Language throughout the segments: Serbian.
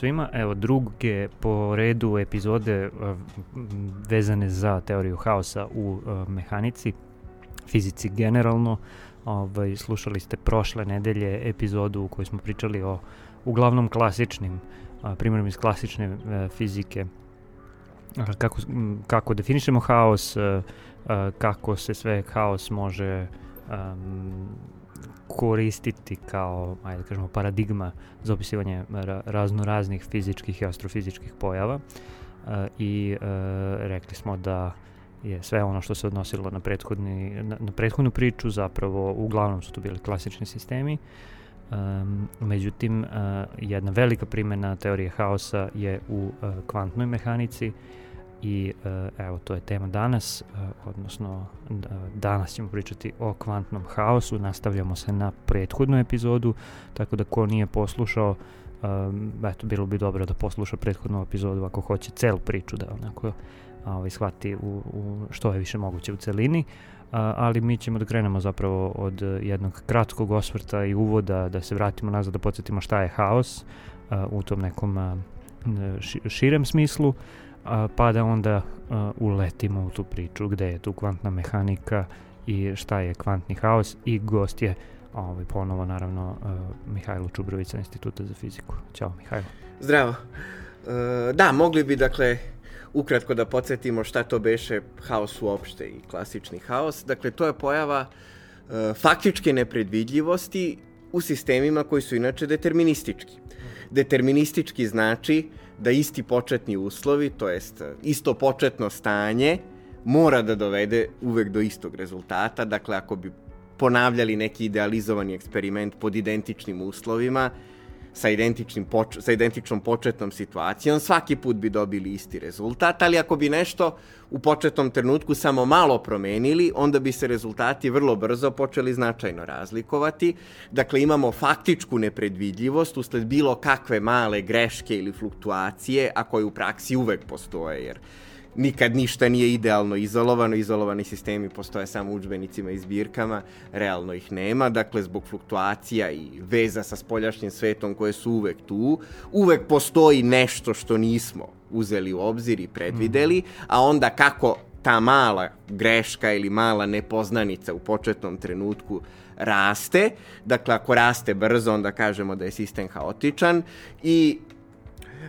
svima. Evo druge po redu epizode vezane za teoriju haosa u mehanici, fizici generalno. Ovaj, slušali ste prošle nedelje epizodu u kojoj smo pričali o uglavnom klasičnim primjerom iz klasične e, fizike kako, kako definišemo haos, e, kako se sve haos može um, koristiti kao, ajde da kažemo, paradigma za opisivanje ra razno raznih fizičkih i astrofizičkih pojava. Uh, i uh, rekli smo da je sve ono što se odnosilo na, prethodni, na, na prethodnu priču, zapravo uglavnom su to bili klasični sistemi, Um, međutim, uh, jedna velika primjena teorije haosa je u uh, kvantnoj mehanici i uh, evo to je tema danas, uh, odnosno danas ćemo pričati o kvantnom haosu, nastavljamo se na prethodnu epizodu, tako da ko nije poslušao, um, eto bilo bi dobro da posluša prethodnu epizodu ako hoće celu priču da onako ovaj, shvati u, u što je više moguće u celini. Ali mi ćemo da krenemo zapravo od jednog kratkog osvrta i uvoda da se vratimo nazad da podsjetimo šta je haos u tom nekom širem smislu pa da onda uletimo u tu priču gde je tu kvantna mehanika i šta je kvantni haos i gost je ovaj, ponovo naravno Mihajlo Čubrović sa Instituta za fiziku. Ćao Mihajlo. Zdravo. da, mogli bi dakle ukratko da podsjetimo šta to beše haos uopšte i klasični haos. Dakle, to je pojava e, faktičke nepredvidljivosti u sistemima koji su inače deterministički. Deterministički znači da isti početni uslovi, to jest isto početno stanje, mora da dovede uvek do istog rezultata. Dakle, ako bi ponavljali neki idealizovani eksperiment pod identičnim uslovima, sa, identičnim poč sa identičnom početnom situacijom, svaki put bi dobili isti rezultat, ali ako bi nešto u početnom trenutku samo malo promenili, onda bi se rezultati vrlo brzo počeli značajno razlikovati. Dakle, imamo faktičku nepredvidljivost usled bilo kakve male greške ili fluktuacije, a koje u praksi uvek postoje, jer nikad ništa nije idealno izolovano, izolovani sistemi postoje samo u učbenicima i zbirkama, realno ih nema, dakle zbog fluktuacija i veza sa spoljašnjim svetom koje su uvek tu, uvek postoji nešto što nismo uzeli u obzir i predvideli, a onda kako ta mala greška ili mala nepoznanica u početnom trenutku raste, dakle ako raste brzo onda kažemo da je sistem haotičan i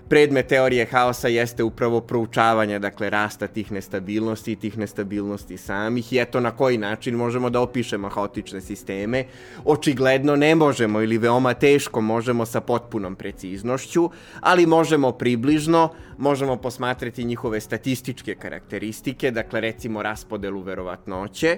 predmet teorije haosa jeste upravo proučavanje, dakle, rasta tih nestabilnosti i tih nestabilnosti samih i eto na koji način možemo da opišemo haotične sisteme. Očigledno ne možemo ili veoma teško možemo sa potpunom preciznošću, ali možemo približno, možemo posmatrati njihove statističke karakteristike, dakle, recimo raspodelu verovatnoće,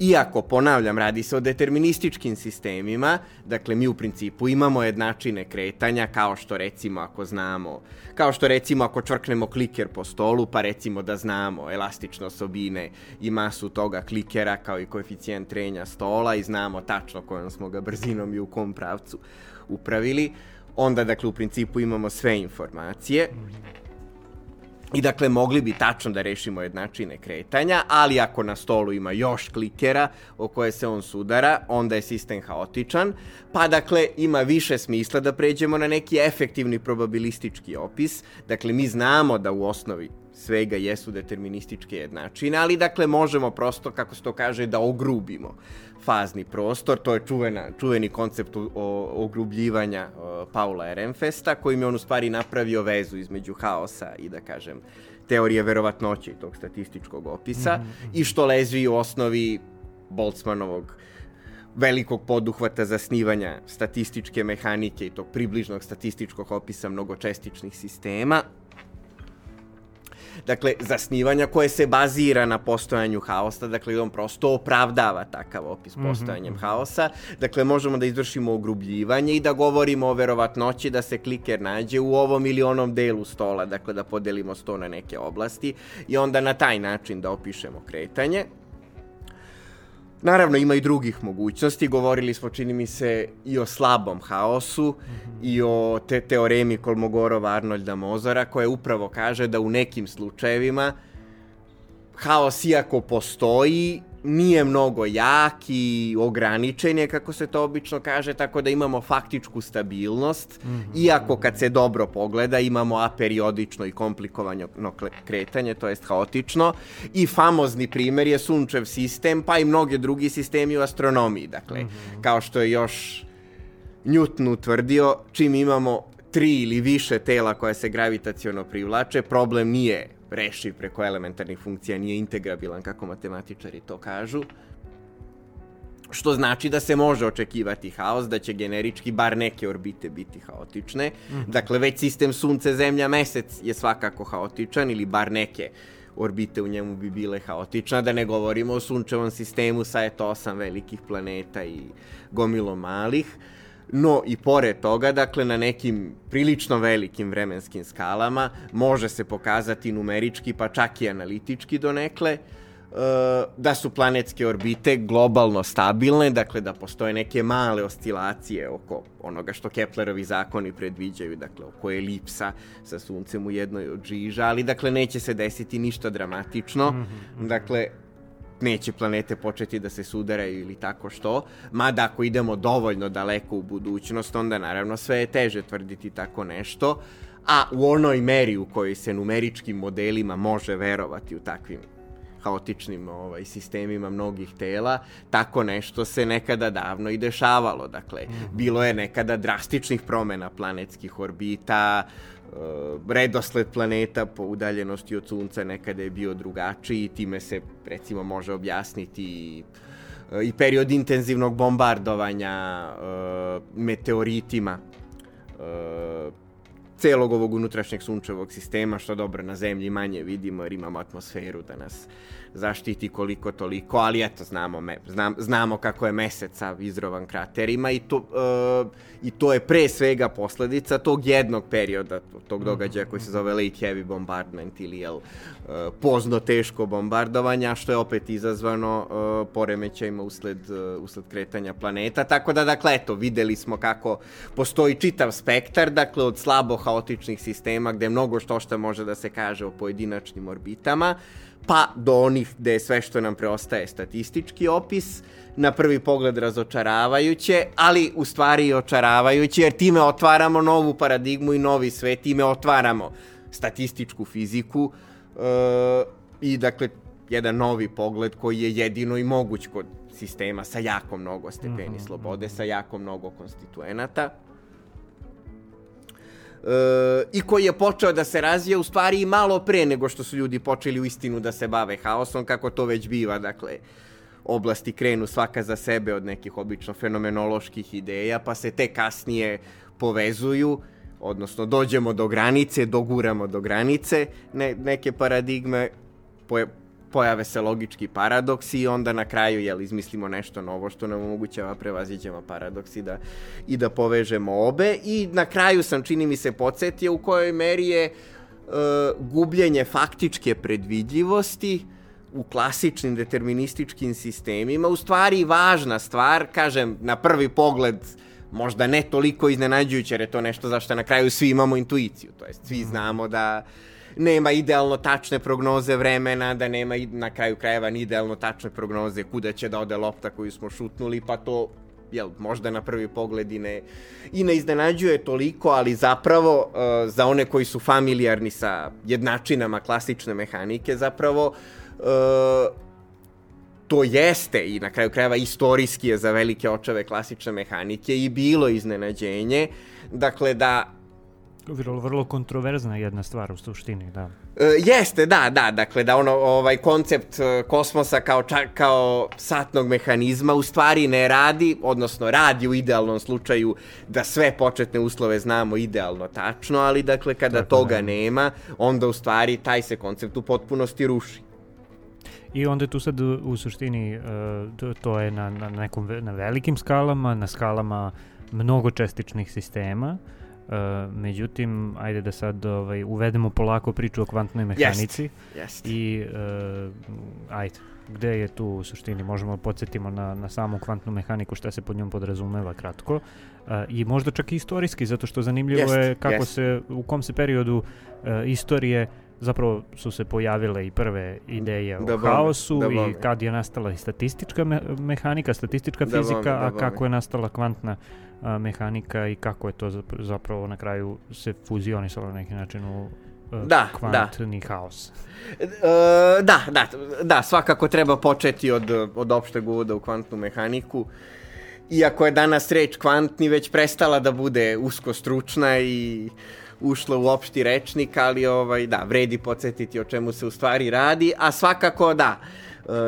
Iako, ponavljam, radi se o determinističkim sistemima, dakle mi u principu imamo jednačine kretanja, kao što recimo ako znamo, kao što recimo ako čvrknemo kliker po stolu, pa recimo da znamo elastične osobine i masu toga klikera, kao i koeficijent trenja stola i znamo tačno kojom smo ga brzinom i u kom pravcu upravili, onda dakle u principu imamo sve informacije. I dakle, mogli bi tačno da rešimo jednačine kretanja, ali ako na stolu ima još klikera o koje se on sudara, onda je sistem haotičan, pa dakle, ima više smisla da pređemo na neki efektivni probabilistički opis. Dakle, mi znamo da u osnovi svega jesu determinističke jednačine, ali dakle možemo prosto, kako se to kaže, da ogrubimo fazni prostor. To je čuvena, čuveni koncept o, ogrubljivanja o, Paula Ehrenfesta, kojim je on u stvari napravio vezu između haosa i da kažem teorije verovatnoće i tog statističkog opisa mm -hmm. i što leži u osnovi Boltzmanovog velikog poduhvata zasnivanja statističke mehanike i tog približnog statističkog opisa mnogočestičnih sistema, dakle, zasnivanja koje se bazira na postojanju haosa, dakle, on prosto opravdava takav opis mhm, postojanjem mm -hmm. haosa, dakle, možemo da izvršimo ogrubljivanje i da govorimo o verovatnoći da se kliker nađe u ovom ili onom delu stola, dakle, da podelimo sto na neke oblasti i onda na taj način da opišemo kretanje. Naravno, ima i drugih mogućnosti. Govorili smo, čini mi se, i o slabom haosu mm -hmm. i o te teoremi Kolmogorova Arnolda Mozara, koja upravo kaže da u nekim slučajevima haos iako postoji, nije mnogo jak i ograničen je, kako se to obično kaže, tako da imamo faktičku stabilnost, mm -hmm. iako kad se dobro pogleda imamo aperiodično i komplikovano kretanje, to jest haotično, i famozni primer je sunčev sistem, pa i mnoge drugi sistemi u astronomiji, dakle, mm -hmm. kao što je još Newton utvrdio, čim imamo tri ili više tela koja se gravitaciono privlače, problem nije rešiv preko elementarnih funkcija, nije integrabilan kako matematičari to kažu. Što znači da se može očekivati haos, da će generički bar neke orbite biti haotične. Mm -hmm. Dakle, već sistem Sunce, Zemlja, Mesec je svakako haotičan ili bar neke orbite u njemu bi bile haotične, da ne govorimo o sunčevom sistemu sa eto osam velikih planeta i gomilo malih. Uh, No i pored toga, dakle, na nekim prilično velikim vremenskim skalama može se pokazati numerički, pa čak i analitički donekle, e, da su planetske orbite globalno stabilne, dakle da postoje neke male oscilacije oko onoga što Keplerovi zakoni predviđaju, dakle oko elipsa sa suncem u jednoj od žiža, ali dakle neće se desiti ništa dramatično. Mm -hmm. Dakle, neće planete početi da se sudaraju ili tako što, mada ako idemo dovoljno daleko u budućnost, onda naravno sve je teže tvrditi tako nešto, a u onoj meri u kojoj se numeričkim modelima može verovati u takvim haotičnim ovaj, sistemima mnogih tela, tako nešto se nekada davno i dešavalo. Dakle, mhm. bilo je nekada drastičnih promena planetskih orbita, uh, redosled planeta po udaljenosti od Sunca nekada je bio drugačiji, time se recimo može objasniti uh, i period intenzivnog bombardovanja uh, meteoritima celog ovog unutrašnjeg sunčevog sistema, što dobro na zemlji manje vidimo jer imamo atmosferu da nas zaštiti koliko toliko, ali eto, znamo, me, znam, znamo kako je meseca izrovan kraterima i to, uh, i to je pre svega posledica tog jednog perioda, tog događaja koji se zove Late Heavy Bombardment ili jel, uh, pozno teško bombardovanja, što je opet izazvano uh, poremećajima usled, uh, usled kretanja planeta, tako da, dakle, eto, videli smo kako postoji čitav spektar, dakle, od slabo haotičnih sistema gde mnogo što što može da se kaže o pojedinačnim orbitama, pa do onih gde je sve što nam preostaje statistički opis, na prvi pogled razočaravajuće, ali u stvari i očaravajuće, jer time otvaramo novu paradigmu i novi svet, time otvaramo statističku fiziku e, i dakle jedan novi pogled koji je jedino i moguć kod sistema sa jako mnogo stepeni mm -hmm. slobode, sa jako mnogo konstituenata i koji je počeo da se razvija u stvari malo pre nego što su ljudi počeli u istinu da se bave haosom, kako to već biva, dakle, oblasti krenu svaka za sebe od nekih obično fenomenoloških ideja, pa se te kasnije povezuju, odnosno dođemo do granice, doguramo do granice ne, neke paradigme, pojave se logički paradoksi i onda na kraju jel, izmislimo nešto novo što nam omogućava prevaziđemo paradoksi da, i da povežemo obe. I na kraju sam čini mi se podsjetio u kojoj meri je e, gubljenje faktičke predvidljivosti u klasičnim determinističkim sistemima. U stvari važna stvar, kažem, na prvi pogled možda ne toliko iznenađujuće, jer je to nešto zašto na kraju svi imamo intuiciju, to jest svi znamo da nema idealno tačne prognoze vremena, da nema na kraju krajeva ni idealno tačne prognoze kuda će da ode lopta koju smo šutnuli, pa to jel, možda na prvi pogled i ne, i ne iznenađuje toliko, ali zapravo uh, za one koji su familijarni sa jednačinama klasične mehanike, zapravo uh, to jeste i na kraju krajeva istorijski je za velike očeve klasične mehanike i bilo iznenađenje, dakle da vrlo, vrlo kontroverzna jedna stvar u suštini, da. E, jeste, da, da, dakle da ono, ovaj koncept e, kosmosa kao, čak, kao satnog mehanizma u stvari ne radi, odnosno radi u idealnom slučaju da sve početne uslove znamo idealno tačno, ali dakle kada Tako toga ne. nema, onda u stvari taj se koncept u potpunosti ruši. I onda tu sad u suštini e, to je na, na nekom na velikim skalama, na skalama mnogo čestičnih sistema, Uh, međutim, ajde da sad ovaj, uvedemo polako priču o kvantnoj mehanici. Jest, jest. I uh, ajde, gde je tu u suštini, možemo da podsjetimo na, na samu kvantnu mehaniku, šta se pod njom podrazumeva kratko. Uh, I možda čak i istorijski, zato što zanimljivo jest, je kako jest. se, u kom se periodu uh, istorije zapravo su se pojavile i prve ideje Da o bome, haosu da i kad je nastala i statistička me- mehanika, statistička Da fizika, bome, da a kako je nastala kvantna a, mehanika i kako je to zapr- zapravo na kraju se fuzionisalo na neki način u a, Da, kvantni haos. E, da, da, da, svakako treba početi od, od opšteg uvoda u kvantnu mehaniku. Iako je danas reč kvantni već prestala da bude usko stručna i ušla u opšti rečnik, ali ovaj, da, vredi podsjetiti o čemu se u stvari radi, a svakako da,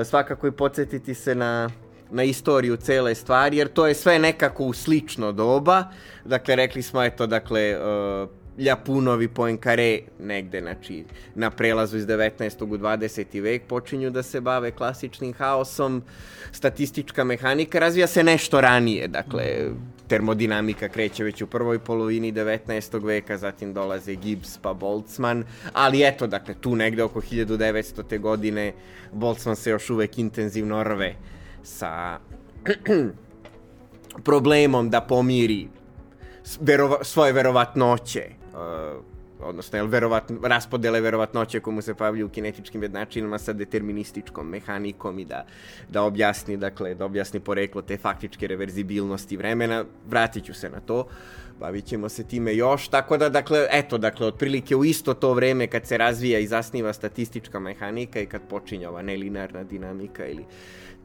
e, svakako i podsjetiti se na, na istoriju cele stvari, jer to je sve nekako u slično doba. Dakle, rekli smo, eto, dakle, e, Ljapunovi Poincare negde, znači, na prelazu iz 19. u 20. vek počinju da se bave klasičnim haosom. Statistička mehanika razvija se nešto ranije, dakle, termodinamika kreće već u prvoj polovini 19. veka, zatim dolaze Gibbs pa Boltzmann, ali eto, dakle, tu negde oko 1900. godine Boltzmann se još uvek intenzivno rve sa problemom da pomiri verova, svoje verovatnoće, uh, odnosno jel, verovat, raspodele verovatnoće komu se pavlju u kinetičkim jednačinama sa determinističkom mehanikom i da, da objasni, dakle, da objasni poreklo te faktičke reverzibilnosti vremena. Vratit ću se na to, bavit ćemo se time još, tako da, dakle, eto, dakle, otprilike u isto to vreme kad se razvija i zasniva statistička mehanika i kad počinje ova nelinarna dinamika ili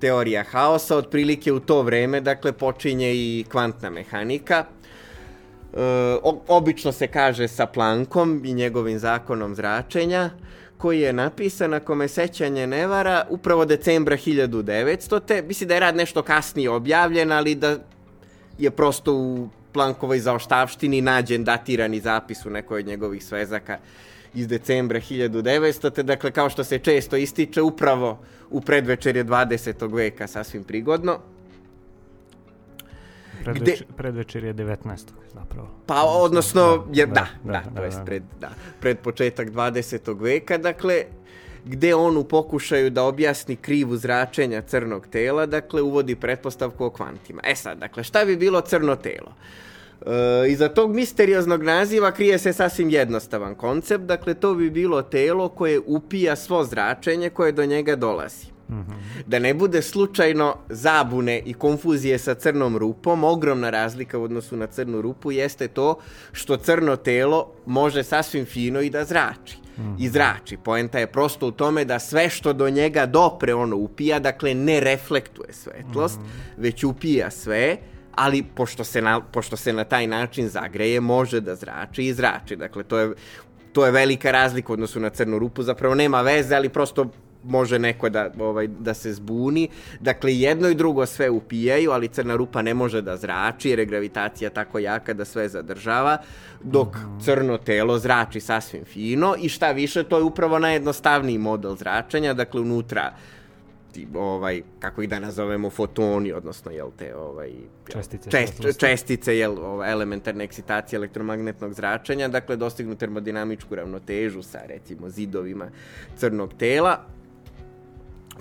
teorija haosa, otprilike u to vreme, dakle, počinje i kvantna mehanika. E, obično se kaže sa Plankom i njegovim zakonom zračenja, koji je napisan, ako me sećanje ne vara, upravo decembra 1900. Te, mislim da je rad nešto kasnije objavljen, ali da je prosto u Plankovoj zaoštavštini nađen datirani zapis u nekoj od njegovih svezaka iz decembra 1900. Te, dakle, kao što se često ističe, upravo u predvečerje 20. veka, sasvim prigodno. Predveč, Predvečer je 19. zapravo. Pa, odnosno, da, je, da, da, da, da, to da, jest da. pred, da, pred početak 20. veka, dakle, gde on u pokušaju da objasni krivu zračenja crnog tela, dakle, uvodi pretpostavku o kvantima. E sad, dakle, šta bi bilo crno telo? E, iza tog misterioznog naziva krije se sasvim jednostavan koncept, dakle, to bi bilo telo koje upija svo zračenje koje do njega dolazi. Da ne bude slučajno zabune i konfuzije sa crnom rupom, ogromna razlika u odnosu na crnu rupu jeste to što crno telo može sasvim fino i da zrači. I zrači. Poenta je prosto u tome da sve što do njega dopre ono upija, dakle ne reflektuje svetlost, već upija sve, ali pošto se, na, pošto se na taj način zagreje, može da zrači i zrači. Dakle, to je, to je velika razlika u odnosu na crnu rupu, zapravo nema veze, ali prosto može neko da, ovaj, da se zbuni. Dakle, jedno i drugo sve upijaju, ali crna rupa ne može da zrači, jer je gravitacija tako jaka da sve zadržava, dok crno telo zrači sasvim fino i šta više, to je upravo najjednostavniji model zračenja, dakle, unutra ti, ovaj, kako ih da nazovemo, fotoni, odnosno, jel te, ovaj... Čestice čest, čestice, jel, ova, elementarne ekscitacije elektromagnetnog zračenja, dakle, dostignu termodinamičku ravnotežu sa, recimo, zidovima crnog tela,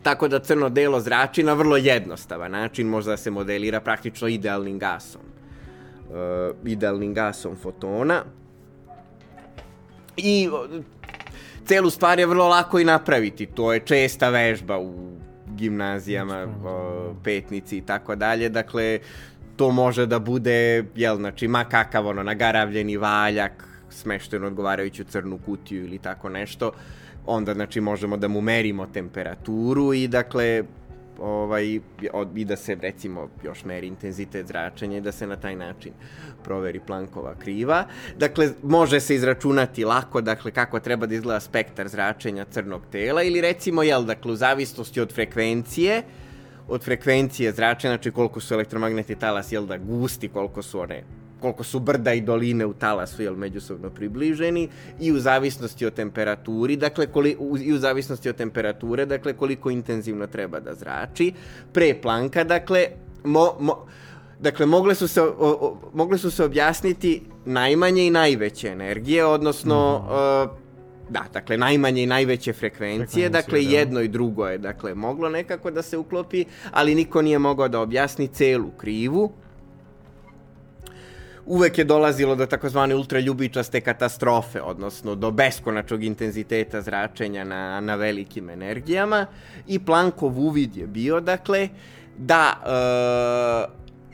tako da crno delo zrači na vrlo jednostavan način, može da se modelira praktično idealnim gasom. Uh, idealnim gasom fotona. I celu stvar je vrlo lako i napraviti. To je česta vežba u gimnazijama, o, petnici i tako dalje. Dakle, to može da bude, jel, znači, ma kakav ono, nagaravljeni valjak, smešten odgovarajuću crnu kutiju ili tako nešto, onda, znači, možemo da mu merimo temperaturu i, dakle, ovaj, i da se, recimo, još meri intenzitet zračenja i da se na taj način proveri Plankova kriva. Dakle, može se izračunati lako, dakle, kako treba da izgleda spektar zračenja crnog tela ili, recimo, jel, dakle, u zavisnosti od frekvencije, od frekvencije zračenja, znači koliko su elektromagnetni talas, jel da, gusti, koliko su one koliko su brda i doline u talasu jel međusobno približeni i u zavisnosti od temperaturi, dakle koli, u, i u zavisnosti od temperature, dakle koliko intenzivno treba da zrači. Pre Planka, dakle, mo, mo, dakle mogle su se o, o, mogle su se objasniti najmanje i najveće energije, odnosno uh, Da, dakle, najmanje i najveće frekvencije, Frekvencije, dakle, da. jedno i drugo je, dakle, moglo nekako da se uklopi, ali niko nije mogao da objasni celu krivu. Uvek je dolazilo do takozvane ultraljubičaste katastrofe, odnosno do beskonačnog intenziteta zračenja na, na velikim energijama i Plankov uvid je bio, dakle, da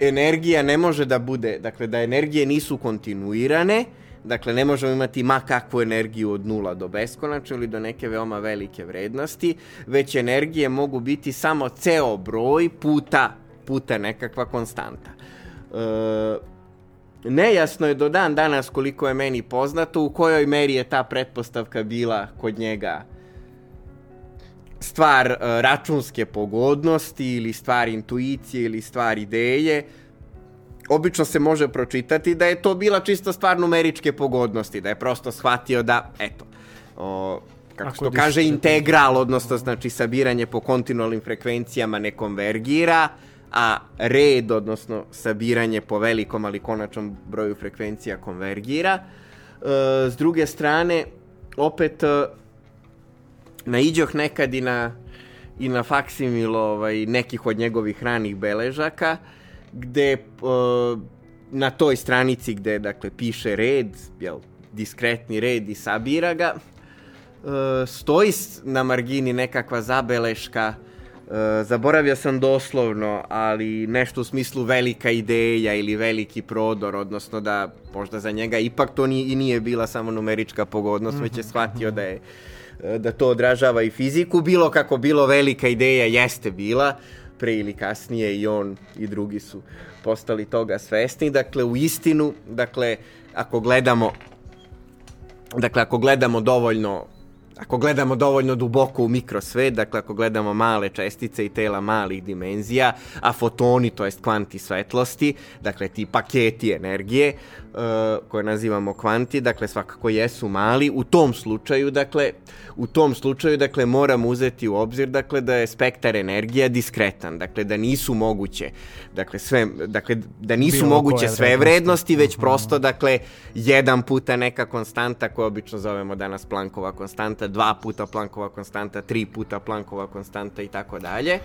e, energija ne može da bude, dakle, da energije nisu kontinuirane, Dakle, ne možemo imati ma kakvu energiju od nula do beskonačno ili do neke veoma velike vrednosti, već energije mogu biti samo ceo broj puta, puta nekakva konstanta. E, nejasno je do dan danas koliko je meni poznato u kojoj meri je ta pretpostavka bila kod njega stvar uh, računske pogodnosti ili stvar intuicije ili stvar ideje. Obično se može pročitati da je to bila čisto stvar numeričke pogodnosti, da je prosto shvatio da, eto, o, kako se to kaže, integral, odnosno znači sabiranje po kontinualnim frekvencijama ne konvergira, a red, odnosno sabiranje po velikom ali konačnom broju frekvencija konvergira. E, s druge strane, opet e, naiđoh nekad i na, i na faksimil ovaj, nekih od njegovih ranih beležaka, gde uh, na toj stranici gde dakle piše red, jel, diskretni red i sabira ga, stoji na margini nekakva zabeleška Uh, zaboravio sam doslovno, ali nešto u smislu velika ideja ili veliki prodor, odnosno da možda za njega ipak to ni, i nije bila samo numerička pogodnost, već je mhm, shvatio da je da to odražava i fiziku. Bilo kako bilo, velika ideja jeste bila, pre ili kasnije i on i drugi su postali toga svesni. Dakle, u istinu, dakle, ako gledamo dakle, ako gledamo dovoljno ako gledamo dovoljno duboko u mikrosvet, dakle ako gledamo male čestice i tela malih dimenzija, a fotoni, to jest kvanti svetlosti, dakle ti paketi energije, koje nazivamo kvanti, dakle svakako jesu mali, u tom slučaju, dakle, u tom slučaju, dakle, moramo uzeti u obzir, dakle, da je spektar energija diskretan, dakle, da nisu moguće, dakle, sve, dakle, da nisu Bilo moguće sve vrednosti, već mhm. prosto, dakle, jedan puta neka konstanta, koju obično zovemo danas Planckova konstanta, dva puta Planckova konstanta, tri puta Planckova konstanta i tako dalje.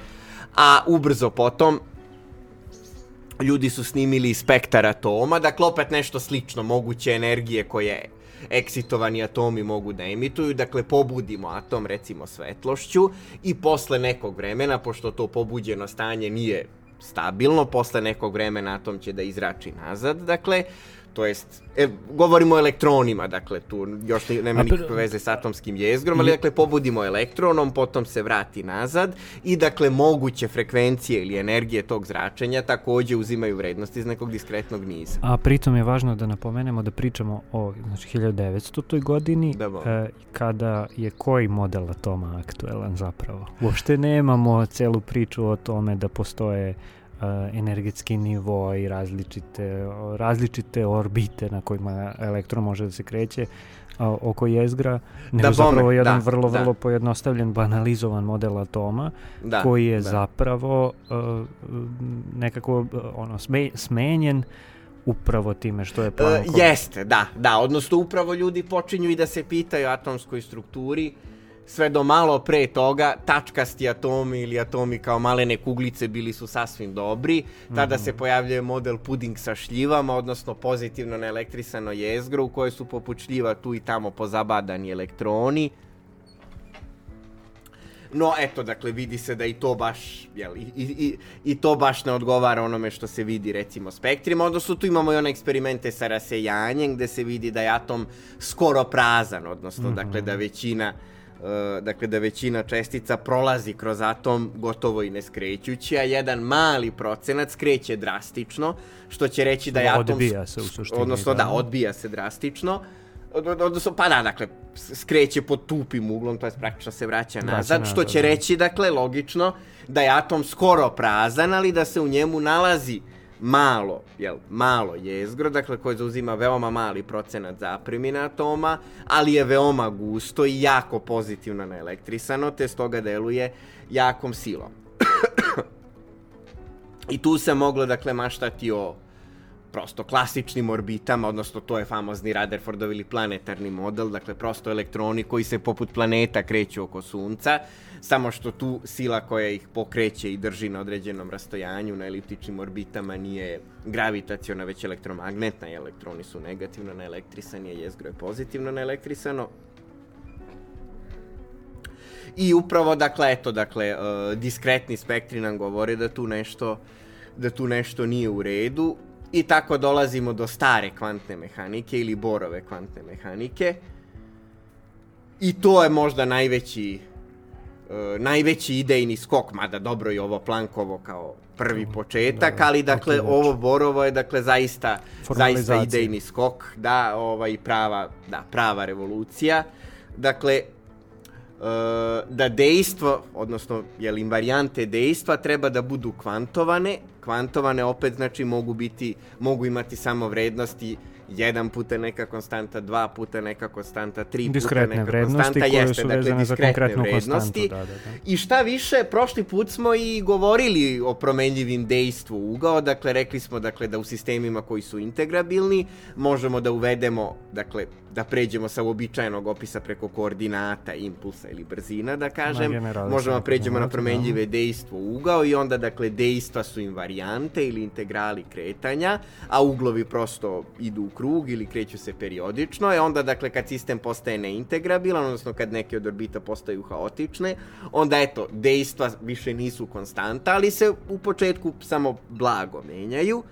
A ubrzo potom ljudi su snimili spektar atoma, dakle opet nešto slično, moguće energije koje eksitovani atomi mogu da emituju, dakle pobudimo atom recimo svetlošću i posle nekog vremena, pošto to pobuđeno stanje nije stabilno, posle nekog vremena atom će da izrači nazad, dakle to jest, e, govorimo o elektronima, dakle, tu još nema nikakve veze s atomskim jezgrom, ali dakle, pobudimo elektronom, potom se vrati nazad i dakle, moguće frekvencije ili energije tog zračenja takođe uzimaju vrednosti iz nekog diskretnog niza. A pritom je važno da napomenemo da pričamo o znači, 1900. godini, da, e, kada je koji model atoma aktuelan zapravo. Uopšte nemamo celu priču o tome da postoje energetski nivo i različite, različite orbite na kojima elektron može da se kreće a, oko jezgra, nego da, zapravo bome, jedan da, vrlo, da. vrlo pojednostavljen, banalizovan model atoma, da, koji je da. zapravo uh, nekako ono, sme, smenjen upravo time što je Planckov... Uh, jeste, da, da, odnosno upravo ljudi počinju i da se pitaju o atomskoj strukturi, uh, sve do malo pre toga tačkasti atomi ili atomi kao malene kuglice bili su sasvim dobri. Tada mm -hmm. se pojavljuje model puding sa šljivama, odnosno pozitivno naelektrisano jezgro u kojoj su poput šljiva tu i tamo pozabadani elektroni. No, eto, dakle, vidi se da i to baš, jel, i, i, i to baš ne odgovara onome što se vidi, recimo, spektrima, odnosno tu imamo i one eksperimente sa rasejanjem, gde se vidi da je atom skoro prazan, odnosno, mm -hmm. dakle, da većina E, dakle da većina čestica prolazi kroz atom gotovo i ne skrećući, a jedan mali procenat skreće drastično, što će reći da je atom... Odbija se u suštini. Odnosno da, da odbija se drastično. Odnosno, pa da, dakle, skreće pod tupim uglom, to je praktično se vraća nazad, što će da. reći, dakle, logično, da je atom skoro prazan, ali da se u njemu nalazi malo, jel, malo jezgro, dakle koje zauzima veoma mali procenat zapremina atoma, ali je veoma gusto i jako pozitivno naelektrisano, te stoga deluje jakom silom. I tu se moglo, dakle, maštati o prosto klasičnim orbitama, odnosno to je famozni Rutherfordov ili planetarni model, dakle prosto elektroni koji se poput planeta kreću oko Sunca, samo što tu sila koja ih pokreće i drži na određenom rastojanju na eliptičnim orbitama nije gravitaciona, već elektromagnetna i elektroni su negativno naelektrisani, a jezgro je pozitivno naelektrisano. I upravo, dakle, eto, dakle, uh, diskretni spektri nam govore da tu nešto da tu nešto nije u redu i tako dolazimo do stare kvantne mehanike ili borove kvantne mehanike. I to je možda najveći uh, najveći idejni skok, mada dobro i ovo Plankovo kao prvi početak, da, ali dakle ovo Borovo je dakle zaista zaista idejni skok, da, ovaj prava, da, prava revolucija. Dakle, uh, da dejstvo, odnosno jel, invarijante dejstva treba da budu kvantovane. Kvantovane opet znači mogu biti, mogu imati samo vrednosti jedan puta neka konstanta, dva puta neka konstanta, tri diskretne puta neka vrednosti konstanta, koje jeste, su dakle, vezane za diskretne konkretnu vrednosti. konstantu. Da, da, da. I šta više, prošli put smo i govorili o promenljivim dejstvu ugao, dakle rekli smo dakle da u sistemima koji su integrabilni možemo da uvedemo, dakle da pređemo sa uobičajenog opisa preko koordinata, impulsa ili brzina, da kažem, možemo da pređemo na koordinate, promenljive dejstvo ugao i onda dakle dejstva su invarijante ili integrali kretanja, a uglovi prosto idu u krug ili kreću se periodično, i onda dakle kad sistem postaje neintegrabilan, odnosno kad neke od orbita postaju haotične, onda eto, dejstva više nisu konstanta, ali se u početku samo blago menjaju,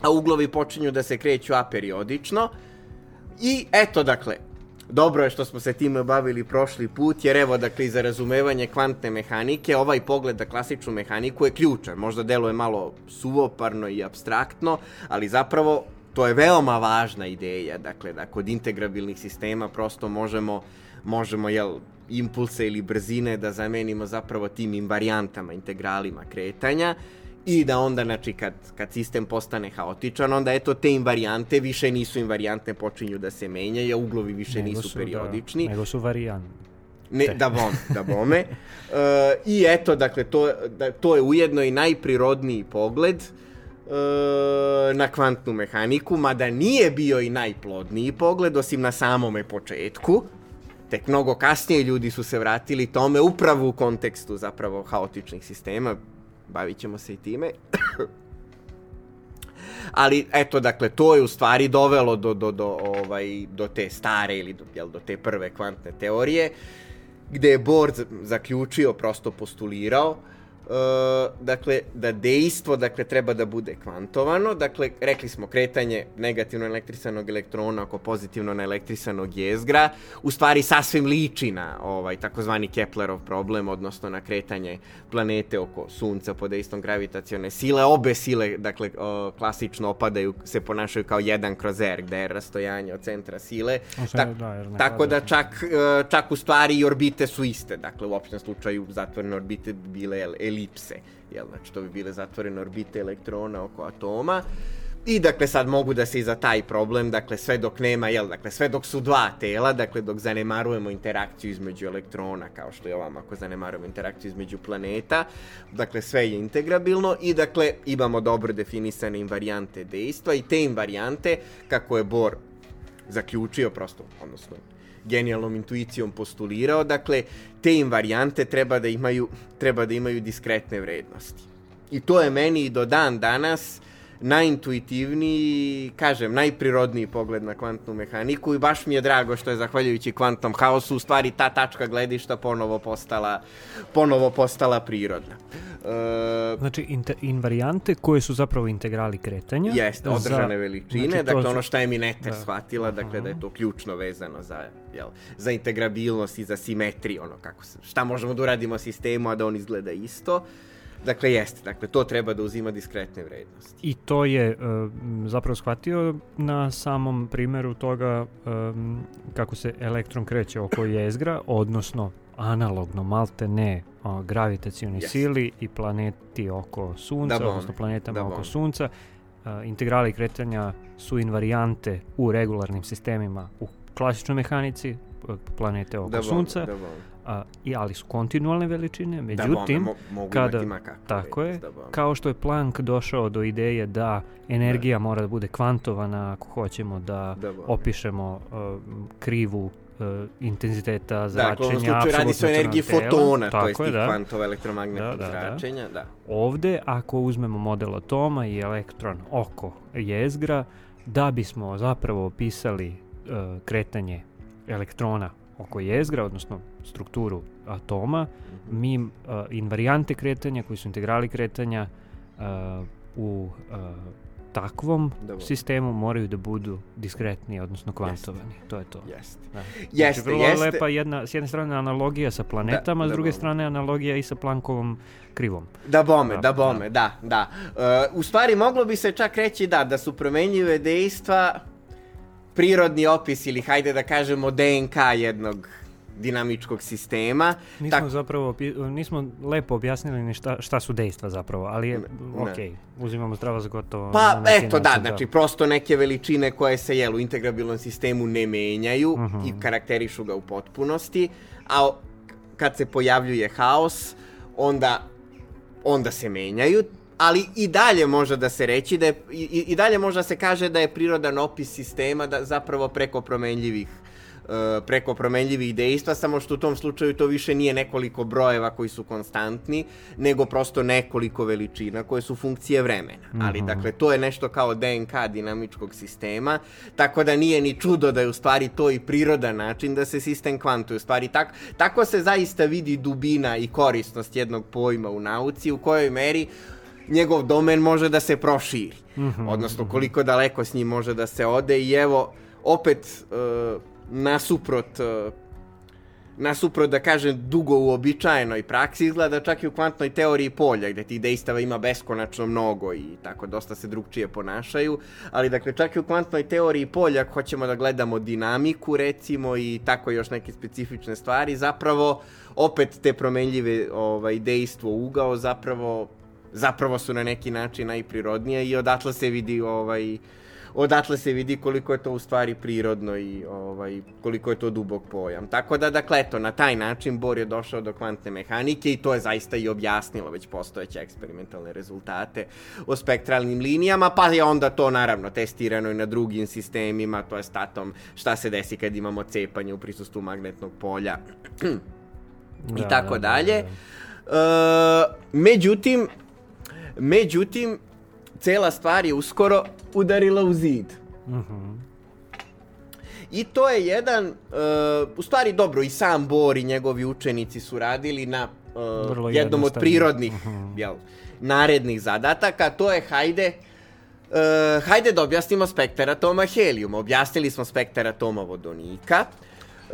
a uglovi počinju da se kreću aperiodično, I eto, dakle, dobro je što smo se time bavili prošli put, jer evo, dakle, i za razumevanje kvantne mehanike, ovaj pogled na klasičnu mehaniku je ključan. Možda deluje malo suvoparno i abstraktno, ali zapravo to je veoma važna ideja, dakle, da kod integrabilnih sistema prosto možemo, možemo, jel, impulse ili brzine da zamenimo zapravo tim invarijantama, integralima kretanja, i da onda, znači, kad, kad sistem postane haotičan, onda eto te invarijante više nisu invarijante, počinju da se menjaju, a uglovi više Nego nisu su, periodični. Da, nego su varijanti. Ne, da bom, da bome. E, I eto, dakle, to, da, to je ujedno i najprirodniji pogled e, na kvantnu mehaniku, mada nije bio i najplodniji pogled, osim na samome početku. Tek mnogo kasnije ljudi su se vratili tome upravo u kontekstu zapravo haotičnih sistema, bavit ćemo se i time. Ali eto dakle to je u stvari dovelo do do do ovaj do te stare ili do, jel, do te prve kvantne teorije gde je Bohr zaključio prosto postulirao Uh, dakle, da dejstvo dakle, treba da bude kvantovano. Dakle, rekli smo kretanje negativno elektrisanog elektrona oko pozitivno naelektrisanog jezgra, u stvari sasvim liči na ovaj, takozvani Keplerov problem, odnosno na kretanje planete oko Sunca pod dejstvom gravitacione sile. Obe sile, dakle, uh, klasično opadaju, se ponašaju kao jedan kroz R, gde je rastojanje od centra sile. Ta, da, tako da čak, uh, čak u stvari i orbite su iste. Dakle, u opštem slučaju zatvorene orbite bi bile elipse, jel, znači to bi bile zatvorene orbite elektrona oko atoma. I dakle sad mogu da se i za taj problem, dakle sve dok nema, jel, dakle sve dok su dva tela, dakle dok zanemarujemo interakciju između elektrona, kao što je ovam ako zanemarujemo interakciju između planeta, dakle sve je integrabilno i dakle imamo dobro definisane invarijante dejstva i te invarijante, kako je Bohr zaključio prosto, odnosno genijalnom intuicijom postulirao, dakle, te invarijante treba da imaju, treba da imaju diskretne vrednosti. I to je meni do dan danas najintuitivniji, kažem, najprirodniji pogled na kvantnu mehaniku i baš mi je drago što je zahvaljujući kvantnom haosu u stvari ta tačka gledišta ponovo postala, ponovo postala prirodna. E, Znači, invarijante koje su zapravo integrali kretanja. Jeste, održane za- veličine, znači, dakle su- ono što je Mineter Da. shvatila, dakle da je to ključno vezano za, jel, za integrabilnost i za simetriju, ono kako se, šta možemo da uradimo sistemu, a da on izgleda isto. Dakle, jeste, dakle, to treba da uzima diskretne vrednosti. I to je e, m, zapravo shvatio na samom primjeru toga em, kako se elektron kreće oko jezgra, odnosno analogno, malte ne, gravitacioni Yes. sili i planeti oko Sunca, Da odnosno planetama da oko bome. Sunca. A, integrali kretanja su invarijante u regularnim sistemima u klasičnoj mehanici, planete oko Da Sunca, da a, i, ali su kontinualne veličine, Da međutim, bome, mo, mogu kada- tako je, da kao što je Planck došao do ideje da energija mora da bude kvantovana ako hoćemo da Da opišemo uh, krivu uh, intenziteta zračenja. Dakle, u ovom slučaju radi se o apsolutno energiji tela. fotona, to je tih da. kvantova elektromagnetnog Da, da, da. zračenja, da. Ovde, ako uzmemo model atoma i elektron oko jezgra, da bismo zapravo opisali uh, kretanje elektrona oko jezgra, odnosno strukturu atoma, Mhm. mi uh, invarijante kretanja, koji su integrali kretanja uh, u uh, takvom Da, sistemu moraju da budu diskretni, odnosno kvantovani. To je to. Jeste. Da. Jeste, znači, vrlo jeste. lepa jedna, s jedne strane analogija sa planetama, Da, s da, druge bome. strane analogija i sa Plankovom krivom. Da bome, Da, da bome, da, da. Uh, u stvari moglo bi se čak reći da, da su promenljive dejstva prirodni opis ili hajde da kažemo DNK jednog dinamičkog sistema. Nismo Tak- zapravo, nismo lepo objasnili ni šta, šta su dejstva zapravo, ali je, Ne, ok, uzimamo zdravo za gotovo. Pa, na eto, da, način, znači, prosto neke veličine koje se, jel, u integrabilnom sistemu ne menjaju Mhm. i karakterišu ga u potpunosti, a kad se pojavljuje haos, onda, onda se menjaju, ali i dalje može da se reći da je, i, i dalje može da se kaže da je prirodan opis sistema da zapravo preko promenljivih e, preko promenljivih dejstva, samo što u tom slučaju to više nije nekoliko brojeva koji su konstantni, nego prosto nekoliko veličina koje su funkcije vremena. Ali, Mhm. dakle, to je nešto kao DNK dinamičkog sistema, tako da nije ni čudo da je u stvari to i prirodan način da se sistem kvantuje. U stvari, tak, tako se zaista vidi dubina i korisnost jednog pojma u nauci, u kojoj meri njegov domen može da se proširi. Mhm, Odnosno, koliko daleko s njim može da se ode i evo, opet, uh, nasuprot uh, nasuprot da kažem dugo uobičajenoj praksi izgleda čak i u kvantnoj teoriji polja gde tih dejstava ima beskonačno mnogo i tako dosta se drugčije ponašaju, ali dakle čak i u kvantnoj teoriji polja ako hoćemo da gledamo dinamiku recimo i tako još neke specifične stvari, zapravo opet te promenljive ovaj, dejstvo ugao zapravo zapravo su na neki način najprirodnije i odatle se vidi ovaj odatle se vidi koliko je to u stvari prirodno i ovaj, koliko je to dubok pojam. Tako da, dakle, eto, na taj način Bohr je došao do kvantne mehanike i to je zaista i objasnilo već postojeće eksperimentalne rezultate o spektralnim linijama, pa je onda to naravno testirano i na drugim sistemima, to je statom šta se desi kad imamo cepanje u prisustvu magnetnog polja i Da, tako da, da, dalje. da. E, međutim, međutim, cela stvar je uskoro udarila u zid. Mhm. I to je jedan, e, u stvari dobro, i sam Bor i njegovi učenici su radili na Vrlo jednom od prirodnih Mhm. jel, narednih zadataka, to je hajde, e, hajde da objasnimo spektar atoma helijuma. Objasnili smo spektar atoma vodonika.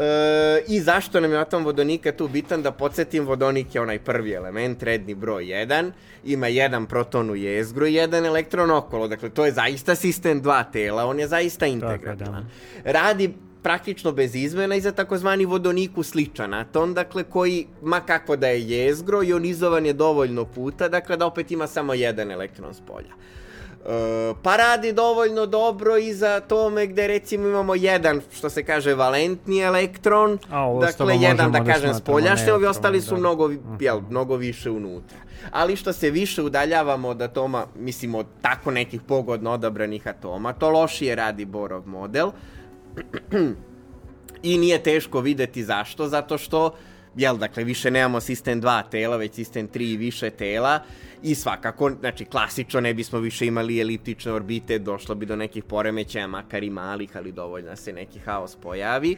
E, I zašto nam je atom vodonika tu bitan? Da podsjetim, vodonik je onaj prvi element, redni broj 1, ima jedan proton u jezgru i jedan elektron okolo. Dakle, to je zaista sistem dva tela, on je zaista integrabilan. Radi praktično bez izmena i za takozvani vodoniku sličan atom, dakle koji, ma kako da je jezgro, ionizovan je dovoljno puta, dakle da opet ima samo jedan elektron s polja. E, pa radi dovoljno dobro i za atome gde recimo imamo jedan, što se kaže, valentni elektron, A dakle jedan, da da kažem, smatramo spoljašnje, ovi ostali su da. mnogo, Mhm. jel, mnogo više unutra. Ali što se više udaljavamo od atoma, mislim od tako nekih pogodno odabranih atoma, to lošije radi Borov model. I nije teško videti zašto, zato što, jel, dakle, više nemamo sistem dva tela, već sistem tri i više tela i svakako, znači, klasično ne bismo više imali eliptične orbite, došlo bi do nekih poremećaja, makar i malih, ali dovoljno da se neki haos pojavi. E,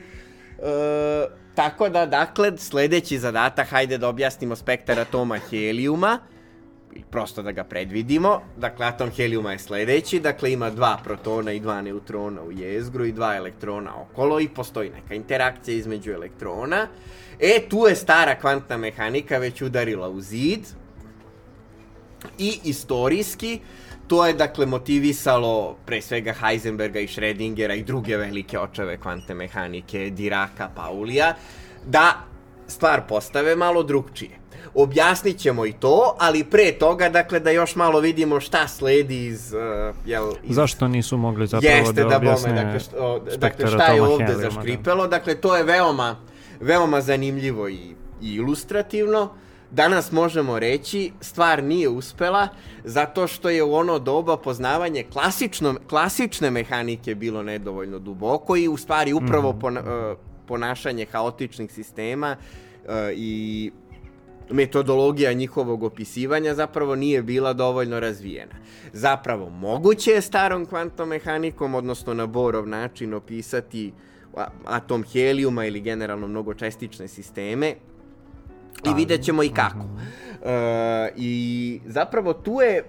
tako da, dakle, sledeći zadatak, hajde da objasnimo spektar atoma helijuma, prosto da ga predvidimo. Dakle, atom helijuma je sledeći, dakle ima dva protona i dva neutrona u jezgru i dva elektrona okolo i postoji neka interakcija između elektrona. E, tu je stara kvantna mehanika već udarila u zid i istorijski to je dakle motivisalo pre svega Heisenberga i Schrödingera i druge velike očeve kvantne mehanike, Diraka, Paulija, da stvar postave malo drugčije. objasnit ćemo i to, ali pre toga, dakle, da još malo vidimo šta sledi iz... Uh, jel, iz... Zašto nisu mogli zapravo Jeste, da bome, objasne dakle, što, dakle, šta je ovde da. zaškripelo, dakle, to je veoma, veoma zanimljivo i, i ilustrativno. Danas možemo reći, stvar nije uspela, zato što je u ono doba poznavanje klasično, klasične mehanike bilo nedovoljno duboko i u stvari upravo Mhm. pona, uh, ponašanje haotičnih sistema uh, i metodologija njihovog opisivanja zapravo nije bila dovoljno razvijena. Zapravo, moguće je starom kvantnom mehanikom, odnosno na Borov način opisati a- atom helijuma ili generalno mnogočestične sisteme i vidjet ćemo i kako. E, I zapravo tu je e,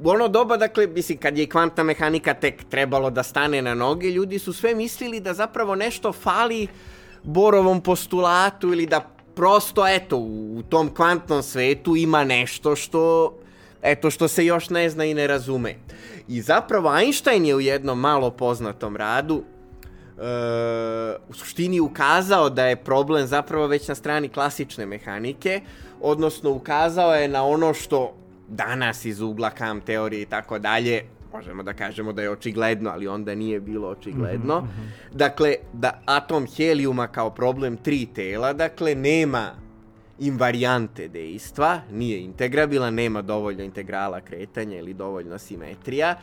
u ono doba, dakle, mislim, kad je kvantna mehanika tek trebalo da stane na noge, ljudi su sve mislili da zapravo nešto fali Borovom postulatu ili da prosto, eto, u tom kvantnom svetu ima nešto što, eto, što se još ne zna i ne razume. I zapravo Einstein je u jednom malo poznatom radu u suštini ukazao da je problem zapravo već na strani klasične mehanike, odnosno ukazao je na ono što danas iz ugla kam teorije i tako dalje, možemo da kažemo da je očigledno, ali onda nije bilo očigledno. Dakle, da atom helijuma kao problem tri tela, dakle, nema invarijante dejstva, nije integrabilan, nema dovoljno integrala kretanja ili dovoljno simetrija,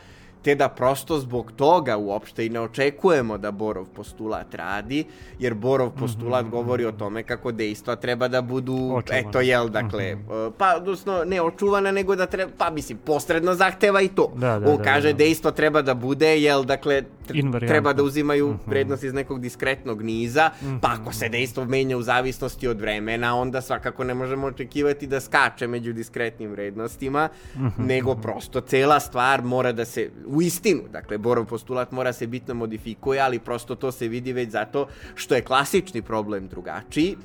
te da prosto zbog toga uopšte i ne očekujemo da Borov postulat radi, jer Borov postulat govori o tome kako dejstva treba da budu, Očuvana. eto jel, dakle, e, pa, odnosno, ne očuvana, nego da treba, pa mislim, posredno zahteva i to. Da, da, On da, kaže da. dejstvo treba da bude, jel, dakle, Invariantno. treba da uzimaju vrednost iz nekog diskretnog niza, pa ako se dejstvo menja u zavisnosti od vremena, onda svakako ne možemo očekivati da skače među diskretnim vrednostima, nego prosto cela stvar mora da se, u istinu, dakle, Borov postulat mora se bitno modifikuje, ali prosto to se vidi već zato što je klasični problem drugačiji,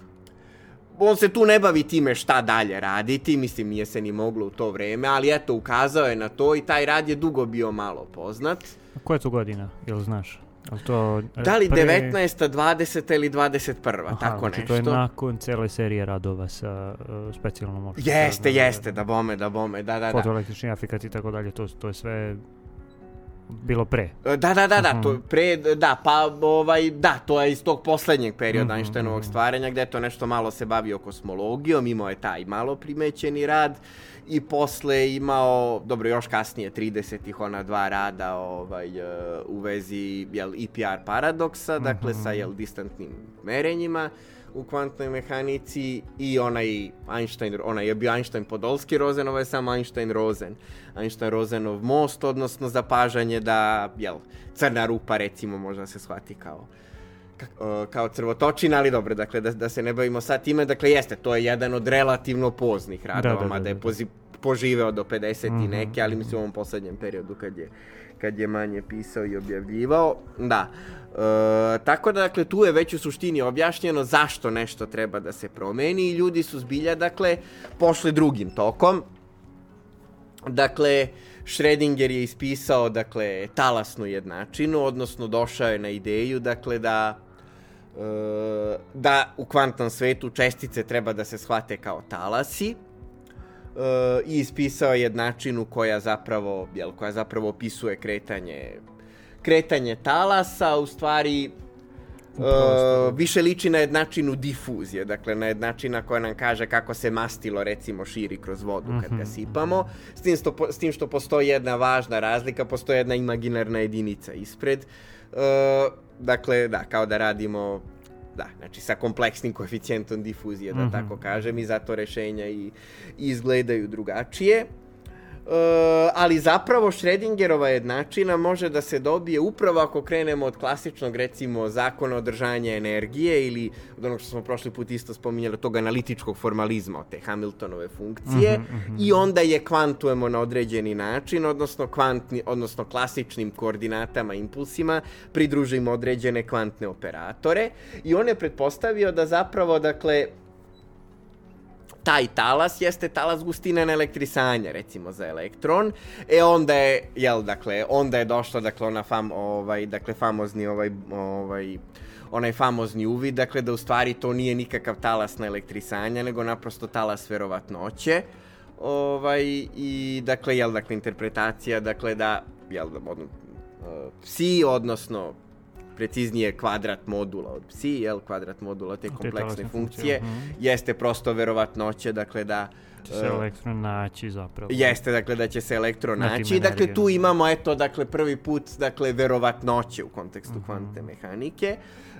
on se tu ne bavi time šta dalje raditi, mislim nije se ni moglo u to vreme, ali eto ukazao je na to i taj rad je dugo bio malo poznat. Koja je to godina, jel znaš? Jel to e, Da li pre- 19. 20. ili 21. Aha, tako znači nešto. to je nakon cele serije radova sa uh, specijalnom opštom. Jeste, jeste, da bome, da bome, da, da, da. Fotoelektrični afikat i tako dalje, to, to je sve bilo pre. Da, da, da, da, to Mhm. pre, da, pa, ovaj, da, to je iz tog poslednjeg perioda Mhm, Einsteinovog mhm. stvaranja, gde to nešto malo se bavio kosmologijom, imao je taj malo primećeni rad i posle imao, dobro, još kasnije, 30-ih, ona dva rada ovaj, e, u vezi jel, EPR paradoksa, dakle, sa jel, distantnim merenjima u kvantnoj mehanici i onaj Einstein, onaj je bio Einstein Podolski Rosen, ovo je samo Einstein Rosen. Einstein Rosenov most, odnosno zapažanje da, jel, crna rupa recimo možda se shvati kao ka- e, kao crvotočina, ali dobro, dakle, da, da se ne bavimo sad time, dakle, jeste, to je jedan od relativno poznih radova, da, da, mada je da, da. pozi, poživeo do 50 i Mhm, neke, ali mislim u ovom poslednjem periodu kad je, kad je manje pisao i objavljivao, da. E, tako da, dakle, tu je već u suštini objašnjeno zašto nešto treba da se promeni i ljudi su zbilja, dakle, pošli drugim tokom. Dakle, Schrödinger je ispisao, dakle, talasnu jednačinu, odnosno došao je na ideju, dakle, da e, da u kvantnom svetu čestice treba da se shvate kao talasi. E, i ispisao je jednačinu koja zapravo, jel, koja zapravo opisuje kretanje kretanje talasa, u stvari. Uh, više liči na jednačinu difuzije, dakle na jednačina koja nam kaže kako se mastilo recimo širi kroz vodu kad ga sipamo, s tim, sto, s tim što postoji jedna važna razlika, postoji jedna imaginarna jedinica ispred, uh, dakle da, kao da radimo da, znači sa kompleksnim koeficijentom difuzije, da Mhm. tako kažem, i zato rešenja i, i izgledaju drugačije. E, ali zapravo Schrödingerova jednačina može da se dobije upravo ako krenemo od klasičnog recimo zakona održanja energije ili od onog što smo prošli put isto spominjali tog analitičkog formalizma od te Hamiltonove funkcije Mhm, mhm. i onda je kvantujemo na određeni način odnosno kvantni odnosno klasičnim koordinatama impulsima pridružimo određene kvantne operatore i on je pretpostavio da zapravo dakle taj talas jeste talas gustine na elektrisanja, recimo za elektron. E onda je, jel, dakle, onda je došla, dakle, ona fam, ovaj, dakle, famozni ovaj, ovaj, onaj famozni uvid, dakle da u stvari to nije nikakav talas na elektrisanja, nego naprosto talas verovatnoće. Ovaj, I, dakle, jel, dakle, interpretacija, dakle, da, jel, da, odno, psi, odnosno, preciznije kvadrat modula od psi, jel, kvadrat modula te kompleksne funkcije, uh mhm. jeste prosto verovatnoće, dakle, da će se elektron naći zapravo. Jeste, dakle, da će se elektron naći. Dakle, tu imamo, eto, dakle, prvi put, dakle, verovatnoće u kontekstu uh mhm. -huh. kvantne mehanike. Uh,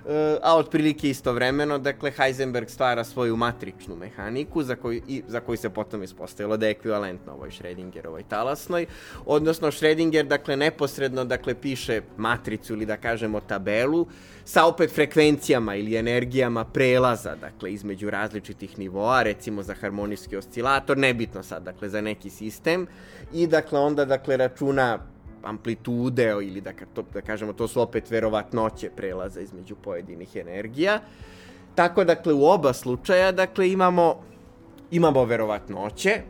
a otprilike istovremeno, dakle, Heisenberg stvara svoju matričnu mehaniku za koju, i, za koju se potom ispostavilo da je ekvivalentna ovoj Schrödingerovoj talasnoj. Odnosno, Schrödinger, dakle, neposredno, dakle, piše matricu ili da kažemo tabelu sa opet frekvencijama ili energijama prelaza, dakle, između različitih nivoa, recimo za harmonijski oscilator, nebitno sad, dakle, za neki sistem. I, dakle, onda, dakle, računa amplitude ili da, to, da kažemo to su opet verovatnoće prelaza između pojedinih energija. Tako dakle u oba slučaja dakle imamo imamo verovatnoće.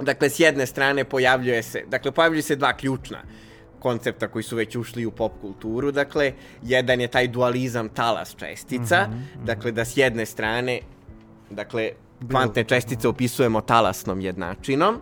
Dakle s jedne strane pojavljuje se, dakle pojavljuju se dva ključna koncepta koji su već ušli u pop kulturu. Dakle, jedan je taj dualizam talas čestica, mm -hmm, dakle da s jedne strane dakle kvantne čestice opisujemo talasnom jednačinom,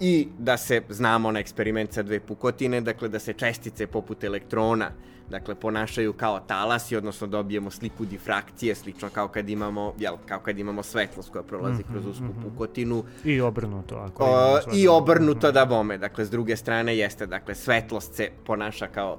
i da se znamo na eksperiment sa dve pukotine, dakle da se čestice poput elektrona dakle ponašaju kao talasi, odnosno dobijemo sliku difrakcije, slično kao kad imamo, jel, kao kad imamo svetlost koja prolazi mm -hmm, kroz usku mm -hmm. pukotinu. I obrnuto. Ako o, I obrnuto da bome, dakle s druge strane jeste, dakle svetlost se ponaša kao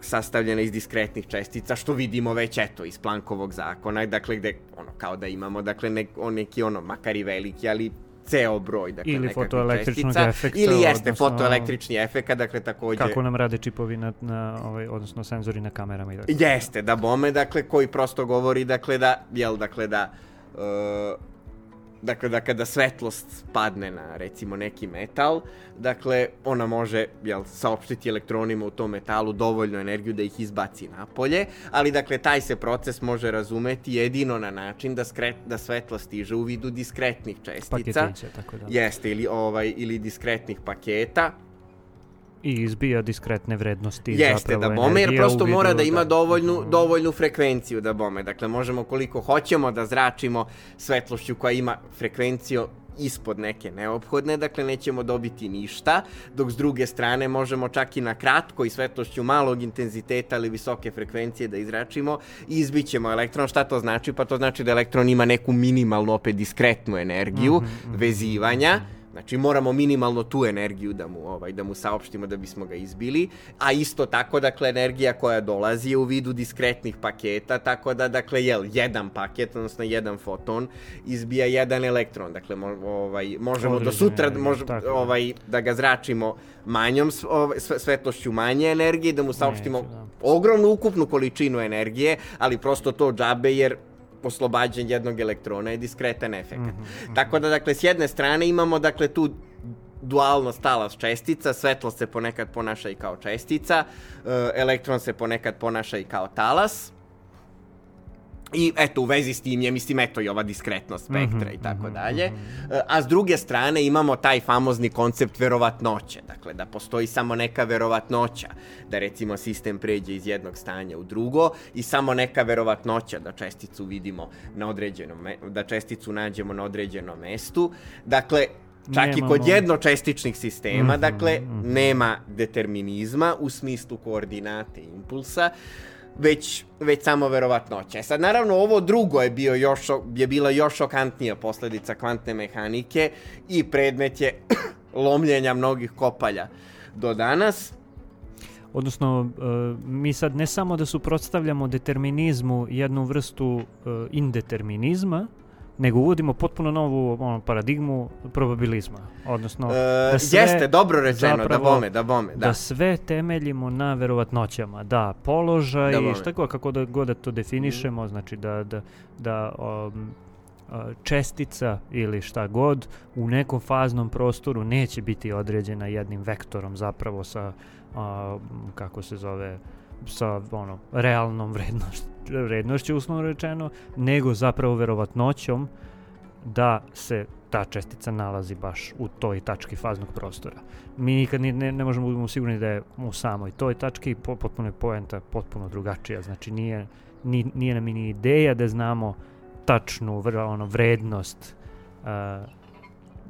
sastavljena iz diskretnih čestica, što vidimo već eto iz Plankovog zakona, dakle gde ono kao da imamo dakle nek, neki ono makar i veliki, ali ceo broj dakle, ili fotoelektričnog efekta ili jeste odnosno, fotoelektrični efekt dakle takođe kako nam rade čipovi na, na ovaj odnosno senzori na kamerama i dakle. jeste da bome dakle koji prosto govori dakle da jel dakle da uh, dakle da kada svetlost padne na recimo neki metal, dakle ona može jel, saopštiti elektronima u tom metalu dovoljnu energiju da ih izbaci napolje, ali dakle taj se proces može razumeti jedino na način da, skret, da svetlost stiže u vidu diskretnih čestica. Paketiće, tako da. Jeste, ili, ovaj, ili diskretnih paketa, i izbija diskretne vrednosti Jeste, da bome, jer prosto mora da ima dovoljnu, dovoljnu frekvenciju da bome. Dakle, možemo koliko hoćemo da zračimo svetlošću koja ima frekvenciju ispod neke neophodne, dakle nećemo dobiti ništa, dok s druge strane možemo čak i na kratko i svetlošću malog intenziteta ili visoke frekvencije da izračimo i izbićemo elektron. Šta to znači? Pa to znači da elektron ima neku minimalnu, opet diskretnu energiju mm -hmm. vezivanja, Znači moramo minimalno tu energiju da mu ovaj da mu saopštimo da bismo ga izbili, a isto tako dakle energija koja dolazi je u vidu diskretnih paketa, tako da dakle jel jedan paket odnosno jedan foton izbija jedan elektron. Dakle mo, ovaj možemo Određene, do sutra mož, ovaj da ga zračimo manjom ovaj, svetlošću manje energije, da mu saopštimo Neće, da. ogromnu ukupnu količinu energije, ali prosto to džabe jer oslobađanje jednog elektrona je diskretan efekt. Mm -hmm. Tako da, dakle, s jedne strane imamo, dakle, tu dualnost talas čestica, svetlost se ponekad ponaša i kao čestica, e, elektron se ponekad ponaša i kao talas, I eto, u vezi s tim je, mislim, eto i ova diskretnost spektra mm -hmm, i tako mhm, dalje. Mm -hmm. A s druge strane imamo taj famozni koncept verovatnoće. Dakle, da postoji samo neka verovatnoća da recimo sistem pređe iz jednog stanja u drugo i samo neka verovatnoća da česticu vidimo na određenom, da česticu nađemo na određenom mestu. Dakle, Čak Nemamo. i kod jednočestičnih sistema, mm -hmm, dakle, mm -hmm. nema determinizma u smislu koordinate impulsa. Uh, već, već samo verovatnoća. E sad, naravno, ovo drugo je, bio još, je bila još šokantnija posledica kvantne mehanike i predmet je lomljenja mnogih kopalja do danas. Odnosno, e, mi sad ne samo da suprotstavljamo determinizmu jednu vrstu e, indeterminizma, nego uvodimo potpuno novu ono, paradigmu probabilizma. Odnosno, e, da sve, jeste, dobro rečeno, da zapravo, da bome, da bome. Da. da sve temeljimo na verovatnoćama. Da, položaj, da šta god, kako da god da to definišemo, mm. znači da, da, da um, čestica ili šta god u nekom faznom prostoru neće biti određena jednim vektorom zapravo sa, a, kako se zove, sa ono, realnom vrednošću, vrednošću uslovno rečeno, nego zapravo verovatnoćom da se ta čestica nalazi baš u toj tački faznog prostora. Mi nikad ne, ne, možemo da budemo sigurni da je u samoj toj tački po, potpuno je poenta potpuno drugačija. Znači nije, ni, nije nam ni ideja da znamo tačnu vr, ono, vrednost uh,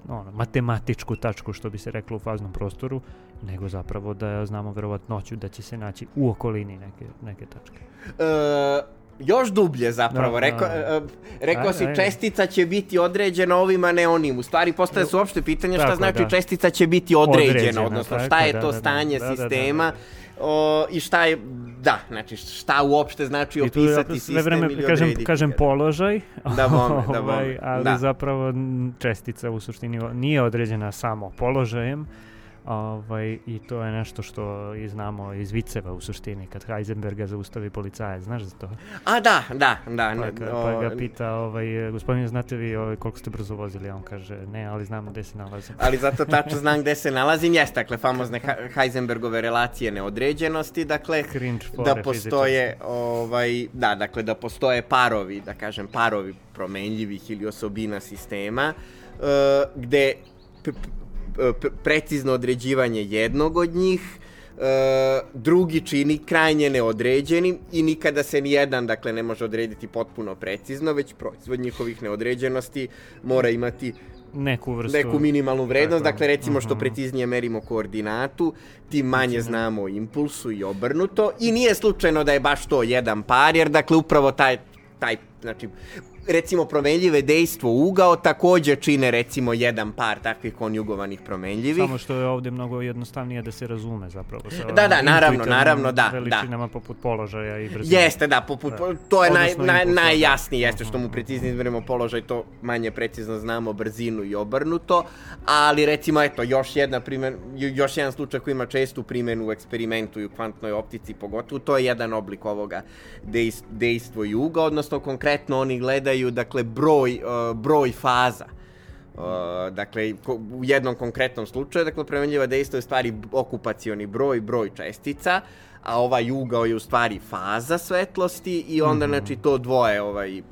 ono, matematičku tačku što bi se reklo u faznom prostoru, nego zapravo da znamo verovatnoću da će se naći u okolini neke, neke tačke. E, još dublje zapravo. Da, Rekao, da. e, rekao A, si čestica će biti određena ovim, a ne onim. U stvari postaje se uopšte pitanje šta Tako, znači da. čestica će biti određena, Određena, odnosno tako, šta je da, to da, da. stanje Da, da, da, sistema da, O, i šta je, da, znači šta uopšte znači I tu je opisati sve sistem vreme, ili kažem, odrediti kažem položaj, Da bome, da ovaj, bome, ali da. zapravo čestica u suštini nije određena samo položajem, ovaj, i to je nešto što i znamo iz viceva u suštini, kad Heisenberga zaustavi policajac, znaš za to? A da, da, da. Pa, ne, ga, o, pa ga pita, ovaj, gospodine, znate vi ovaj, koliko ste brzo vozili? On kaže, ne, ali znamo gde se nalazim. ali zato tačno znam gde se nalazim. Jeste, dakle, famozne Heisenbergove relacije neodređenosti, dakle, Cringe da postoje, ovaj, da, dakle, da postoje parovi, da kažem, parovi promenljivih ili osobina sistema, uh, gde precizno određivanje jednog od njih, uh, drugi čini krajnje neodređenim i nikada se ni jedan, dakle, ne može odrediti potpuno precizno, već proizvod njihovih neodređenosti mora imati Neku vrstu... neku minimalnu vrednost, dakle recimo što mhm. preciznije merimo koordinatu, tim manje znamo o impulsu i obrnuto i nije slučajno da je baš to jedan par, jer dakle upravo taj, taj znači recimo promenljive dejstvo ugao takođe čine recimo jedan par takvih konjugovanih promenljivih. Samo što je ovdje mnogo jednostavnije da se razume zapravo. Sa Da, da, naravno, naravno, da, da. Veličinama poput položaja i brzine. Jeste, da, poput, Da. to je naj, Odnosno naj, impulsa, najjasnije, da. jeste što mu preciznije izmerimo položaj, to manje precizno znamo brzinu i obrnuto, ali recimo, eto, još jedna primjer, još jedan slučaj koji ima čestu primjenu u eksperimentu i u kvantnoj optici pogotovo, to je jedan oblik ovoga dejs, dejstvo i uga, odnosno konkretno oni gledaju, dakle, broj, uh, broj faza. Uh, dakle, ko, u jednom konkretnom slučaju, dakle, premenljiva dejstvo je u stvari okupacioni broj, broj čestica, a ovaj ugao je u stvari faza svetlosti i onda, Mhm. znači, to dvoje, ovaj,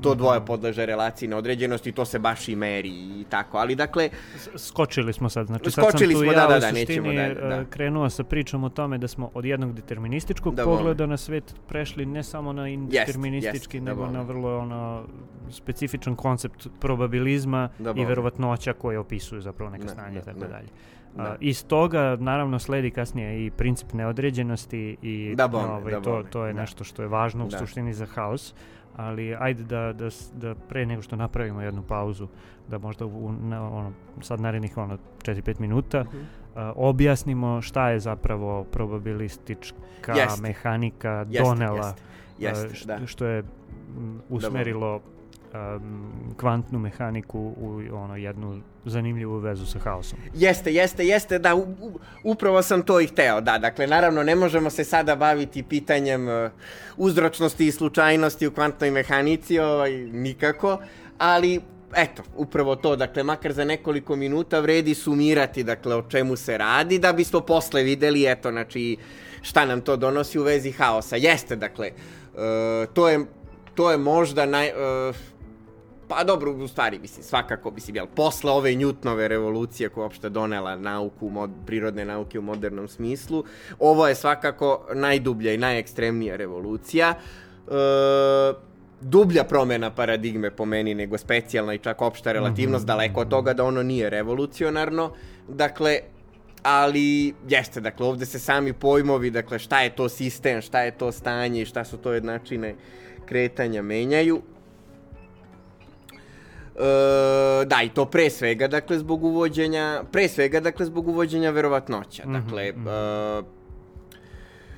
to dvoje podleže relaciji neodređenosti, to se baš i meri i tako, ali dakle, Skočili smo sad, znači sad Skočili sam tu smo, ja da, da, u da, suštini da. e, krenuo sa pričom o tome da smo od jednog determinističkog Da, pogleda na svet prešli ne samo na indeterministički, jest, da, nego bome. na vrlo ono, specifičan koncept probabilizma Da, i verovatnoća koje opisuju zapravo neka Da, stanja i da, tako da. dalje. Da. A, iz toga naravno sledi kasnije i princip neodređenosti i Da, bome, ovaj, da, to, bome, to je da. nešto što je važno u Da. suštini za haos ali ajde da, da, da pre nego što napravimo jednu pauzu da možda u, na, ono, sad narednih ono 4-5 minuta Mhm. a, objasnimo šta je zapravo probabilistička Jeste. mehanika donela jeste, a, jeste, š- da. što je m, usmerilo um, kvantnu mehaniku u ono jednu zanimljivu vezu sa haosom. Jeste, jeste, jeste, da, u, upravo sam to i hteo, da, dakle, naravno, ne možemo se sada baviti pitanjem uh, uzročnosti i slučajnosti u kvantnoj mehanici, ovaj, nikako, ali, eto, upravo to, dakle, makar za nekoliko minuta vredi sumirati, dakle, o čemu se radi, da bismo posle videli, eto, znači, šta nam to donosi u vezi haosa. Jeste, dakle, uh, to je, to je možda naj... Uh, Pa dobro, u stvari, mislim, svakako, mislim, jel, posle ove Newtonove revolucije koja je uopšte donela nauku, mod, prirodne nauke u modernom smislu, ovo je svakako najdublja i najekstremnija revolucija. E, dublja promena paradigme po meni nego specijalna i čak opšta relativnost, daleko od toga da ono nije revolucionarno. Dakle, ali jeste, dakle, ovde se sami pojmovi, dakle, šta je to sistem, šta je to stanje i šta su to jednačine kretanja menjaju. E, da, i to pre svega, dakle, zbog uvođenja, pre svega, dakle, zbog uvođenja verovatnoća. Mhm, Dakle, mhm. e,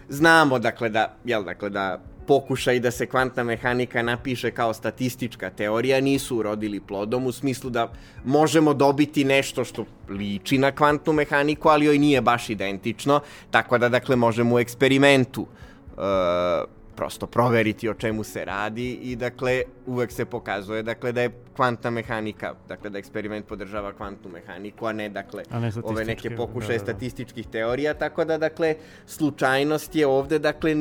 znamo, dakle, da, jel, dakle, da pokušaj da se kvantna mehanika napiše kao statistička teorija nisu urodili plodom u smislu da možemo dobiti nešto što liči na kvantnu mehaniku, ali joj nije baš identično, tako da, dakle, možemo u eksperimentu e, prosto proveriti o čemu se radi i dakle uvek se pokazuje dakle da je kvantna mehanika, dakle da eksperiment podržava kvantnu mehaniku, a ne dakle A ne ove neke pokušaje da, da, da. statističkih teorija, tako da dakle slučajnost je ovde dakle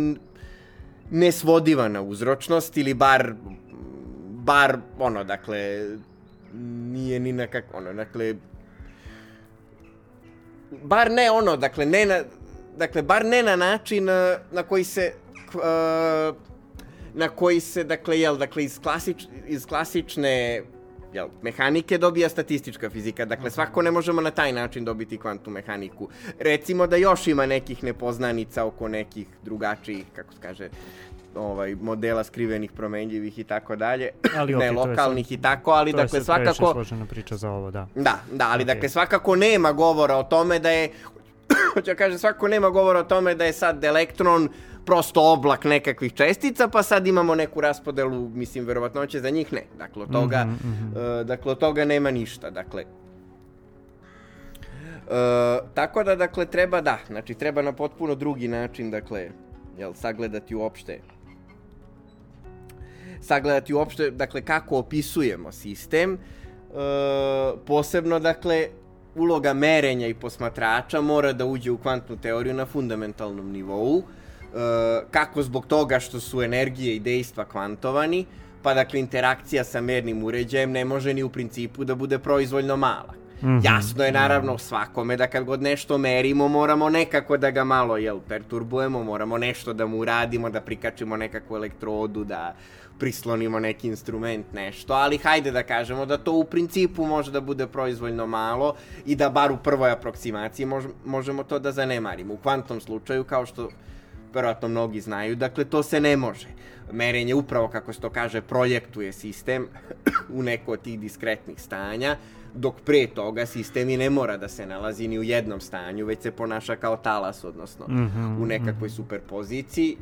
nesvodiva na uzročnost ili bar bar ono dakle nije ni na kako, ono, dakle, bar ne ono, dakle, ne na, dakle, bar ne na način na koji se, uh, na koji se, dakle, jel, dakle, iz, klasič, iz klasične jel, mehanike dobija statistička fizika. Dakle, svako ne možemo na taj način dobiti kvantnu mehaniku. Recimo da još ima nekih nepoznanica oko nekih drugačijih, kako se kaže, ovaj modela skrivenih promenljivih i tako dalje. Ali ne to je lokalnih sad- i tako, ali to je dakle sad previše svakako složena priča za ovo, da. Da, da, ali Okej. dakle svakako nema govora o tome da je hoću da kažem, svakako nema govora o tome da je sad elektron prosto oblak nekakvih čestica, pa sad imamo neku raspodelu, mislim, verovatnoće za njih ne. Dakle, od toga, Mhm, mhm. e, dakle, od toga nema ništa, dakle. E, tako da, dakle, treba, da, znači, treba na potpuno drugi način, dakle, jel, sagledati uopšte sagledati uopšte, dakle, kako opisujemo sistem, e, posebno, dakle, uloga merenja i posmatrača mora da uđe u kvantnu teoriju na fundamentalnom nivou, e, kako zbog toga što su energije i dejstva kvantovani, pa dakle interakcija sa mernim uređajem ne može ni u principu da bude proizvoljno mala. Mhm. Jasno je naravno svakome da kad god nešto merimo moramo nekako da ga malo jel, perturbujemo, moramo nešto da mu uradimo, da prikačimo nekakvu elektrodu, da prislonimo neki instrument, nešto, ali hajde da kažemo da to u principu može da bude proizvoljno malo i da bar u prvoj aproksimaciji mož, možemo to da zanemarimo. U kvantnom slučaju, kao što verovatno mnogi znaju, dakle to se ne može. Merenje upravo, kako se to kaže, projektuje sistem u neko od tih diskretnih stanja, dok pre toga sistem i ne mora da se nalazi ni u jednom stanju, već se ponaša kao talas, odnosno Mhm, u nekakvoj superpoziciji.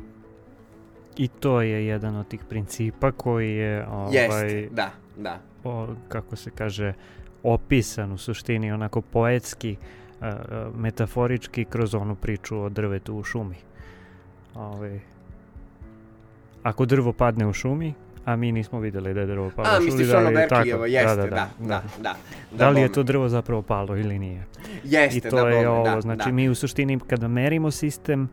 I to je jedan od tih principa koji je, ovaj, Jeste, da, da. o, kako se kaže, opisan u suštini onako poetski, metaforički kroz onu priču o drvetu u šumi. Ovaj, ako drvo padne u šumi, a mi nismo videli da je drvo palo A, misliš da ono li je tako? Berkelijevo, jeste, da, da, da. da, Da li je to drvo zapravo palo ili nije? Jeste, I to da, je ovo, da, znači da. mi u suštini kada merimo sistem,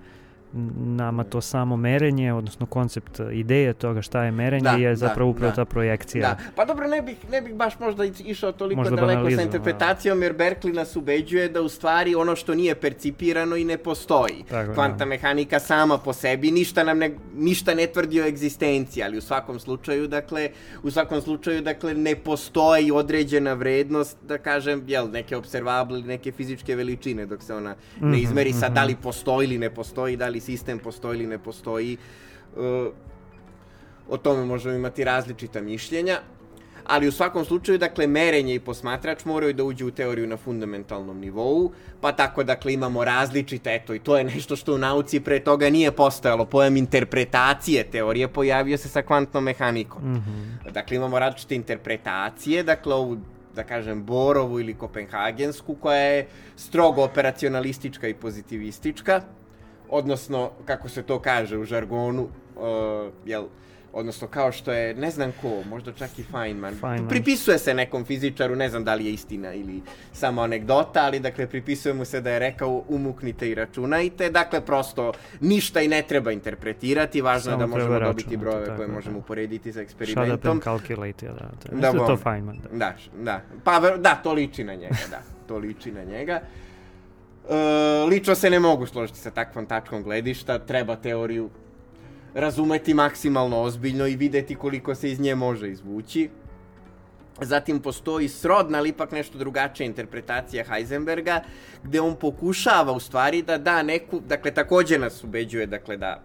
nama to samo merenje, odnosno koncept e, ideje toga šta je merenje Da, je da, zapravo upravo da. ta projekcija. Da, pa dobro, ne bih, ne bih baš možda išao toliko Možda daleko sa banalizam, interpretacijom, jer Berkeley nas ubeđuje da u stvari ono što nije percipirano i ne postoji. Tako, Kvanta da. mehanika sama po sebi ništa nam ne, ništa ne tvrdi o egzistenciji, ali u svakom slučaju, dakle, u svakom slučaju, dakle, ne postoji određena vrednost, da kažem, jel, neke observable neke fizičke veličine, dok se ona ne Mhm, izmeri sad mhm. da li postoji ili ne postoji, da li sistem postoji ili ne postoji. Uh, o tome možemo imati različita mišljenja, ali u svakom slučaju, dakle, merenje i posmatrač moraju da uđu u teoriju na fundamentalnom nivou, pa tako, dakle, imamo različite, eto, i to je nešto što u nauci pre toga nije postojalo, pojam interpretacije teorije pojavio se sa kvantnom mehanikom. Mhm. Dakle, imamo različite interpretacije, dakle, ovu da kažem, Borovu ili Kopenhagensku, koja je strogo operacionalistička i pozitivistička, odnosno, kako se to kaže u žargonu, uh, jel, odnosno kao što je, ne znam ko, možda čak i Feynman, Feynman. pripisuje se nekom fizičaru, ne znam da li je istina ili samo anegdota, ali dakle pripisuje mu se da je rekao umuknite i računajte, dakle prosto ništa i ne treba interpretirati, važno je da možemo dobiti brojeve tako koje da. možemo uporediti sa Shut up eksperimentom. and calculate, ja, da. To, Da, da, to. Feynman, da. Da, da. Pa da, to liči na njega, da. To liči na njega. Lično se ne mogu složiti sa takvom tačkom gledišta, treba teoriju razumeti maksimalno ozbiljno i videti koliko se iz nje može izvući. Zatim postoji srodna, ali ipak nešto drugačija interpretacija Heisenberga, gde on pokušava u stvari da da neku, dakle takođe nas ubeđuje dakle da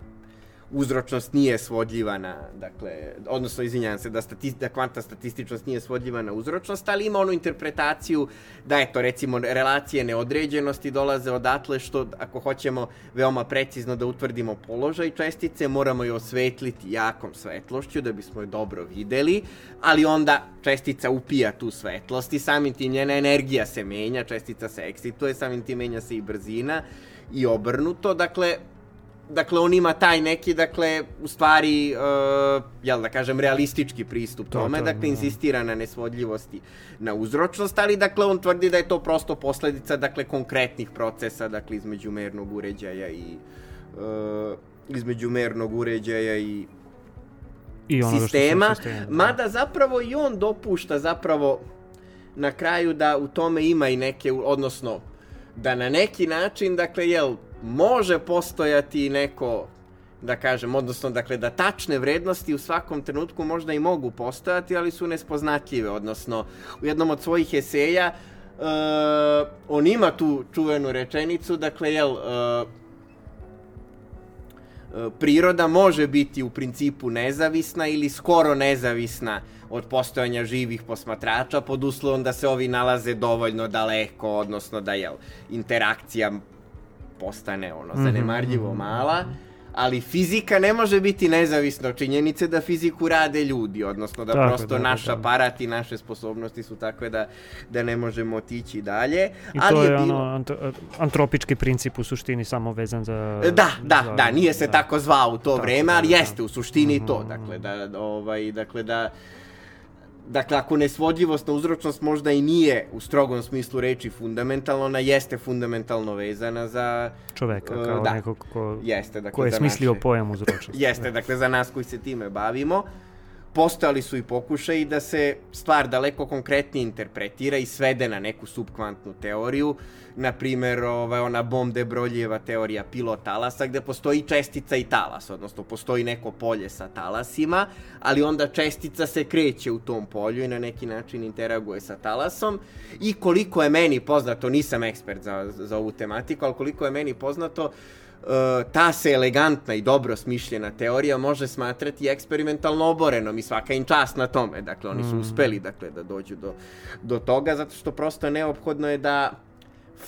uzročnost nije svodljiva na, dakle, odnosno izvinjavam se, da, stati, da kvanta statističnost nije svodljiva na uzročnost, ali ima onu interpretaciju da, eto, recimo, relacije neodređenosti dolaze odatle što, ako hoćemo veoma precizno da utvrdimo položaj čestice, moramo je osvetliti jakom svetlošću da bismo je dobro videli, ali onda čestica upija tu svetlost i samim tim njena energija se menja, čestica se eksituje, samim tim menja se i brzina i obrnuto, dakle, dakle, on ima taj neki, dakle, u stvari, uh, jel da kažem, realistički pristup To, tome, to, dakle, da. insistira na nesvodljivosti, na uzročnost, ali, dakle, on tvrdi da je to prosto posledica, dakle, konkretnih procesa, dakle, između mernog uređaja i, uh, između mernog uređaja i I se sistema, u sistemu, da. mada zapravo i on dopušta zapravo na kraju da u tome ima i neke, odnosno, da na neki način, dakle, jel, može postojati neko da kažem, odnosno dakle da tačne vrednosti u svakom trenutku možda i mogu postojati, ali su nespoznatljive, odnosno u jednom od svojih eseja uh, on ima tu čuvenu rečenicu, dakle, jel, uh, priroda može biti u principu nezavisna ili skoro nezavisna od postojanja živih posmatrača pod uslovom da se ovi nalaze dovoljno daleko, odnosno da je interakcija postane ono mhm, zanemarljivo mhm. mala ali fizika ne može biti nezavisna od činjenice da fiziku rade ljudi, odnosno da tako, prosto tako, naš tako. aparat i naše sposobnosti su takve da, da ne možemo otići dalje. I ali to je, je bilo... ono ant antropički princip u suštini samo vezan za... Da, da, za, da, nije se da. tako zvao u to tako, vreme, ali da, jeste u suštini mm -hmm. to, dakle da, ovaj, dakle da Dakle, ako nesvodljivost na uzročnost možda i nije u strogom smislu reči fundamentalno, ona jeste fundamentalno vezana za... Čoveka, uh, kao uh, da, nekog ko, jeste, dakle, ko je smislio naše, pojam uzročnosti. jeste, dakle, za nas koji se time bavimo postojali su i pokušaji da se stvar daleko konkretnije interpretira i svede na neku subkvantnu teoriju, na primer ovaj, ona Bom de Broljeva teorija pilot talasa, gde postoji čestica i talas, odnosno postoji neko polje sa talasima, ali onda čestica se kreće u tom polju i na neki način interaguje sa talasom. I koliko je meni poznato, nisam ekspert za, za ovu tematiku, ali koliko je meni poznato, Uh, ta se elegantna i dobro smišljena teorija može smatrati eksperimentalno oborenom i svaka im čast na tome. Dakle, oni su mm. uspeli dakle, da dođu do, do toga, zato što prosto neophodno je da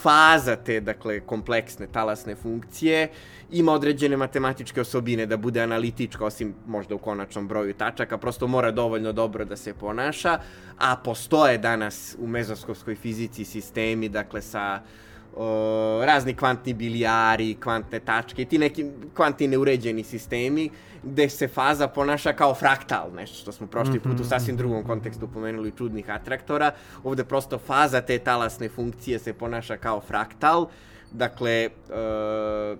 faza te, dakle, kompleksne talasne funkcije ima određene matematičke osobine da bude analitička, osim možda u konačnom broju tačaka, prosto mora dovoljno dobro da se ponaša, a postoje danas u mezoskovskoj fizici sistemi, dakle, sa uh, uh, razni kvantni bilijari, kvantne tačke i ti neki kvantni neuređeni sistemi gde se faza ponaša kao fraktal, nešto što smo prošli put u mhm, sasvim drugom mhm. kontekstu pomenuli čudnih atraktora. Ovde prosto faza te talasne funkcije se ponaša kao fraktal. Dakle, uh,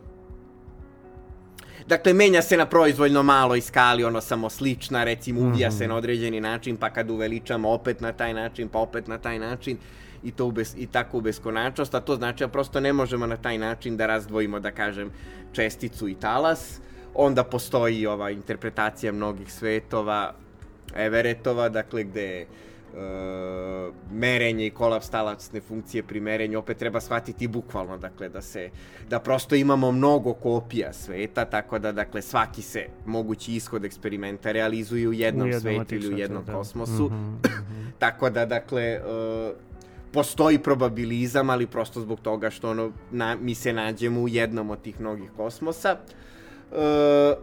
Dakle, menja se na proizvoljno maloj skali, ono samo slična, recimo uvija mm -hmm. se na određeni način, pa kad uveličamo opet na taj način, pa opet na taj način i, to u bes, i tako u beskonačnost, a to znači da prosto ne možemo na taj način da razdvojimo, da kažem, česticu i talas. Onda postoji ova interpretacija mnogih svetova, Everetova, dakle, gde Uh, merenje i kolaps talasne funkcije pri merenju opet treba shvatiti bukvalno, dakle da se da prosto imamo mnogo kopija sveta, tako da dakle svaki se mogući ishod eksperimenta realizuje u jednom, u jednom svetu ili u jednom da. kosmosu. Mm -hmm, mm -hmm. tako da dakle uh, postoji probabilizam, ali prosto zbog toga što ono, na, mi se nađemo u jednom od tih mnogih kosmosa. E,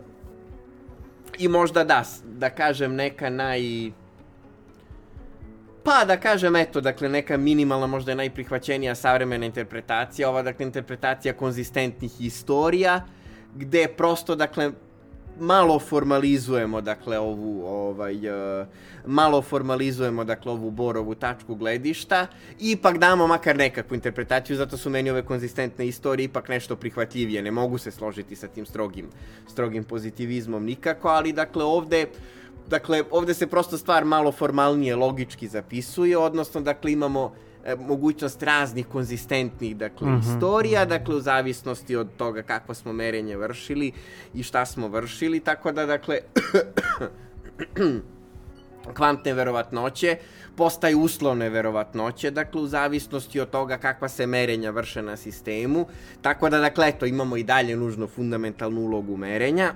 I možda da, da kažem neka naj... Pa da kažem, eto, dakle, neka minimalna, možda je najprihvaćenija savremena interpretacija, ova, dakle, interpretacija konzistentnih istorija, gde prosto, dakle, malo formalizujemo dakle ovu ovaj uh, malo formalizujemo dakle ovu borovu tačku gledišta. I ipak damo makar nekakvu interpretaciju zato su meni ove konzistentne istorije ipak nešto prihvatljivije. Ne mogu se složiti sa tim strogim strogim pozitivizmom nikako ali dakle ovde dakle ovde se prosto stvar malo formalnije logički zapisuje odnosno dakle imamo mogućnost raznih konzistentnih dakle mm -hmm. istorija, dakle u zavisnosti od toga kakvo smo merenje vršili i šta smo vršili, tako da dakle kvantne verovatnoće postaju uslovne verovatnoće, dakle u zavisnosti od toga kakva se merenja vrše na sistemu, tako da dakle eto imamo i dalje nužno fundamentalnu ulogu merenja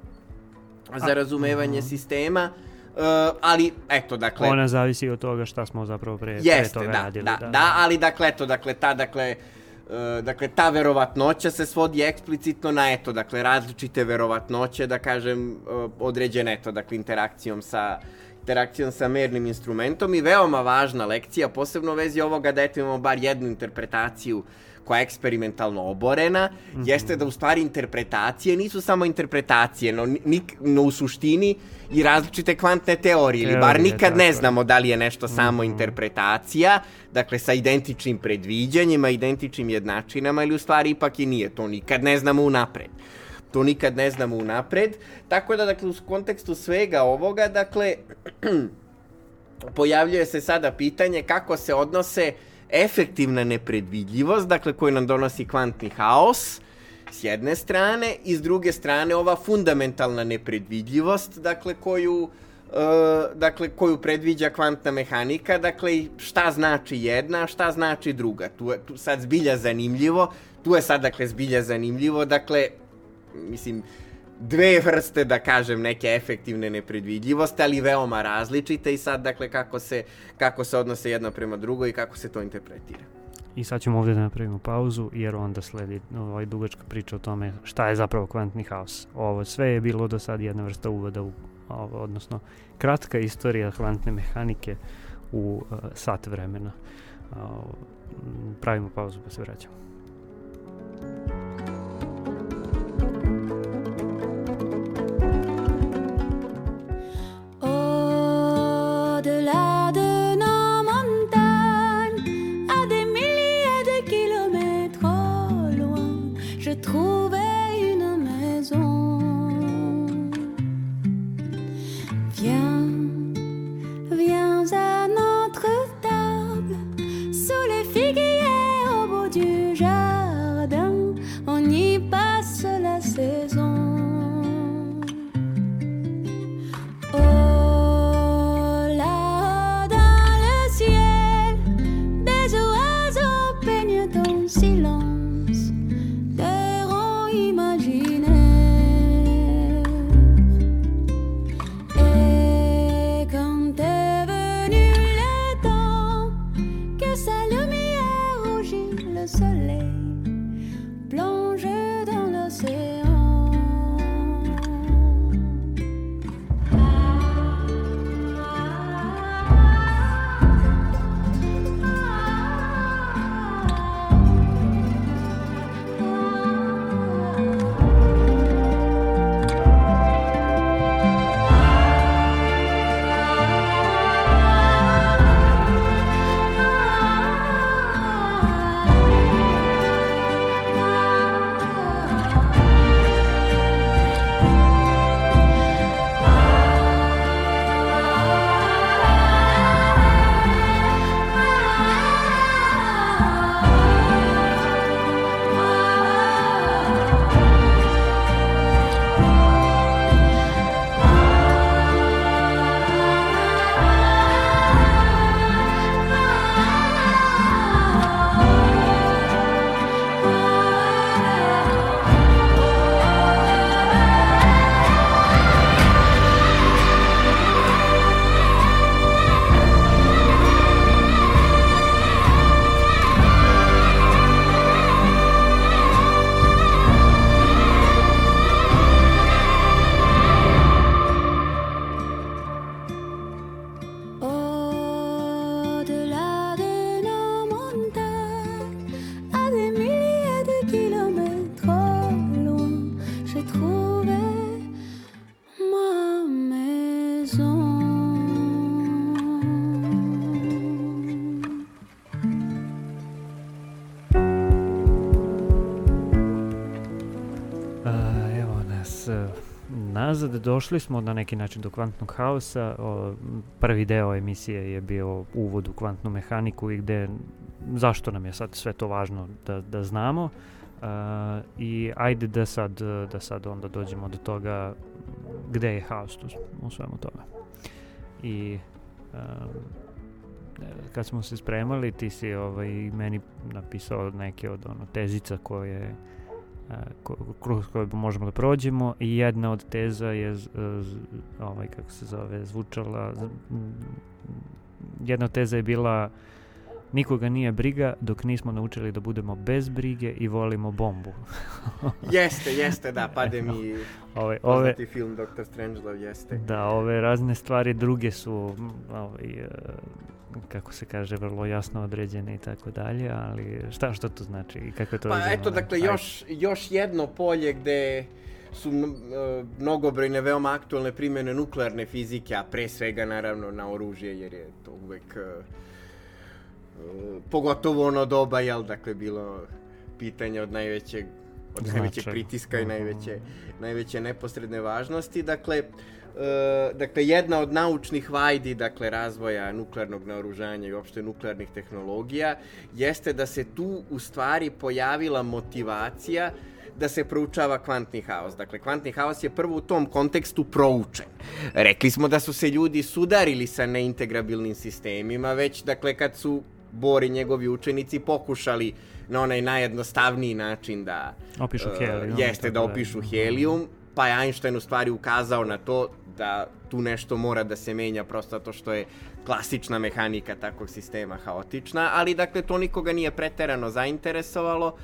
za razumevanje -huh. sistema, Uh, ali, eto, dakle... Ona zavisi od toga šta smo zapravo pre, jeste, pre toga da, radili. Da, da, da, ali, dakle, eto, dakle, ta, dakle, uh, dakle, ta verovatnoća se svodi eksplicitno na, eto, dakle, različite verovatnoće, da kažem, uh, određene, eto, dakle, interakcijom sa interakcijom sa mernim instrumentom i veoma važna lekcija, posebno u vezi ovoga da eto imamo bar jednu interpretaciju uh, koja je eksperimentalno oborena, mm -hmm. jeste da u stvari interpretacije nisu samo interpretacije, no, nik, no u suštini i različite kvantne teorije, ili bar nikad ne znamo da li je nešto samo mm -hmm. interpretacija, dakle sa identičnim predviđanjima, identičnim jednačinama, ili u stvari ipak i nije, to nikad ne znamo unapred. To nikad ne znamo unapred, tako da, dakle, u kontekstu svega ovoga, dakle, pojavljuje se sada pitanje kako se odnose efektivna nepredvidljivost, dakle koju nam donosi kvantni haos, s jedne strane, i s druge strane ova fundamentalna nepredvidljivost, dakle koju Uh, dakle, koju predviđa kvantna mehanika, dakle, šta znači jedna, šta znači druga. Tu je tu sad zbilja zanimljivo, tu je sad, dakle, zbilja zanimljivo, dakle, mislim, dve vrste, da kažem, neke efektivne nepredvidljivosti, ali veoma različite i sad, dakle, kako se, kako se odnose jedna prema drugoj i kako se to interpretira. I sad ćemo ovdje da napravimo pauzu jer onda sledi ovaj dugačka priča o tome šta je zapravo kvantni haos. Ovo sve je bilo do sad jedna vrsta uvoda u ovo, odnosno kratka istorija kvantne mehanike u uh, sat vremena. Uh, pravimo pauzu pa se vraćamo. au-delà de nos montagnes, à des milliers de kilomètres loin, je trouvais une maison. Viens, viens à notre table, sous les figuiers au bout du jardin, on y passe la saison. Došli smo na neki način do kvantnog haosa. O, prvi deo emisije je bio uvod u kvantnu mehaniku i gde zašto nam je sad sve to važno da, da znamo. Uh, I ajde da sad, da sad onda dođemo do toga gde je haos tu, u svemu tome. I um, kad smo se spremali, ti si ovaj, meni napisao neke od ono, tezica koje kroz koje možemo da prođemo i jedna od teza je ovaj kako se zove zvučala jedna od teza je bila nikoga nije briga dok nismo naučili da budemo bez brige i volimo bombu. jeste, jeste, da, pade mi ove, ove, film Dr. Strangelove, jeste. Da, ove razne stvari druge su ovaj, kako se kaže, vrlo jasno određene i tako dalje, ali šta što to znači i kako je to Pa eto, dakle, još, još jedno polje gde su uh, mnogobrojne veoma aktualne primjene nuklearne fizike, a pre svega naravno na oružje, jer je to uvek uh, uh, pogotovo ono doba, jel, dakle, bilo pitanje od najvećeg od najvećeg pritiska i najveće, najveće neposredne važnosti. Dakle, E, dakle, jedna od naučnih vajdi, dakle, razvoja nuklearnog naoružanja i uopšte nuklearnih tehnologija, jeste da se tu u stvari pojavila motivacija da se proučava kvantni haos. Dakle, kvantni haos je prvo u tom kontekstu proučen. Rekli smo da su se ljudi sudarili sa neintegrabilnim sistemima, već, dakle, kad su Bor i njegovi učenici pokušali na onaj najjednostavniji način da... Opišu uh, helijum. Jeste, da opišu helijum, pa je Einstein u stvari ukazao na to da tu nešto mora da se menja prosto zato što je klasična mehanika takvog sistema haotična, ali dakle to nikoga nije preterano zainteresovalo,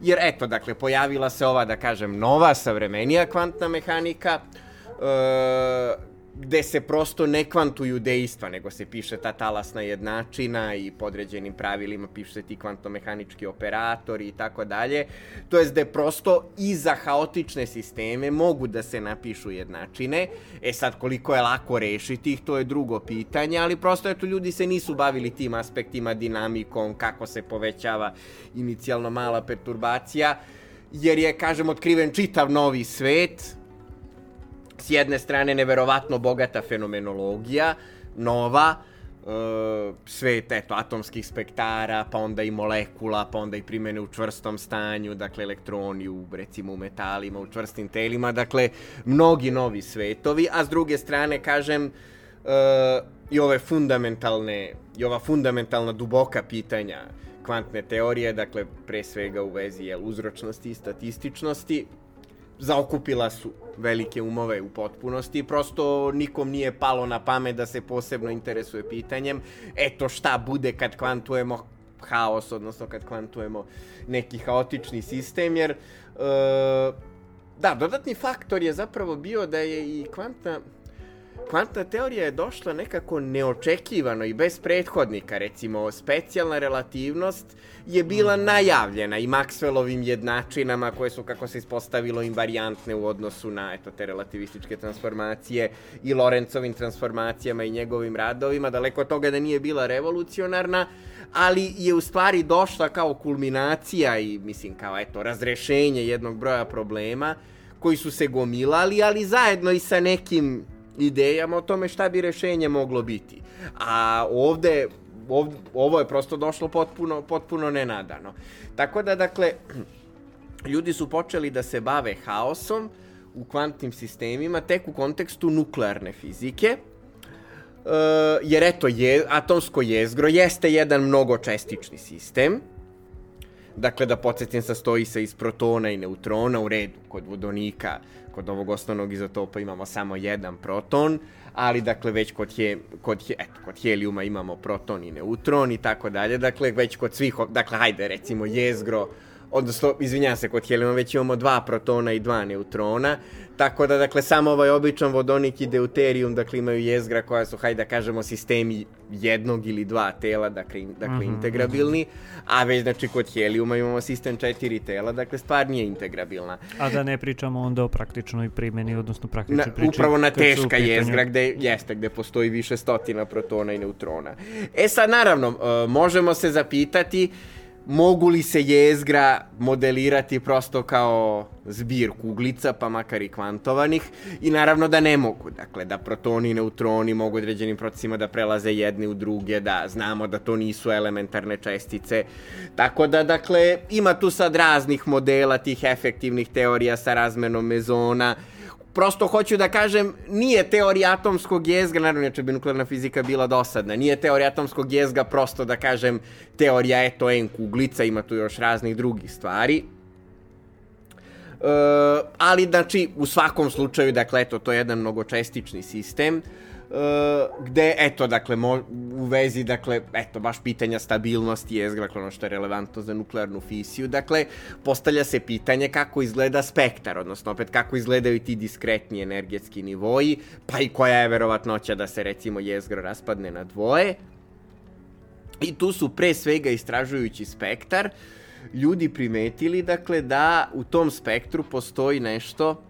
jer eto, dakle, pojavila se ova, da kažem, nova, savremenija kvantna mehanika, e, gde se prosto ne kvantuju dejstva, nego se piše ta talasna jednačina i podređenim pravilima piše se ti kvantomehanički operatori i tako dalje. To je gde prosto i za haotične sisteme mogu da se napišu jednačine. E sad, koliko je lako rešiti ih, to je drugo pitanje, ali prosto eto, ljudi se nisu bavili tim aspektima, dinamikom, kako se povećava inicijalno mala perturbacija, jer je, kažem, otkriven čitav novi svet, s jedne strane neverovatno bogata fenomenologija, nova, uh, svet, eto, atomskih spektara, pa onda i molekula, pa onda i primene u čvrstom stanju, dakle, elektroni u, recimo, u metalima, u čvrstim telima, dakle, mnogi novi svetovi, a s druge strane, kažem, uh, i ove fundamentalne, i ova fundamentalna duboka pitanja kvantne teorije, dakle, pre svega u vezi je, uzročnosti i statističnosti, zaokupila su velike umove u potpunosti, prosto nikom nije palo na pamet da se posebno interesuje pitanjem, eto šta bude kad kvantujemo haos, odnosno kad kvantujemo neki haotični sistem, jer e, da, dodatni faktor je zapravo bio da je i kvantna kvantna teorija je došla nekako neočekivano i bez prethodnika, recimo specijalna relativnost je bila mhm. najavljena i Maxwellovim jednačinama koje su, kako se ispostavilo, invariantne u odnosu na eto, te relativističke transformacije i Lorencovim transformacijama i njegovim radovima, daleko od toga da nije bila revolucionarna, ali je u stvari došla kao kulminacija i, mislim, kao, eto, razrešenje jednog broja problema koji su se gomilali, ali zajedno i sa nekim idejama o tome šta bi rešenje moglo biti. A ovde, ovde ovo je prosto došlo potpuno, potpuno nenadano. Tako da, dakle, ljudi su počeli da se bave haosom u kvantnim sistemima tek u kontekstu nuklearne fizike, Uh, jer eto, je, atomsko jezgro jeste jedan mnogočestični sistem, dakle da podsjetim sastoji se iz protona i neutrona u redu kod vodonika kod ovog osnovnog izotopa imamo samo jedan proton, ali dakle već kod, he, kod, he, eto, kod helijuma imamo proton i neutron i tako dalje, dakle već kod svih, dakle hajde recimo jezgro, odnosno, izvinjam se, kod helijuma već imamo dva protona i dva neutrona, tako da, dakle, samo ovaj običan vodonik i deuterijum, dakle, imaju jezgra koja su, hajde da kažemo, sistemi jednog ili dva tela, dakle, dakle mm -hmm. integrabilni, a već, znači, kod helijuma imamo sistem četiri tela, dakle, stvar nije integrabilna. A da ne pričamo onda o praktičnoj primjeni, odnosno praktičnoj priči. Upravo na teška jezgra, gde, jeste, gde postoji više stotina protona i neutrona. E sad, naravno, možemo se zapitati, mogu li se jezgra modelirati prosto kao zbir kuglica, pa makar i kvantovanih, i naravno da ne mogu. Dakle, da protoni i neutroni mogu određenim procesima da prelaze jedni u druge, da znamo da to nisu elementarne čestice. Tako da, dakle, ima tu sad raznih modela tih efektivnih teorija sa razmenom mezona, prosto hoću da kažem, nije teorija atomskog jezga, naravno neče bi nuklearna fizika bila dosadna, nije teorija atomskog jezga prosto da kažem teorija eto en kuglica, ima tu još raznih drugih stvari. Uh, ali znači u svakom slučaju dakle eto to je jedan mnogočestični sistem uh, uh, gde, eto, dakle, mo, u vezi, dakle, eto, baš pitanja stabilnosti je, dakle, ono što je relevantno za nuklearnu fisiju, dakle, postavlja se pitanje kako izgleda spektar, odnosno, opet, kako izgledaju ti diskretni energetski nivoji, pa i koja je verovatnoća da se, recimo, jezgro raspadne na dvoje. I tu su, pre svega, istražujući spektar, ljudi primetili, dakle, da u tom spektru postoji nešto,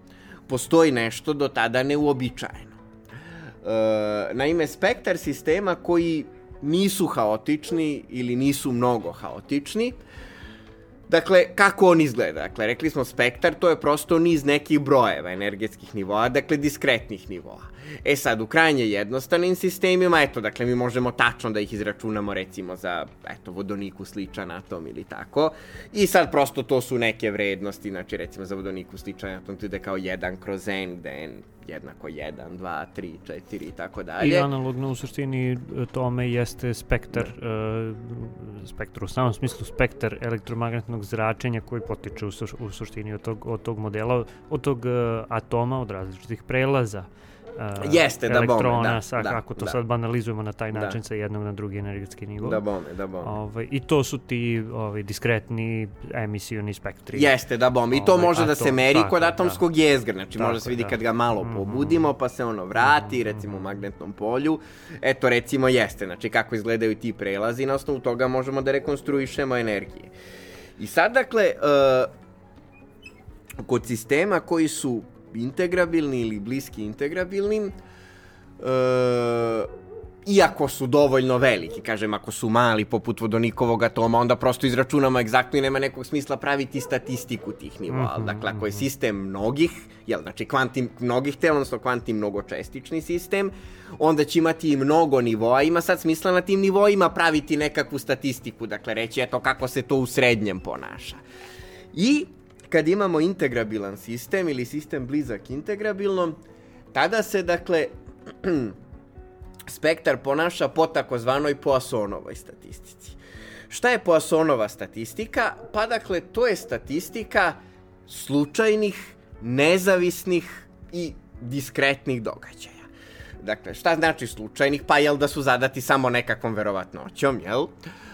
postoji nešto do tada neuobičajeno. E, naime, spektar sistema koji nisu haotični ili nisu mnogo haotični, Dakle, kako on izgleda? Dakle, rekli smo spektar, to je prosto niz nekih brojeva energetskih nivoa, dakle, diskretnih nivoa. E sad, u krajnje jednostavnim sistemima, eto, dakle, mi možemo tačno da ih izračunamo, recimo, za, eto, vodoniku sličan atom ili tako. I sad, prosto, to su neke vrednosti, znači, recimo, za vodoniku sličan atom, to ide kao 1 kroz n, gde n jednako 1, 2, 3, 4 i tako dalje. I analogno u suštini tome jeste spektar, uh, spektar u samom smislu spektar elektromagnetnog zračenja koji potiče u, suš, u suštini od tog, od tog modela, od tog uh, atoma, od različitih prelaza uh, Jeste, da elektrona, da, sa, da, kako to da. sad banalizujemo na taj Da. način sa jednog na drugi energetski nivo. Da bome, da bome. Ovaj, I to su ti ovaj, diskretni emisioni spektri. Jeste, da bom. I to Ovaj, može da atom, se meri tako, kod da. atomskog jezgra. Znači, Tako, može se vidi da. kad ga malo Mhm. pobudimo, pa se ono vrati, recimo u magnetnom polju. Eto, recimo, jeste. Znači, kako izgledaju ti prelazi, na osnovu toga možemo da rekonstruišemo energije. I sad, dakle, uh, kod sistema koji su integrabilni ili bliski integrabilnim, uh, iako su dovoljno veliki, kažem, ako su mali poput vodonikovog atoma, onda prosto izračunamo egzaktno i nema nekog smisla praviti statistiku tih nivoa. Mhm, Dakle, ako je sistem mnogih, jel, znači kvantim, mnogih tela, odnosno kvantim mnogočestični sistem, onda će imati i mnogo nivoa, ima sad smisla na tim nivoima praviti nekakvu statistiku, dakle reći eto kako se to u srednjem ponaša. I kad imamo integrabilan sistem ili sistem blizak integrabilnom, tada se, dakle, spektar ponaša po takozvanoj Poissonovoj statistici. Šta je Poissonova statistika? Pa dakle, to je statistika slučajnih, nezavisnih i diskretnih događaja. Dakle, šta znači slučajnih? Pa jel da su zadati samo nekakvom verovatnoćom, jel? E,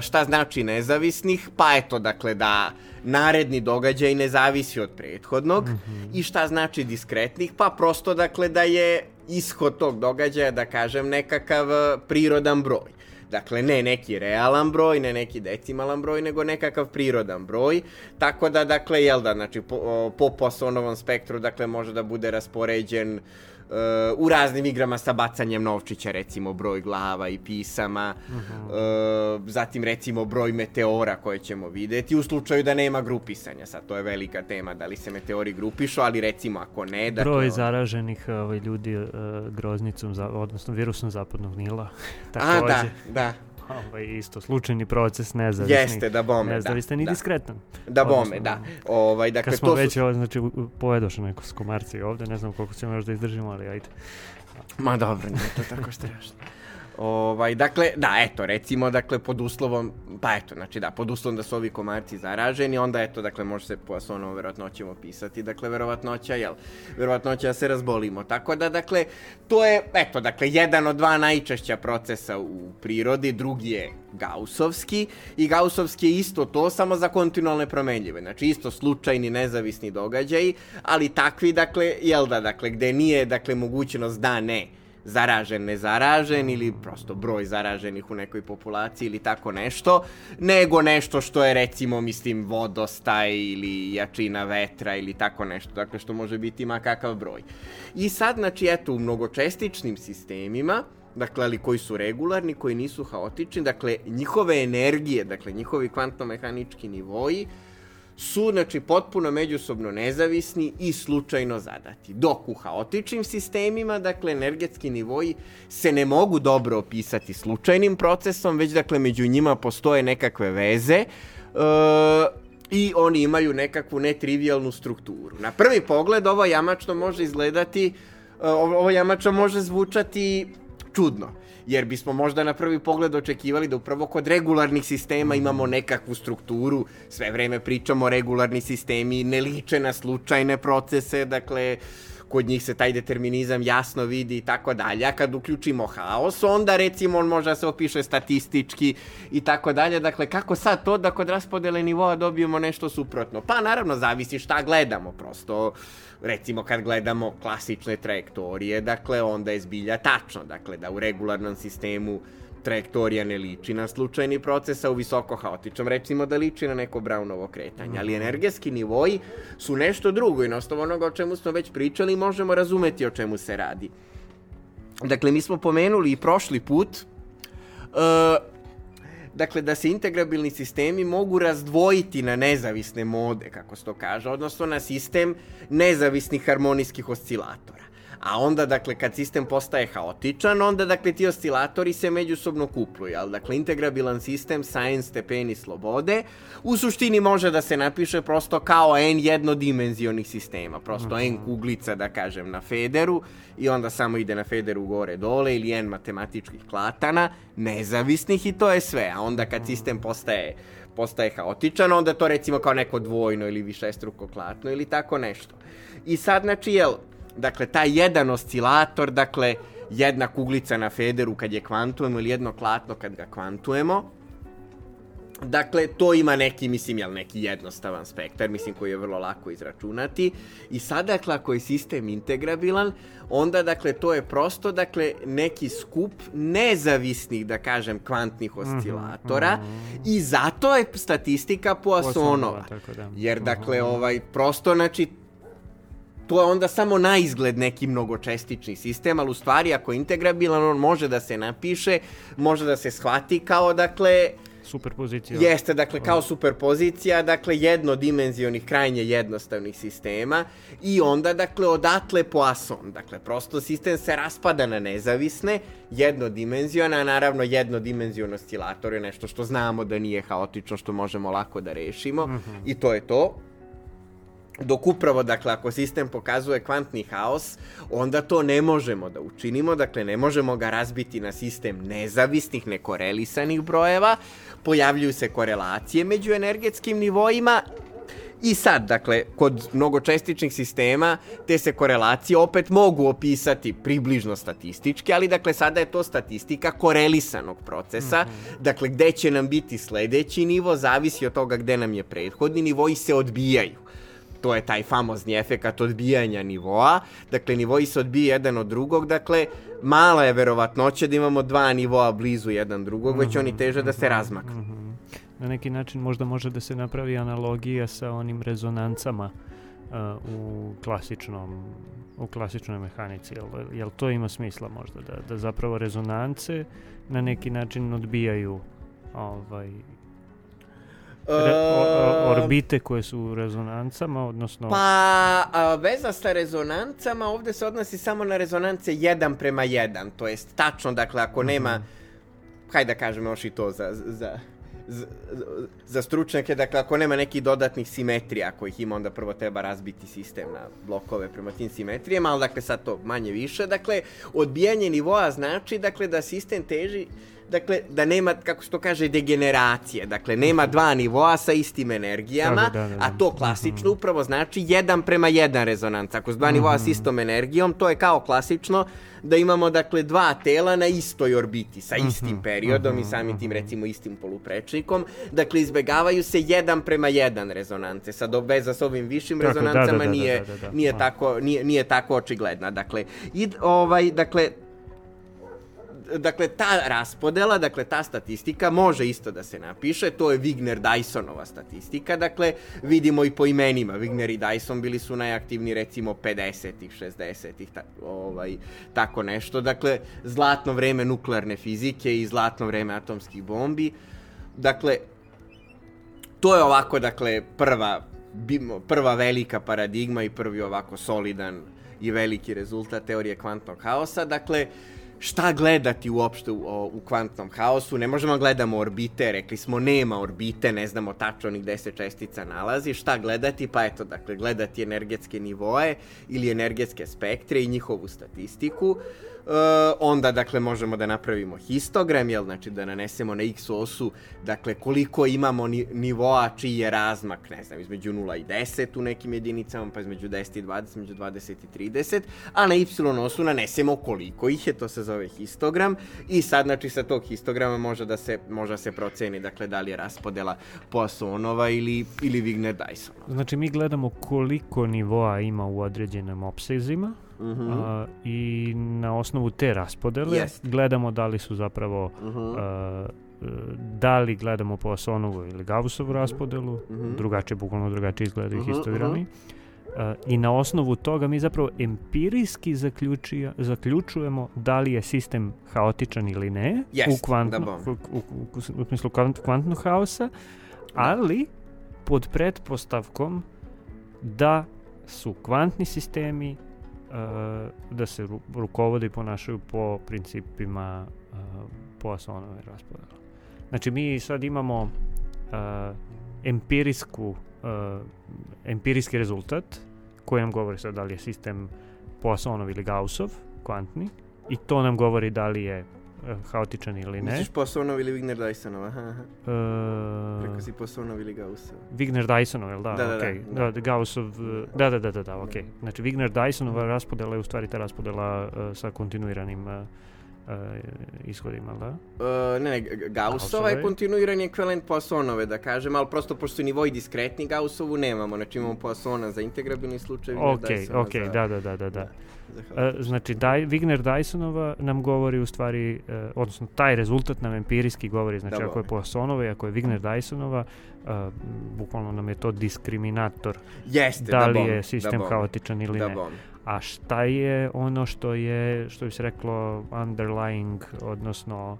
šta znači nezavisnih? Pa eto, dakle, da naredni događaj ne zavisi od prethodnog. I šta znači diskretnih? Pa prosto, dakle, da je ishod tog događaja, da kažem, nekakav e, prirodan broj. Dakle, ne neki realan broj, ne neki decimalan broj, nego nekakav prirodan broj. Tako da, dakle, jel da, znači, po, po Poissonovom spektru, dakle, može da bude raspoređen uh, u raznim igrama sa bacanjem novčića, recimo broj glava i pisama, uh, zatim recimo broj meteora koje ćemo videti, u slučaju da nema grupisanja, sad to je velika tema, da li se meteori grupišu, ali recimo ako ne, dakle... Broj zaraženih ovaj, ljudi uh, groznicom, odnosno virusom zapadnog Nila. A, Takođe, da, da, ovaj, isto slučajni proces, nezavisni. jeste, da bome, da. nezavistan i da. diskretan. Da bome, Odnosno, da. Ovaj, dakle, Kad smo to već, su... ovo, znači, pojedoše neko s komarci ovde, ne znam koliko ćemo još da izdržimo, ali ajde. Ma dobro, nije to tako strašno. Ovaj, dakle, da, eto, recimo, dakle, pod uslovom, pa eto, znači da, pod uslovom da su ovi komarci zaraženi, onda eto, dakle, može se po osnovnom verovatnoćem opisati, dakle, verovatnoća, jel, verovatnoća da se razbolimo. Tako da, dakle, to je, eto, dakle, jedan od dva najčešća procesa u prirodi, drugi je Gaussovski i Gaussovski je isto to, samo za kontinualne promenljive. Znači, isto slučajni, nezavisni događaji, ali takvi, dakle, jel da, dakle, gde nije, dakle, mogućnost da ne, zaražen, nezaražen ili prosto broj zaraženih u nekoj populaciji ili tako nešto, nego nešto što je recimo, mislim, vodostaj ili jačina vetra ili tako nešto, dakle što može biti ma kakav broj. I sad, znači, eto, u mnogočestičnim sistemima, dakle, ali koji su regularni, koji nisu haotični, dakle, njihove energije, dakle, njihovi kvantno-mehanički nivoji, su, znači, potpuno međusobno nezavisni i slučajno zadati. Dok u haotičnim sistemima, dakle, energetski nivoji se ne mogu dobro opisati slučajnim procesom, već, dakle, među njima postoje nekakve veze, e, i oni imaju nekakvu netrivialnu strukturu. Na prvi pogled ovo jamačno može izgledati, e, ovo jamačno može zvučati čudno, jer bismo možda na prvi pogled očekivali da upravo kod regularnih sistema imamo nekakvu strukturu, sve vreme pričamo regularni sistemi, ne liče na slučajne procese, dakle, kod njih se taj determinizam jasno vidi i tako dalje, a kad uključimo haos, onda recimo on može da se opiše statistički i tako dalje, dakle kako sad to da kod raspodele nivoa dobijemo nešto suprotno? Pa naravno zavisi šta gledamo, prosto recimo kad gledamo klasične trajektorije, dakle onda je zbilja tačno, dakle da u regularnom sistemu trajektorija ne liči na slučajni proces, a u visoko haotičnom recimo da liči na neko Brownovo kretanje. Ali energetski nivoji su nešto drugo i na osnovu onoga o čemu smo već pričali možemo razumeti o čemu se radi. Dakle, mi smo pomenuli i prošli put uh, dakle, da se integrabilni sistemi mogu razdvojiti na nezavisne mode, kako se to kaže, odnosno na sistem nezavisnih harmonijskih oscilatora. A onda, dakle, kad sistem postaje haotičan, onda, dakle, ti oscilatori se međusobno kupluju, ali, dakle, integrabilan sistem sa n stepeni slobode, u suštini može da se napiše prosto kao n jednodimenzionih sistema, prosto n kuglica, da kažem, na federu, i onda samo ide na federu gore dole, ili n matematičkih klatana, nezavisnih, i to je sve. A onda kad sistem postaje postaje haotičan, onda to recimo kao neko dvojno ili višestruko klatno ili tako nešto. I sad, znači, jel, Dakle, taj jedan oscilator, dakle, jedna kuglica na federu kad je kvantujemo ili jedno klatno kad ga kvantujemo. Dakle, to ima neki, mislim, jel, neki jednostavan spektar, mislim, koji je vrlo lako izračunati. I sad, dakle, ako je sistem integrabilan, onda, dakle, to je prosto, dakle, neki skup nezavisnih, da kažem, kvantnih mhm, oscilatora mm -hmm. i zato je statistika Poissonova. Da. Jer, dakle, mhm. ovaj, prosto, znači, to je onda samo na izgled neki mnogočestični sistem, ali u stvari ako je integrabilan, on može da se napiše, može da se shvati kao, dakle, superpozicija. Jeste, dakle, kao superpozicija, dakle, jednodimenzionih, krajnje jednostavnih sistema i onda, dakle, odatle Poisson. Dakle, prosto sistem se raspada na nezavisne, jednodimenziona, naravno jednodimenziono oscilator je nešto što znamo da nije haotično, što možemo lako da rešimo mm -hmm. i to je to. Dok upravo, dakle, ako sistem pokazuje kvantni haos, onda to ne možemo da učinimo, dakle, ne možemo ga razbiti na sistem nezavisnih, nekorelisanih brojeva, pojavljuju se korelacije među energetskim nivoima. I sad, dakle, kod mnogočestičnih sistema te se korelacije opet mogu opisati približno statistički, ali dakle sada je to statistika korelisanog procesa, mm -hmm. dakle gde će nam biti sledeći nivo, zavisi od toga gde nam je prethodni nivo i se odbijaju to je taj famozni efekat odbijanja nivoa. Dakle, nivoji se odbije jedan od drugog, dakle, mala je verovatnoća da imamo dva nivoa blizu jedan drugog, već oni teže da se razmaknu. Mm -hmm. Na neki način možda može da se napravi analogija sa onim rezonancama uh, u klasičnom u klasičnoj mehanici, jel, jel to ima smisla možda, da, da zapravo rezonance na neki način odbijaju ovaj, Re, orbite koje su u rezonancama, odnosno... Pa, a, veza sa rezonancama ovde se odnosi samo na rezonance 1 prema 1, to jest tačno, dakle, ako mm -hmm. nema, hajde da kažemo još i to za, za, za, za stručnjake, dakle, ako nema nekih dodatnih simetrija kojih ima, onda prvo treba razbiti sistem na blokove prema tim simetrijama, ali dakle, sad to manje više, dakle, odbijanje nivoa znači, dakle, da sistem teži dakle, da nema, kako se to kaže, degeneracije. Dakle, nema dva nivoa sa istim energijama, da, da, da, a to klasično upravo znači jedan prema jedan rezonanc. Ako su dva nivoa s mhm. istom energijom, to je kao klasično da imamo, dakle, dva tela na istoj orbiti, sa mhm, istim periodom i mhm, samim tim, recimo, istim poluprečnikom. Dakle, izbegavaju se jedan prema jedan rezonance. Sad, obveza s ovim višim tako, rezonancama nije, nije, tako, nije, nije tako očigledna. Dakle, i, ovaj, dakle, dakle, ta raspodela, dakle, ta statistika može isto da se napiše, to je Wigner-Dysonova statistika, dakle, vidimo i po imenima, Wigner i Dyson bili su najaktivniji, recimo, 50-ih, 60-ih, ta, ovaj, tako nešto, dakle, zlatno vreme nuklearne fizike i zlatno vreme atomskih bombi, dakle, to je ovako, dakle, prva, prva velika paradigma i prvi ovako solidan i veliki rezultat teorije kvantnog haosa, dakle, šta gledati uopšte u, u kvantnom haosu, ne možemo da gledamo orbite, rekli smo nema orbite, ne znamo tačno ni gde se čestica nalazi, šta gledati, pa eto, dakle, gledati energetske nivoe ili energetske spektre i njihovu statistiku. Uh, Uh, onda, dakle, možemo da napravimo histogram, jel, znači da nanesemo na x osu, dakle, koliko imamo ni, nivoa čiji je razmak, ne znam, između 0 i 10 u nekim jedinicama, pa između 10 i 20, između 20 i 30, a na y osu nanesemo koliko ih je, to se zove histogram, i sad, znači, sa tog histograma može da se, može da se proceni, dakle, da li je raspodela Poissonova ili, ili Wigner-Dysonova. Znači, mi gledamo koliko nivoa ima u određenim opsezima, Uh -huh. a, i na osnovu te raspodele yes. gledamo da li su zapravo uh -huh. a, da li gledamo po Poissonovu ili Gaussovu raspodelu, uh -huh. drugačije, bukvalno drugačije izgledaju uh -huh, histogrami. Uh -huh. I na osnovu toga mi zapravo empirijski zaključujemo da li je sistem haotičan ili ne yes, u, kvantno, u, u, u, u smislu kvant, kvantnog haosa, ali pod pretpostavkom da su kvantni sistemi uh, da se ru, rukovode i ponašaju po principima uh, Poissonove raspodela. Znači mi sad imamo uh, empirijsku uh, empirijski rezultat koji nam govori sad da li je sistem Poissonov ili Gaussov, kvantni, i to nam govori da li je haotičan ili ne. Misliš Poissonov ili Wigner Dysonov, aha. Uh, Rekao si Poissonov ili Gaussov. Wigner Dysonov, jel da? Da, da, okay. da, da. da, Gaussov, da, da, da, da, da, ok. Znači Wigner Dysonova raspodela je u stvari ta raspodela uh, sa kontinuiranim uh, uh, ishodima, da? Uh, ne, ne, Gaussova je kontinuirani ekvivalent Poissonove, da kažem, ali prosto pošto su nivoji diskretni, Gaussovu nemamo, znači imamo Poissona za integrabilni slučaj, Ok, Dysona ok, za... da, da, da, da, da. za Uh, haotični. znači, Daj, Wigner Dysonova nam govori u stvari, uh, odnosno taj rezultat nam empirijski govori, znači Da, ako je. Poissonova i ako je Wigner Dysonova, uh, bukvalno nam je to diskriminator Jeste, da da, li bome, je sistem da, haotičan ili da ne. bome. A šta je ono što je, što bi se reklo, underlying, odnosno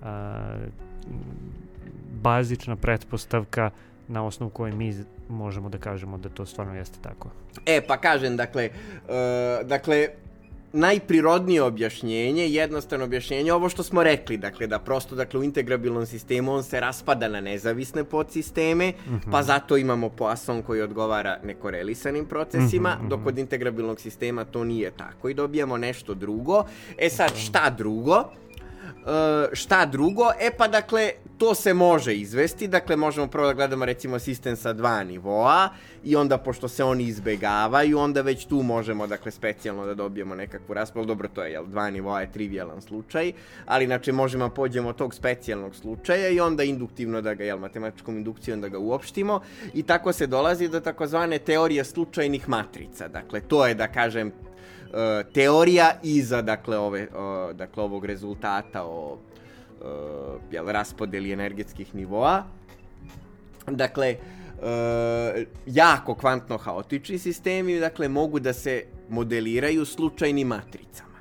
uh, bazična pretpostavka na osnovu koje mi možemo da kažemo da to stvarno jeste tako. E, pa kažem, dakle, uh, dakle, najprirodnije objašnjenje, jednostavno objašnjenje, ovo što smo rekli, dakle, da prosto, dakle, u integrabilnom sistemu on se raspada na nezavisne podsisteme, pa zato imamo Poisson koji odgovara nekorelisanim procesima, Mhm, mhm. dok kod integrabilnog sistema to nije tako i dobijamo nešto drugo. E sad, šta drugo? E, šta drugo? E pa dakle, to se može izvesti, dakle možemo prvo da gledamo recimo sistem sa dva nivoa i onda pošto se oni izbegavaju, onda već tu možemo dakle specijalno da dobijemo nekakvu raspodelu, dobro to je jel, dva nivoa je trivialan slučaj, ali znači možemo da pođemo tog specijalnog slučaja i onda induktivno da ga, jel, matematičkom indukcijom da ga uopštimo. I tako se dolazi do takozvane teorije slučajnih matrica, dakle to je da kažem teorija iza dakle ove o, dakle ovog rezultata o e, jel, raspodeli energetskih nivoa. Dakle, jako kvantno haotični sistemi dakle mogu da se modeliraju slučajnim matricama.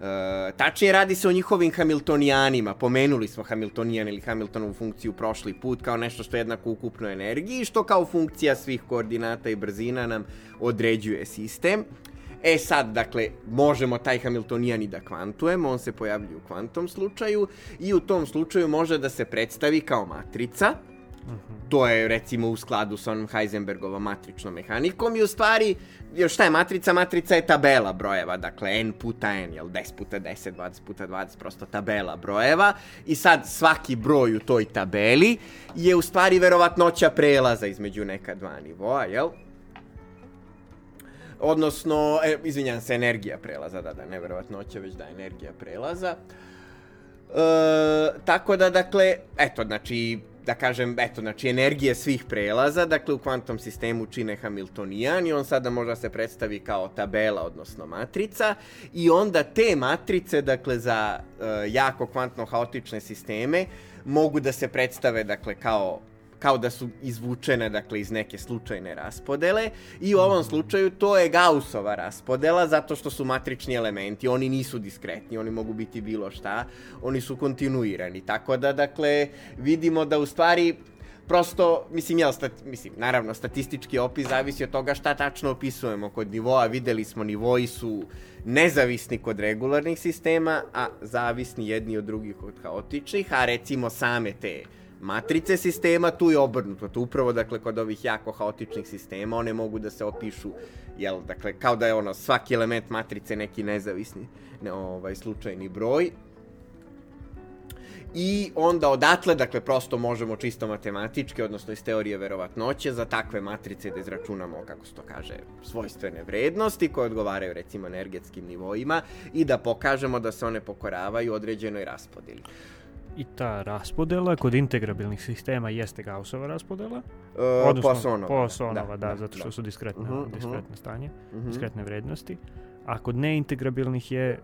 E, tačnije radi se o njihovim Hamiltonijanima. Pomenuli smo Hamiltonijan ili Hamiltonovu funkciju prošli put kao nešto što je jednako ukupnoj energiji, što kao funkcija svih koordinata i brzina nam određuje sistem. E sad, dakle, možemo taj Hamiltonijan i da kvantujemo, on se pojavljuje u kvantnom slučaju i u tom slučaju može da se predstavi kao matrica, to je recimo u skladu sa onom Heisenbergovom matričnom mehanikom i u stvari, jer šta je matrica? Matrica je tabela brojeva, dakle n puta n, jel 10 puta 10, 20 puta 20, prosto tabela brojeva i sad svaki broj u toj tabeli je u stvari verovatnoća prelaza između neka dva nivoa, jel? Odnosno, e, izvinjam se, energija prelaza, da, da, ne verovatnoća, već da, energija prelaza. E, tako da, dakle, eto, znači, da kažem, eto, znači, energije svih prelaza, dakle, u kvantnom sistemu čine Hamiltonijan i on sada može da se predstavi kao tabela, odnosno matrica, i onda te matrice, dakle, za e, jako kvantno haotične sisteme, mogu da se predstave, dakle, kao kao da su izvučene dakle iz neke slučajne raspodele i u ovom slučaju to je Gaussova raspodela zato što su matrični elementi, oni nisu diskretni, oni mogu biti bilo šta, oni su kontinuirani. Tako da dakle vidimo da u stvari prosto, mislim, jel, stat, mislim, naravno, statistički opis zavisi od toga šta tačno opisujemo kod nivoa. Videli smo, nivoji su nezavisni kod regularnih sistema, a zavisni jedni od drugih od haotičnih, a recimo same te matrice sistema, tu je obrnuto. Tu upravo, dakle, kod ovih jako haotičnih sistema, one mogu da se opišu, jel, dakle, kao da je ono, svaki element matrice neki nezavisni, ne, ovaj, slučajni broj, I onda odatle, dakle, prosto možemo čisto matematički, odnosno iz teorije verovatnoće, za takve matrice da izračunamo, kako se to kaže, svojstvene vrednosti koje odgovaraju, recimo, energetskim nivoima i da pokažemo da se one pokoravaju određenoj raspodeli. I ta raspodela kod integrabilnih sistema jeste Gaussova raspodela, E, odnosno Poissonova. Poissonova, da, zato što su diskretne, Mhm, mhm. diskretne stanje, Mhm. diskretne vrednosti. A kod neintegrabilnih je, e,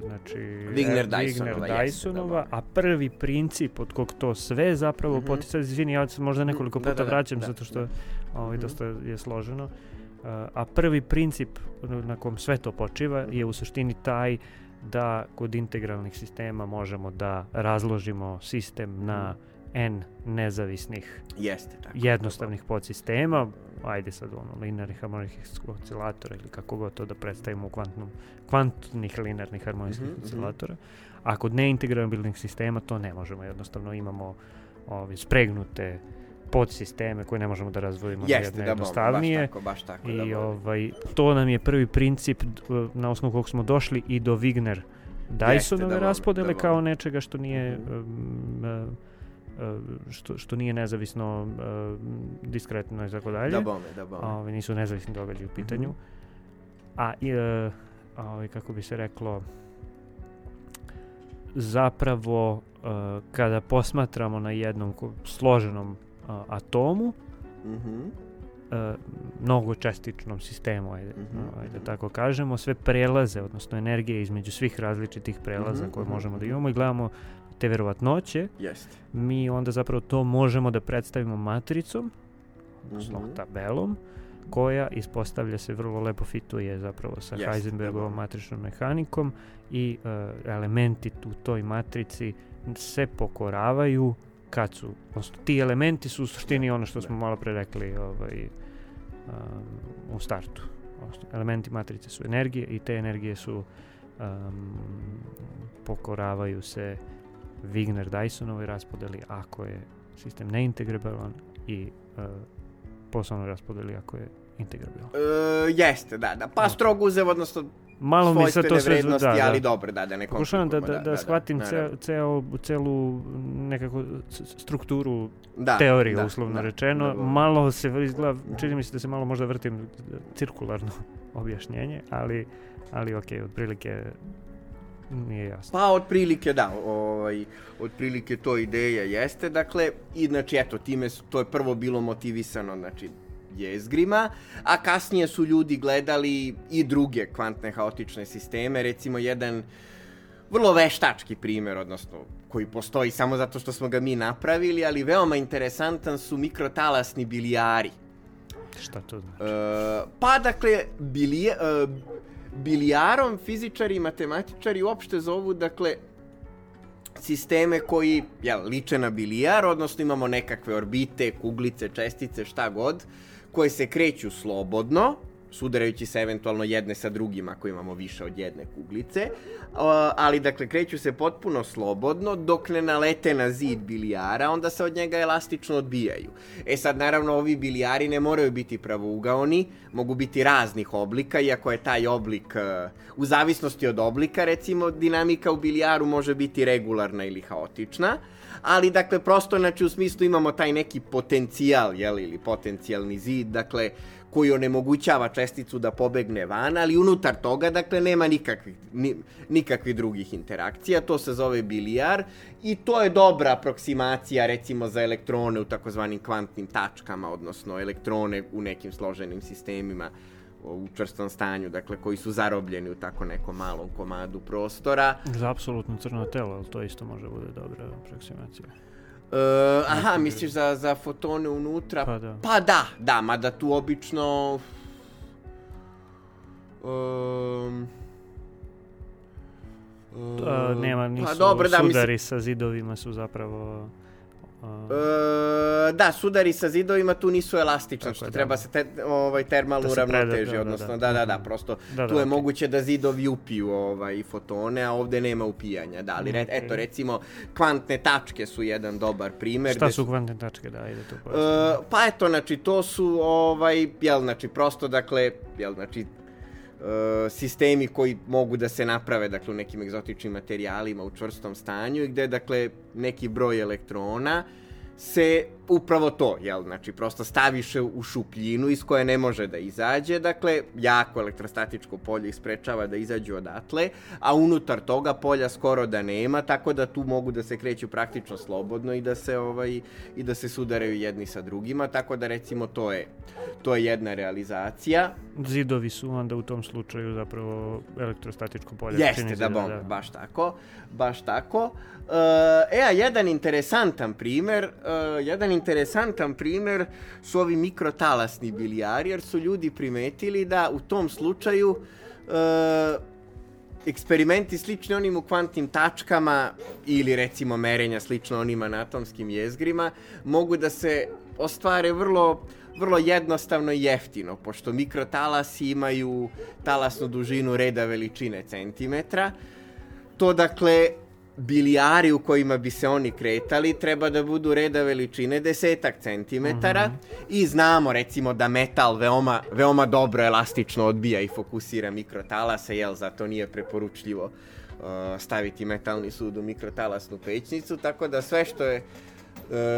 znači, Wigner e, Dysonova, Wigner jeste, da, Dysonova, a prvi princip od kog to sve zapravo Mhm. potiče, izvini, ja se možda nekoliko Da, puta da, da, vraćam da, zato što da. ovaj, dosta je složeno. Uh, a prvi princip na kom sve to počiva je u suštini taj da kod integralnih sistema možemo da razložimo sistem na n nezavisnih Jeste, tako. jednostavnih podsistema, ajde sad ono, linearnih harmonijskih oscilatora ili kako god to da predstavimo u kvantnom, kvantnih linearnih harmonijskih Mhm, mhm. oscilatora. A kod neintegrabilnih sistema to ne možemo, jednostavno imamo ovi spregnute podsisteme koje ne možemo da razvojimo na Jeste, jedne da jednostavnije. baš tako, baš tako. da I bom. ovaj, to nam je prvi princip na osnovu kog smo došli i do Wigner Dysonove da bome, raspodele da kao nečega što nije um, e, što, što nije nezavisno e, diskretno i tako dalje. Da bome, da bome. Ovaj, nisu nezavisni događaji u pitanju. Mhm. A i, ovaj, kako bi se reklo zapravo e, kada posmatramo na jednom složenom atomu Mhm. e, mnogočestičnom sistemu, ajde, Mhm, ajde mhm. tako kažemo, sve prelaze, odnosno energije između svih različitih prelaza Mhm, koje mhm, možemo da mhm. imamo i gledamo te verovatnoće, Jeste. mi onda zapravo to možemo da predstavimo matricom, odnosno Mhm. tabelom, koja ispostavlja se vrlo lepo fituje zapravo sa Jeste, Heisenbergovom matričnom mehanikom i e, elementi u toj matrici se pokoravaju kad su, odnosno ti elementi su u suštini ono što smo malo pre rekli ovaj, um, u startu. Odnosno, elementi matrice su energije i te energije su um, pokoravaju se Wigner-Dysonovoj raspodeli ako je sistem neintegrabilan i uh, poslovnoj raspodeli ako je integrabilan. E, jeste, da, da. Pa Da. strogo uzev, odnosno Malo mi se to sve... vrednosti, da, da. ali dobro, da, da ne Pokušavam da, da, komplikujemo, da, shvatim ceo, naravno. ceo, celu nekako strukturu da, teorije, da, uslovno da, rečeno. da, da. malo se izgleda, čini mi se da se malo možda vrtim cirkularno objašnjenje, ali, ali ok, otprilike nije jasno. Pa otprilike da, ovaj, otprilike to ideja jeste, dakle, i znači eto, time to je prvo bilo motivisano, znači, jezgrima, a kasnije su ljudi gledali i druge kvantne haotične sisteme, recimo jedan vrlo veštački primer, odnosno koji postoji samo zato što smo ga mi napravili, ali veoma interesantan su mikrotalasni bilijari. Šta to znači? E, pa dakle, bilije, e, bilijarom fizičari i matematičari uopšte zovu, dakle, sisteme koji jel, liče na bilijar, odnosno imamo nekakve orbite, kuglice, čestice, šta god, koje se kreću slobodno, sudarajući se eventualno jedne sa drugima ako imamo više od jedne kuglice, ali dakle kreću se potpuno slobodno dok ne nalete na zid bilijara, onda se od njega elastično odbijaju. E sad naravno ovi bilijari ne moraju biti pravougaoni, mogu biti raznih oblika, iako je taj oblik e, u zavisnosti od oblika, recimo dinamika u bilijaru može biti regularna ili haotična, ali dakle prosto znači u smislu imamo taj neki potencijal, jel, ili potencijalni zid, dakle koji onemogućava česticu da pobegne van, ali unutar toga, dakle, nema nikakvih, ni, nikakvih drugih interakcija, to se zove bilijar i to je dobra aproksimacija, recimo, za elektrone u takozvanim kvantnim tačkama, odnosno elektrone u nekim složenim sistemima u čvrstom stanju, dakle, koji su zarobljeni u tako nekom malom komadu prostora. Za apsolutno crno telo, ali to isto može bude dobra aproksimacija. E, aha, misliš za, za fotone unutra? Pa da. Pa da, da, mada tu obično... Um, A, nema, nisu pa dobro, da, sudari mislim, sa zidovima su zapravo... e, da, sudari sa zidovima tu nisu elastični, što je, da. treba se te, ovaj, termalno Da uravnoteži, da, da, odnosno, da. da, da, da, Mhm. prosto da, tu da, je okej. moguće da zidovi upiju ovaj, fotone, a ovde nema upijanja, da, ali re, eto, recimo, kvantne tačke su jedan dobar primer. Šta su kvantne tačke, da, ajde to E, pojasnimo. pa eto, znači, to su, ovaj, jel, znači, prosto, dakle, jel, znači, e, sistemi koji mogu da se naprave, dakle, u nekim egzotičnim materijalima u čvrstom stanju i gde, dakle, neki broj elektrona se upravo to, jel, znači, prosto staviš u šupljinu iz koje ne može da izađe, dakle, jako elektrostatičko polje ih sprečava da izađu odatle, a unutar toga polja skoro da nema, tako da tu mogu da se kreću praktično slobodno i da se ovaj i da se sudaraju jedni sa drugima, tako da recimo to je to je jedna realizacija. Zidovi su onda u tom slučaju zapravo elektrostatičko polje. Jeste, se da bom, baš tako, baš tako. E, e, a jedan interesantan primer, e, jedan interesantan primer su ovi mikrotalasni bilijari, jer su ljudi primetili da u tom slučaju e, eksperimenti slični onim u kvantnim tačkama ili recimo merenja slično onima na atomskim jezgrima mogu da se ostvare vrlo vrlo jednostavno i jeftino, pošto mikrotalasi imaju talasnu dužinu reda veličine centimetra. To dakle bilijari u kojima bi se oni kretali treba da budu reda veličine desetak centimetara mm -hmm. i znamo recimo da metal veoma, veoma dobro elastično odbija i fokusira mikrotalase, jel zato nije preporučljivo uh, staviti metalni sud u mikrotalasnu pećnicu, tako da sve što je E,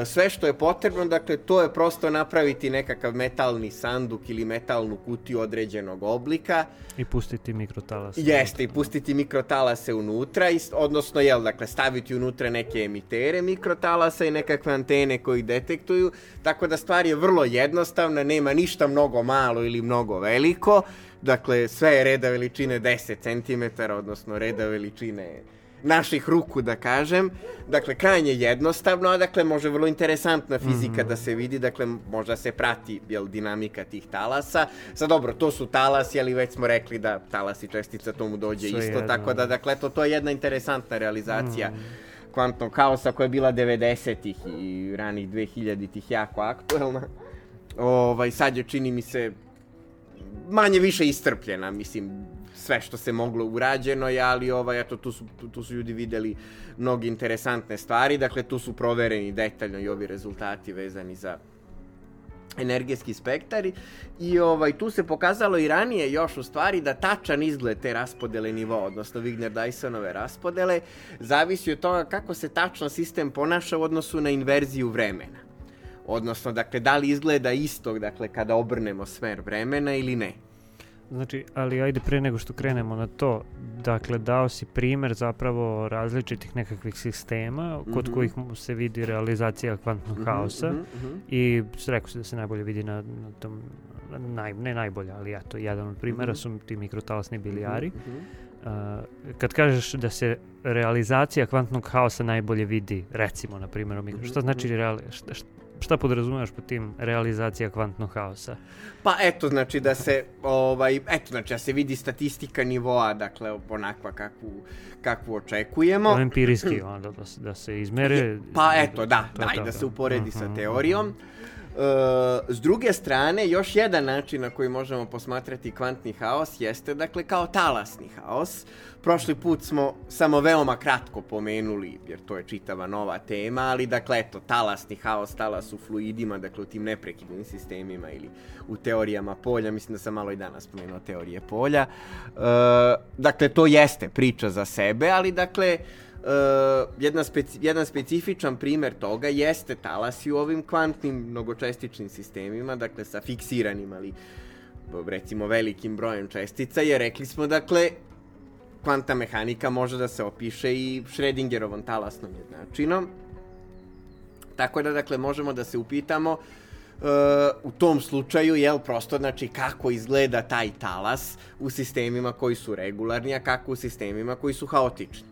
sve što je potrebno, dakle, to je prosto napraviti nekakav metalni sanduk ili metalnu kutiju određenog oblika. I pustiti mikrotalase. Jeste, i pustiti mikrotalase unutra, odnosno, jel, dakle, staviti unutra neke emitere mikrotalasa i nekakve antene koji detektuju, tako da stvar je vrlo jednostavna, nema ništa mnogo malo ili mnogo veliko, dakle, sve je reda veličine 10 cm, odnosno reda veličine naših ruku, da kažem. Dakle, krajnje jednostavno, a dakle, može vrlo interesantna fizika mm -hmm. da se vidi, dakle, možda se prati, jel, dinamika tih talasa. Sad, dobro, to su talasi, ali već smo rekli da talas i čestica tomu dođe Sve isto, jedno. tako da, dakle, to, to je jedna interesantna realizacija. Mm kvantnog haosa koja je bila 90-ih i ranih 2000-ih jako aktuelna. Ovaj, sad je, čini mi se, manje više istrpljena, mislim, sve što se moglo urađeno je, ali ovaj, eto, tu su, tu su ljudi videli mnogi interesantne stvari, dakle, tu su provereni detaljno i ovi rezultati vezani za energijski spektar i ovaj tu se pokazalo i ranije još u stvari da tačan izgled te raspodele nivoa, odnosno Wigner-Dysonove raspodele, zavisi od toga kako se tačno sistem ponaša u odnosu na inverziju vremena. Odnosno, dakle, da li izgleda isto, dakle, kada obrnemo smer vremena ili ne. Znači, ali ajde pre nego što krenemo na to, dakle, dao si primer zapravo različitih nekakvih sistema kod mm -hmm. kojih se vidi realizacija kvantnog mm -hmm, haosa mm -hmm. i rekao se da se najbolje vidi na, na tom, naj, ne najbolje, ali eto, jedan od primera mm -hmm. su ti mikrotalasni bilijari. Mm -hmm. uh, kad kažeš da se realizacija kvantnog haosa najbolje vidi, recimo, na primjer, mikro, šta znači reali, šta, šta podrazumevaš po tim realizacija kvantnog haosa? Pa eto, znači da se, ovaj, eto, znači da se vidi statistika nivoa, dakle, onakva kakvu, kakvu očekujemo. Empirijski, onda da, da se izmere. Pa eto, da, da, da, da se uporedi uh -huh, sa mhm, teorijom. Uh mhm. -huh. Uh, s druge strane, još jedan način na koji možemo posmatrati kvantni haos jeste, dakle, kao talasni haos. Prošli put smo samo veoma kratko pomenuli, jer to je čitava nova tema, ali, dakle, eto, talasni haos, talas u fluidima, dakle, u tim neprekidnim sistemima ili u teorijama polja, mislim da sam malo i danas spomenuo teorije polja. Uh, dakle, to jeste priča za sebe, ali, dakle, uh, jedna speci, jedan specifičan primer toga jeste talasi u ovim kvantnim mnogočestičnim sistemima, dakle sa fiksiranim, ali recimo velikim brojem čestica, jer rekli smo, dakle, kvanta mehanika može da se opiše i Schrödingerovom talasnom jednačinom. Tako da, dakle, možemo da se upitamo uh, u tom slučaju, jel, prosto, znači, kako izgleda taj talas u sistemima koji su regularni, a kako u sistemima koji su haotični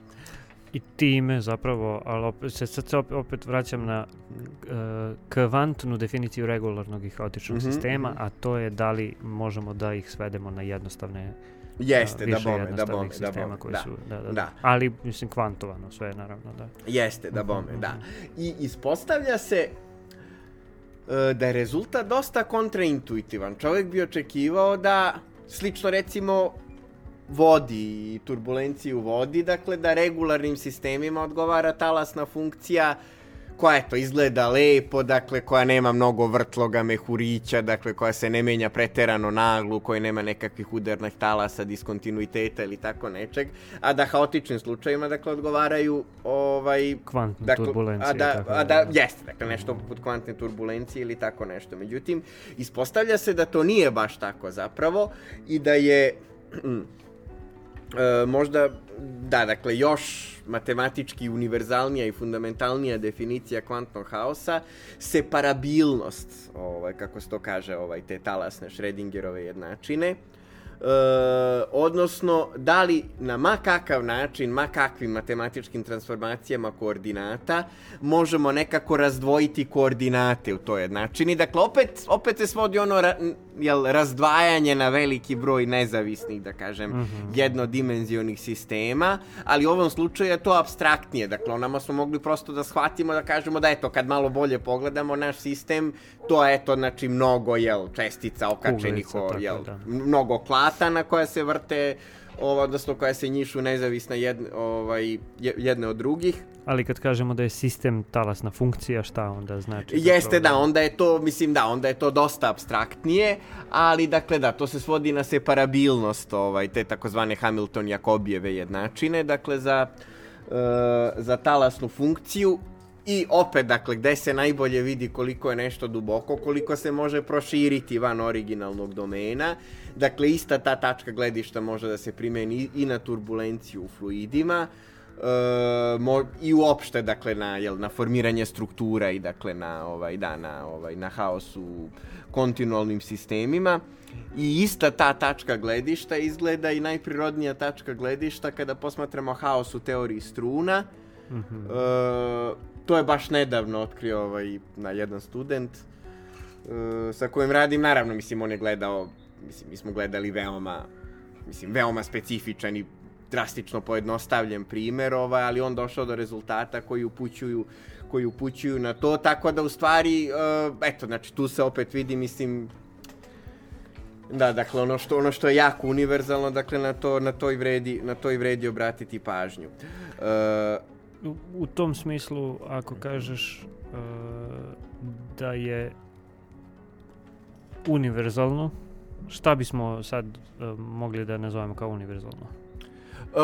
i time zapravo, ali opet, se, sad se opet vraćam na uh, kvantnu definiciju regularnog i haotičnog mm -hmm, sistema, mm -hmm. a to je da li možemo da ih svedemo na jednostavne Jeste, uh, da bome, da bome, da bome, koji da, su, da, da, da. Ali, mislim, kvantovano sve, naravno, da. Jeste, da bome, -hmm. da. I ispostavlja se uh, da je rezultat dosta kontraintuitivan. Čovjek bi očekivao da, slično recimo, vodi i turbulenciji u vodi, dakle da regularnim sistemima odgovara talasna funkcija koja eto izgleda lepo, dakle koja nema mnogo vrtloga, mehurića, dakle koja se ne menja preterano naglu, koja nema nekakvih udarnih talasa, diskontinuiteta ili tako nečeg, a da haotičnim slučajima dakle odgovaraju ovaj kvantne dakle, turbulencije. A da, tako a da, da, jeste, dakle nešto poput kvantne turbulencije ili tako nešto. Međutim, ispostavlja se da to nije baš tako zapravo i da je E, možda, da, dakle, još matematički univerzalnija i fundamentalnija definicija kvantnog haosa, separabilnost, ovaj, kako se to kaže, ovaj, te talasne Schrödingerove jednačine, odnosno da li na ma kakav način, ma kakvim matematičkim transformacijama koordinata možemo nekako razdvojiti koordinate u toj jednačini. Dakle, opet, opet se svodi ono ra, jel, razdvajanje na veliki broj nezavisnih, da kažem, mm -hmm. jednodimenzionih sistema, ali u ovom slučaju je to abstraktnije. Dakle, onama smo mogli prosto da shvatimo, da kažemo da eto, kad malo bolje pogledamo naš sistem, to je eto, znači, mnogo, jel, čestica okačenih, Ulica, jel, da. mnogo klatana koja se vrte, ova, odnosno koja se njišu nezavisna jedne, ovaj, jedne od drugih. Ali kad kažemo da je sistem talasna funkcija, šta onda znači? Jeste, da, onda je to, mislim, da, onda je to dosta abstraktnije, ali, dakle, da, to se svodi na separabilnost ovaj, te takozvane Hamilton-Jakobijeve jednačine, dakle, za, uh, za talasnu funkciju I opet, dakle, gde se najbolje vidi koliko je nešto duboko, koliko se može proširiti van originalnog domena. Dakle, ista ta tačka gledišta može da se primeni i na turbulenciju u fluidima, e, mo, i uopšte, dakle, na, jel, na formiranje struktura i, dakle, na, ovaj, da, na, ovaj, na haos u kontinualnim sistemima. I ista ta tačka gledišta izgleda i najprirodnija tačka gledišta kada posmatramo haos u teoriji struna. Mm -hmm. e, to je baš nedavno otkrio ovaj, na jedan student uh, sa kojim radim, naravno, mislim, on je gledao, mislim, mi smo gledali veoma, mislim, veoma specifičan i drastično pojednostavljen primer, ovaj, ali on došao do rezultata koji upućuju koji upućuju na to, tako da u stvari, uh, eto, znači tu se opet vidi, mislim, da, dakle, ono što, ono što je jako univerzalno, dakle, na to, na to i vredi, na to i vredi obratiti pažnju. Uh, u, u tom smislu, ako kažeš uh, da je univerzalno, šta bismo sad uh, mogli da nazovemo kao univerzalno? Uh,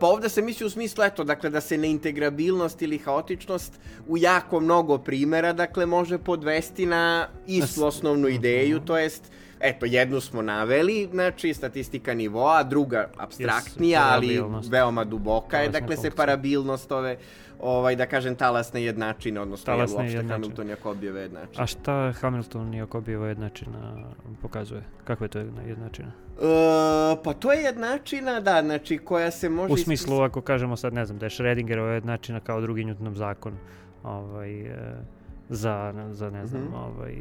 pa ovde se misli u smislu, eto, dakle, da se neintegrabilnost ili haotičnost u jako mnogo primera, dakle, može podvesti na istu osnovnu ideju, uh -huh. to jest Eto, jednu smo naveli, znači statistika nivoa, druga abstraktnija, yes, ali veoma duboka je, dakle se parabilnost ove, ovaj, da kažem, talasne jednačine, odnosno talasne je uopšte Hamilton Jakobijeva jednačina. A šta Hamilton Jakobijeva jednačina pokazuje? Kakva je to jednačina? Uh, pa to je jednačina, da, znači koja se može... U smislu, ispis... ako kažemo sad, ne znam, da je Schrödingerova jednačina kao drugi Newtonov zakon, ovaj, uh, za, za ne znam, mm -hmm. ovaj,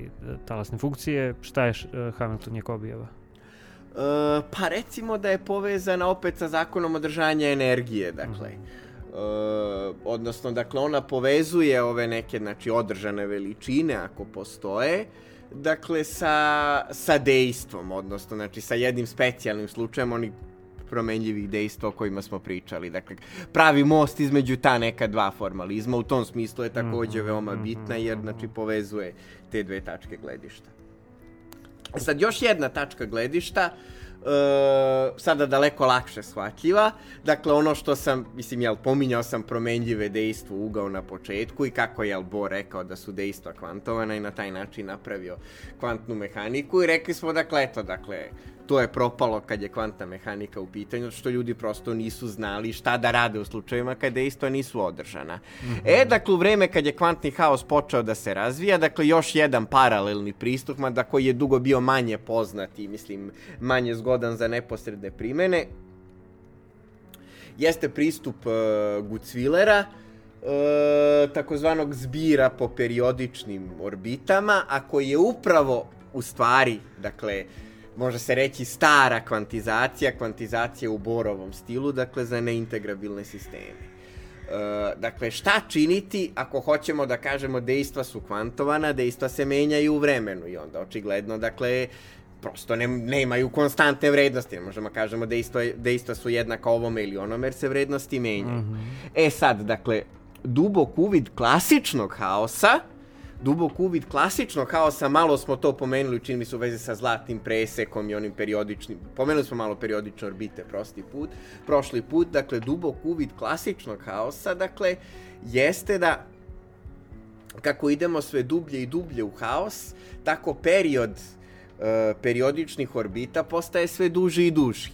talasne funkcije. Šta je Hamilton Jakobijeva? Uh, pa recimo da je povezana opet sa zakonom održanja energije, dakle. Mm -hmm. Uh, odnosno, dakle, ona povezuje ove neke, znači, održane veličine, ako postoje, dakle, sa, sa dejstvom, odnosno, znači, sa jednim specijalnim slučajem, oni promenljivih dejstva o kojima smo pričali. Dakle, pravi most između ta neka dva formalizma, u tom smislu je takođe mhm, veoma mhm, bitna, jer, mhm, znači, povezuje te dve tačke gledišta. Sad, još jedna tačka gledišta, uh, sada daleko lakše shvatljiva. Dakle, ono što sam, mislim, jel, pominjao sam promenljive dejstvo ugao na početku i kako je Bo rekao da su dejstva kvantovana i na taj način napravio kvantnu mehaniku i rekli smo, dakle, eto, dakle, to je propalo kad je kvantna mehanika u pitanju, što ljudi prosto nisu znali šta da rade u slučajevima kada isto nisu održana. Mm -hmm. E, dakle, u vreme kad je kvantni haos počeo da se razvija, dakle, još jedan paralelni pristup, mada koji je dugo bio manje poznat i, mislim, manje zgodan za neposredne primene, jeste pristup uh, Gucwillera, uh, takozvanog zbira po periodičnim orbitama, a koji je upravo u stvari, dakle, uh, može se reći stara kvantizacija, kvantizacija u Borovom stilu, dakle za neintegrabilne sisteme. E, dakle, šta činiti ako hoćemo da kažemo dejstva su kvantovana, dejstva se menjaju u vremenu i onda očigledno, dakle, prosto ne, nemaju konstantne vrednosti. Ne možemo da kažemo dejstva, dejstva su jednaka ovome ili onome jer se vrednosti menjaju. Mm -hmm. E sad, dakle, dubok uvid klasičnog haosa dubok uvid klasičnog haosa, malo smo to pomenuli, čini mi se u vezi sa zlatnim presekom i onim periodičnim, pomenuli smo malo periodične orbite prosti put, prošli put, dakle, dubok uvid klasičnog haosa, dakle, jeste da kako idemo sve dublje i dublje u haos, tako period uh, periodičnih orbita postaje sve duži i duži.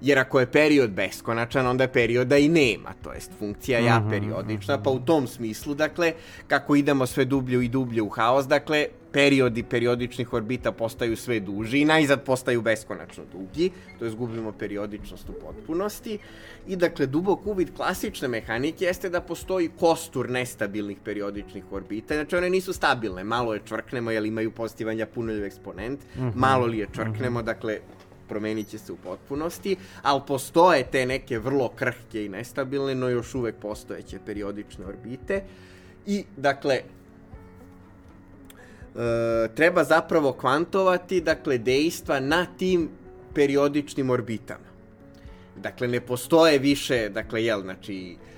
Jer ako je period beskonačan, onda perioda i nema, to jest funkcija ja Mhm, periodična, pa u tom smislu, dakle, kako idemo sve dublje i dublje u haos, dakle, periodi periodičnih orbita postaju sve duži i najzad postaju beskonačno dugi, to jest gubimo periodičnost u potpunosti. I dakle, dubok uvid klasične mehanike jeste da postoji kostur nestabilnih periodičnih orbita, znači one nisu stabilne, malo je čvrknemo jer imaju postivanja punoljiv eksponent, malo li je čvrknemo, dakle, promenit će se u potpunosti, ali postoje te neke vrlo krhke i nestabilne, no još uvek postojeće periodične orbite. I, dakle, e, treba zapravo kvantovati, dakle, dejstva na tim periodičnim orbitama. Dakle, ne postoje više, dakle, jel, znači, e,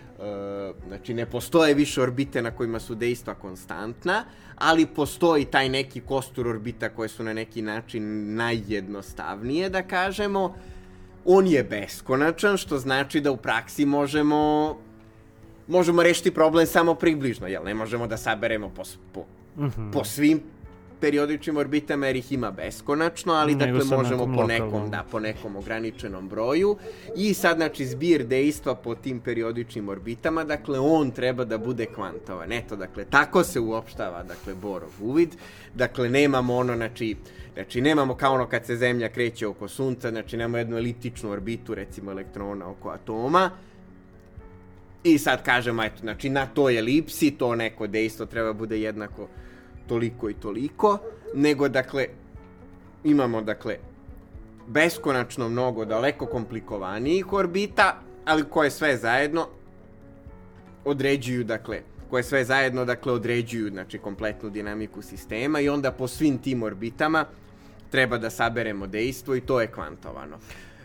znači, ne postoje više orbite na kojima su dejstva konstantna, ali postoji taj neki kostur orbita koje su na neki način najjednostavnije, da kažemo. On je beskonačan, što znači da u praksi možemo možemo rešiti problem samo približno, jel? Ne možemo da saberemo po, po, Mhm. po svim periodičnim orbitama jer ih ima beskonačno, ali Nego dakle možemo nekom po nekom, da, po nekom ograničenom broju. I sad znači zbir dejstva po tim periodičnim orbitama, dakle on treba da bude kvantovan. Eto, dakle, tako se uopštava, dakle, Borov uvid, dakle, nemamo ono, znači, znači, nemamo kao ono kad se Zemlja kreće oko Sunca, znači, nemamo jednu eliptičnu orbitu, recimo elektrona oko atoma, I sad kažemo, eto, znači na toj elipsi to neko dejstvo treba bude jednako toliko i toliko, nego dakle imamo dakle beskonačno mnogo daleko komplikovanijih orbita, ali koje sve zajedno određuju dakle koje sve zajedno dakle određuju znači kompletnu dinamiku sistema i onda po svim tim orbitama treba da saberemo dejstvo i to je kvantovano.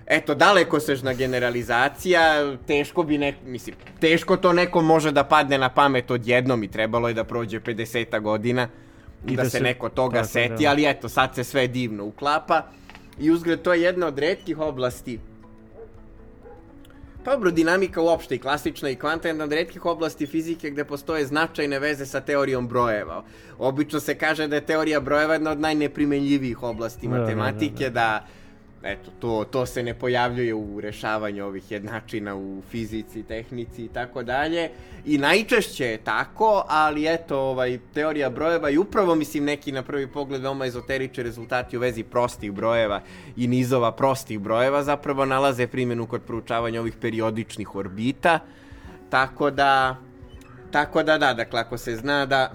Eto, daleko sežna generalizacija, teško bi nek, mislim, teško to nekom može da padne na pamet odjednom i trebalo je da prođe 50 godina i da, se, neko toga tako, seti, da. ali eto, sad se sve divno uklapa i uzgled to je jedna od redkih oblasti Pa dobro, dinamika uopšte i klasična i kvanta je jedna od redkih oblasti fizike gde postoje značajne veze sa teorijom brojeva. Obično se kaže da je teorija brojeva jedna od najneprimenljivijih oblasti Da, da, da, matematike, da, eto, to, to se ne pojavljuje u rešavanju ovih jednačina u fizici, tehnici i tako dalje. I najčešće je tako, ali eto, ovaj, teorija brojeva i upravo, mislim, neki na prvi pogled veoma ezoterični rezultati u vezi prostih brojeva i nizova prostih brojeva zapravo nalaze primjenu kod proučavanja ovih periodičnih orbita. Tako da, tako da da, dakle, ako se zna da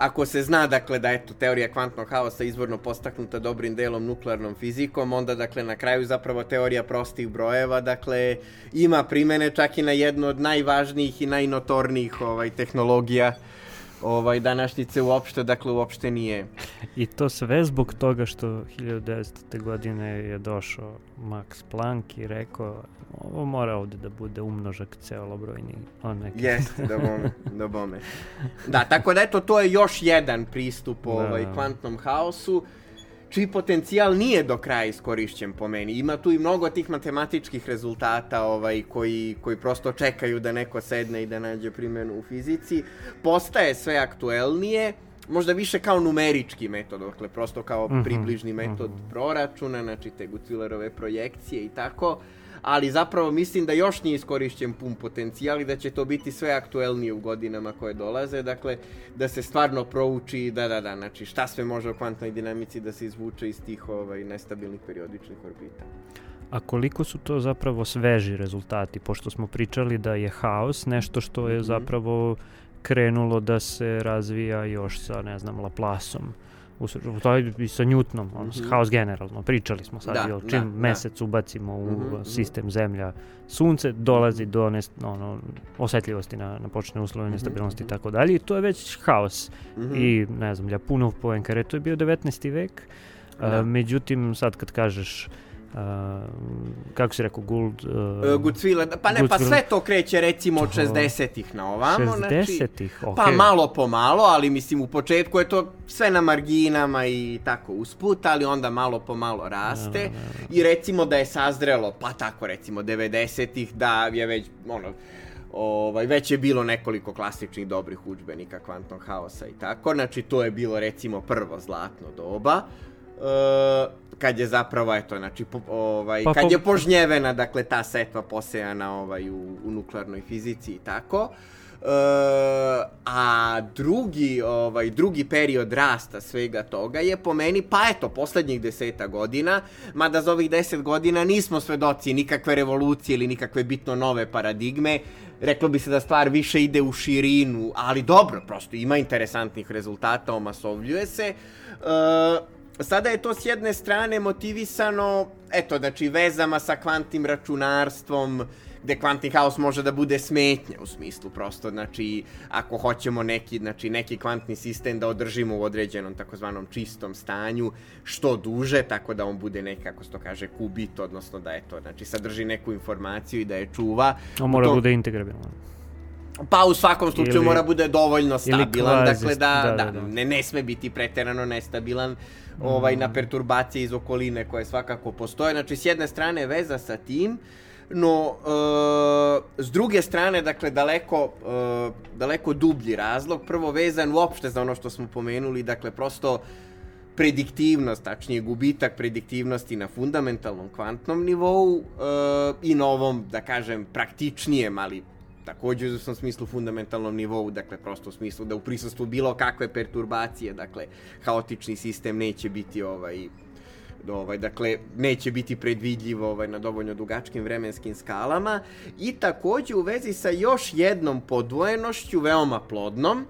ako se zna dakle da eto teorija kvantnog haosa izvorno postaknuta dobrim delom nuklearnom fizikom, onda dakle na kraju zapravo teorija prostih brojeva dakle ima primene čak i na jednu od najvažnijih i najnotornijih ovaj tehnologija ovaj današnjice uopšte dakle uopšte nije I to sve zbog toga što 1900. godine je došao Max Planck i rekao ovo mora ovde da bude umnožak ceolobrojni. Neki... Jeste, da bome, da bome. Da, tako da eto, to je još jedan pristup Da. ovaj, kvantnom haosu, čiji potencijal nije do kraja iskorišćen po meni. Ima tu i mnogo tih matematičkih rezultata ovaj, koji, koji prosto čekaju da neko sedne i da nađe primjenu u fizici. Postaje sve aktuelnije, možda više kao numerički metod, dakle prosto kao Mhm, približni metod proračuna, znači te Gutzwillerove projekcije i tako, ali zapravo mislim da još nije iskorišćen pun potencijal i da će to biti sve aktuelnije u godinama koje dolaze, dakle da se stvarno prouči, da, da, da, znači šta sve može o kvantnoj dinamici da se izvuče iz tih ovaj, nestabilnih periodičnih orbita. A koliko su to zapravo sveži rezultati, pošto smo pričali da je haos nešto što je Mhm. zapravo krenulo da se razvija još sa, ne znam, Laplaceom. U, u toj i sa Newtonom, ono, Mhm. haos generalno, pričali smo sad, Da, jel, da, čim da. mesec ubacimo u Mhm, mhm. sistem zemlja, sunce, dolazi do nes, ono, osetljivosti na, na početne uslove, Mhm, nestabilnosti i mhm. tako dalje, i to je već haos. Mhm. I, ne znam, Ljapunov Poenkare, to je bio 19. vek, a, Da. međutim, sad kad kažeš a, kako si rekao, Gould... E, Gutzwiller, pa ne, pa Gutzwiller. sve to kreće recimo od To- 60-ih na ovamo, znači... 60-ih, okej. Pa malo po malo, ali mislim u početku je to sve na marginama i tako usput, ali onda malo po malo raste. Da, da. I recimo da je sazrelo, pa tako recimo 90-ih, da je već, ono, ovaj, već je bilo nekoliko klasičnih dobrih udžbenika kvantnog haosa i tako, znači to je bilo recimo prvo zlatno doba. Kad je zapravo, eto, znači, po, ovaj, Pa kad po- je požnjevena, dakle, ta setva posejana ovaj, u, u nuklearnoj fizici i tako. E, a drugi, ovaj, drugi period rasta svega toga je po meni, pa eto, poslednjih deseta godina, mada za ovih deset godina nismo svedoci nikakve revolucije ili nikakve bitno nove paradigme, reklo bi se da stvar više ide u širinu, ali dobro, prosto ima interesantnih rezultata, omasovljuje se. E, sada je to s jedne strane motivisano, eto, znači vezama sa kvantnim računarstvom, gde kvantni haos može da bude smetnja u smislu prosto, znači ako hoćemo neki, znači, neki kvantni sistem da održimo u određenom takozvanom čistom stanju što duže, tako da on bude nekako se to kaže kubit, odnosno da eto, znači sadrži neku informaciju i da je čuva. On mora tom- bude integrabilan. Pa u svakom slučaju Ili- mora bude dovoljno stabilan, kvazi- dakle da, da, da, da, da. Ne, ne sme biti preterano nestabilan ovaj, na perturbacije iz okoline koje svakako postoje. Znači, s jedne strane veza sa tim, no e, s druge strane, dakle, daleko, e, daleko dublji razlog, prvo vezan uopšte za ono što smo pomenuli, dakle, prosto prediktivnost, tačnije gubitak prediktivnosti na fundamentalnom kvantnom nivou e, i na ovom, da kažem, praktičnijem, ali takođe u izvesnom smislu fundamentalnom nivou, dakle prosto u smislu da u prisustvu bilo kakve perturbacije, dakle haotični sistem neće biti ovaj ovaj, dakle, neće biti predvidljiv ovaj, na dovoljno dugačkim vremenskim skalama i takođe u vezi sa još jednom podvojenošću, veoma plodnom,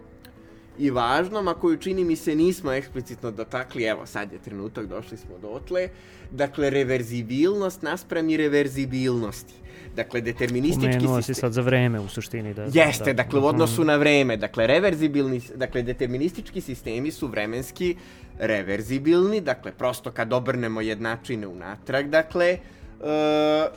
i važnom, a koju čini mi se nismo eksplicitno dotakli, evo sad je trenutak, došli smo dotle, dakle reverzibilnost naspram i reverzibilnosti. Dakle, deterministički Pomenuo si sistem... sad za vreme u suštini. Da, Jeste, da, dakle, u odnosu na vreme. Dakle, reverzibilni, dakle, deterministički sistemi su vremenski reverzibilni, dakle, prosto kad obrnemo jednačine unatrag, dakle, e,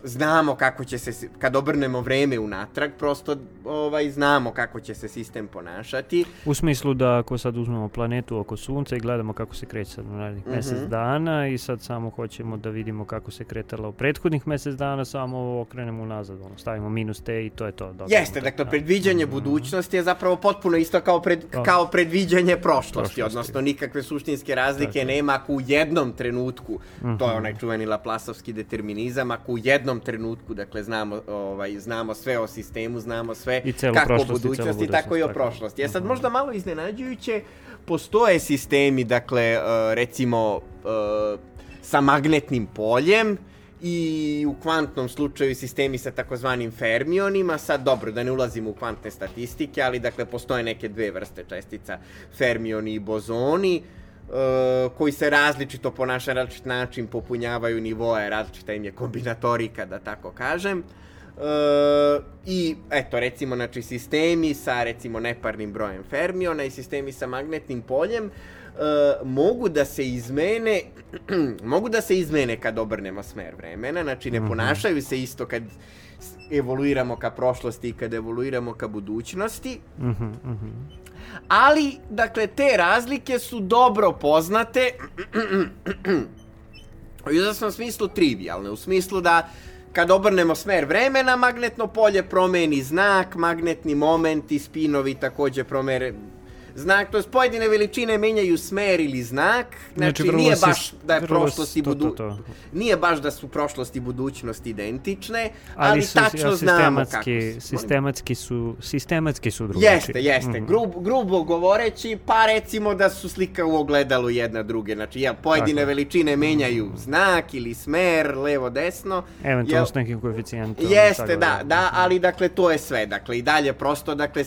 znamo kako će se, kad obrnemo vreme unatrag, prosto ovaj, znamo kako će se sistem ponašati. U smislu da ako sad uzmemo planetu oko sunca i gledamo kako se kreće sad u narednih Mhm. mjesec dana i sad samo hoćemo da vidimo kako se kretala u prethodnih mjesec dana, samo okrenemo unazad, ono, stavimo minus te i to je to. dobijemo Jeste, to, dakle, da. predviđanje Mhm. budućnosti je zapravo potpuno isto kao, pred, Da. kao predviđanje prošlosti, Prošlosti. odnosno nikakve suštinske razlike Tako je. nema ako u jednom trenutku, to je Mhm. onaj čuveni Laplasovski determinizam, ako u jednom trenutku, dakle, znamo, ovaj, znamo sve o sistemu, znamo sve I kako o prošlost i budućnosti, tako i o prošlosti. Je sad Mhm. možda malo iznenađujuće, postoje sistemi, dakle, eh, recimo, eh, sa magnetnim poljem, i u kvantnom slučaju sistemi sa takozvanim fermionima, sad dobro da ne ulazimo u kvantne statistike, ali dakle postoje neke dve vrste čestica, fermioni i bozoni, e, koji se različito ponašaju na različit način, popunjavaju nivoe, različita im je kombinatorika, da tako kažem. E, I, eto, recimo, znači, sistemi sa, recimo, neparnim brojem fermiona i sistemi sa magnetnim poljem e, mogu da se izmene, mogu da se izmene kad obrnemo smer vremena, znači ne Mhm. ponašaju se isto kad evoluiramo ka prošlosti i kad evoluiramo ka budućnosti, Mhm, mhm. Ali, dakle, te razlike su dobro poznate. U izvesnom smislu trivialne, u smislu da kad obrnemo smer vremena, magnetno polje promeni znak, magnetni moment i spinovi takođe promere znak, to je pojedine veličine menjaju smer ili znak, znači, vrlo nije baš da je prošlost i to, to, budu... to. Nije baš da su prošlost i budućnost identične, ali, Ali, su tačno ja, znamo kako Molim? sistematski su, sistematski su drugačiji. Jeste, jeste. Mhm. Grub, grubo govoreći, pa recimo da su slika u ogledalu jedna druge. Znači, ja, pojedine Tako. veličine menjaju znak ili smer, levo, desno. Eventualno s nekim koeficijentom. Jeste, tako da, da, ali dakle, to je sve. Dakle, i dalje prosto, dakle,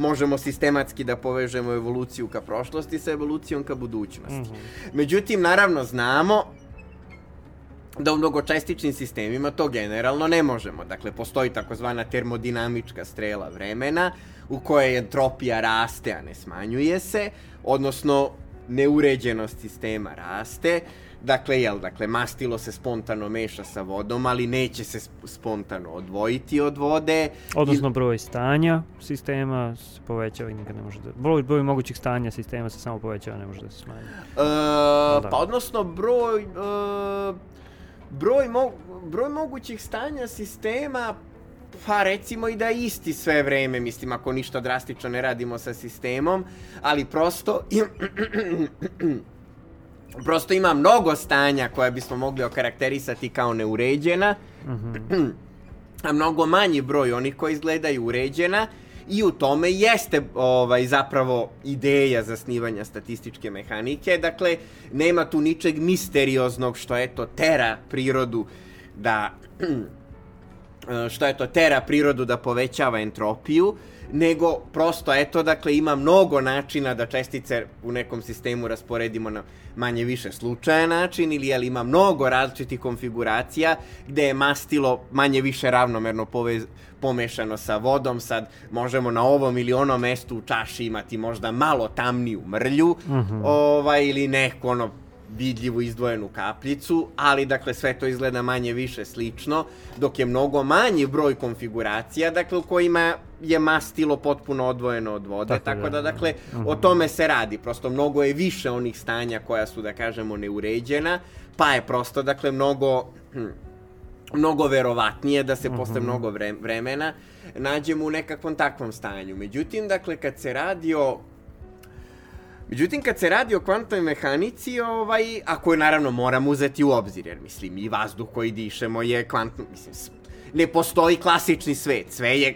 možemo sistematski da povežemo evoluciju ka prošlosti sa evolucijom ka budućnosti. Mhm. Međutim, naravno, znamo da u mnogočestičnim sistemima to generalno ne možemo. Dakle, postoji takozvana termodinamička strela vremena u kojoj entropija raste, a ne smanjuje se, odnosno neuređenost sistema raste. Dakle, jel, dakle, mastilo se spontano meša sa vodom, ali neće se sp- spontano odvojiti od vode. Odnosno broj stanja sistema se povećava i nikad ne može da... Broj, broj mogućih stanja sistema se samo povećava, ne može da se smanji. E, Da. Pa odnosno broj, e, broj, mo, broj mogućih stanja sistema pa recimo i da je isti sve vreme, mislim ako ništa drastično ne radimo sa sistemom, ali prosto prosto ima mnogo stanja koja bismo mogli okarakterisati kao neuređena, a mnogo manji broj onih koji izgledaju uređena i u tome jeste ovaj zapravo ideja zasnivanja statističke mehanike. Dakle, nema tu ničeg misterioznog što eto tera prirodu da što je to tera prirodu da povećava entropiju, nego prosto eto dakle ima mnogo načina da čestice u nekom sistemu rasporedimo na manje više slučaja način ili jel ima mnogo različitih konfiguracija gde je mastilo manje više ravnomerno povez, pomešano sa vodom, sad možemo na ovom ili onom mestu u čaši imati možda malo tamniju mrlju, mhm. -huh. ovaj, ili neko ono vidljivu izdvojenu kapljicu, ali dakle sve to izgleda manje više slično, dok je mnogo manji broj konfiguracija, dakle u kojima je mastilo potpuno odvojeno od vode, tako, tako da dakle uh -huh. o mhm. tome se radi, prosto mnogo je više onih stanja koja su da kažemo neuređena, pa je prosto dakle mnogo hm, mnogo verovatnije da se uh -huh. posle mhm. mnogo vremena nađemo u nekakvom takvom stanju. Međutim, dakle, kad se radi o Međutim, kad se radi o kvantnoj mehanici, ovaj, ako je naravno moramo uzeti u obzir, jer mislim, i vazduh koji dišemo je kvantno, mislim, ne postoji klasični svet, sve je,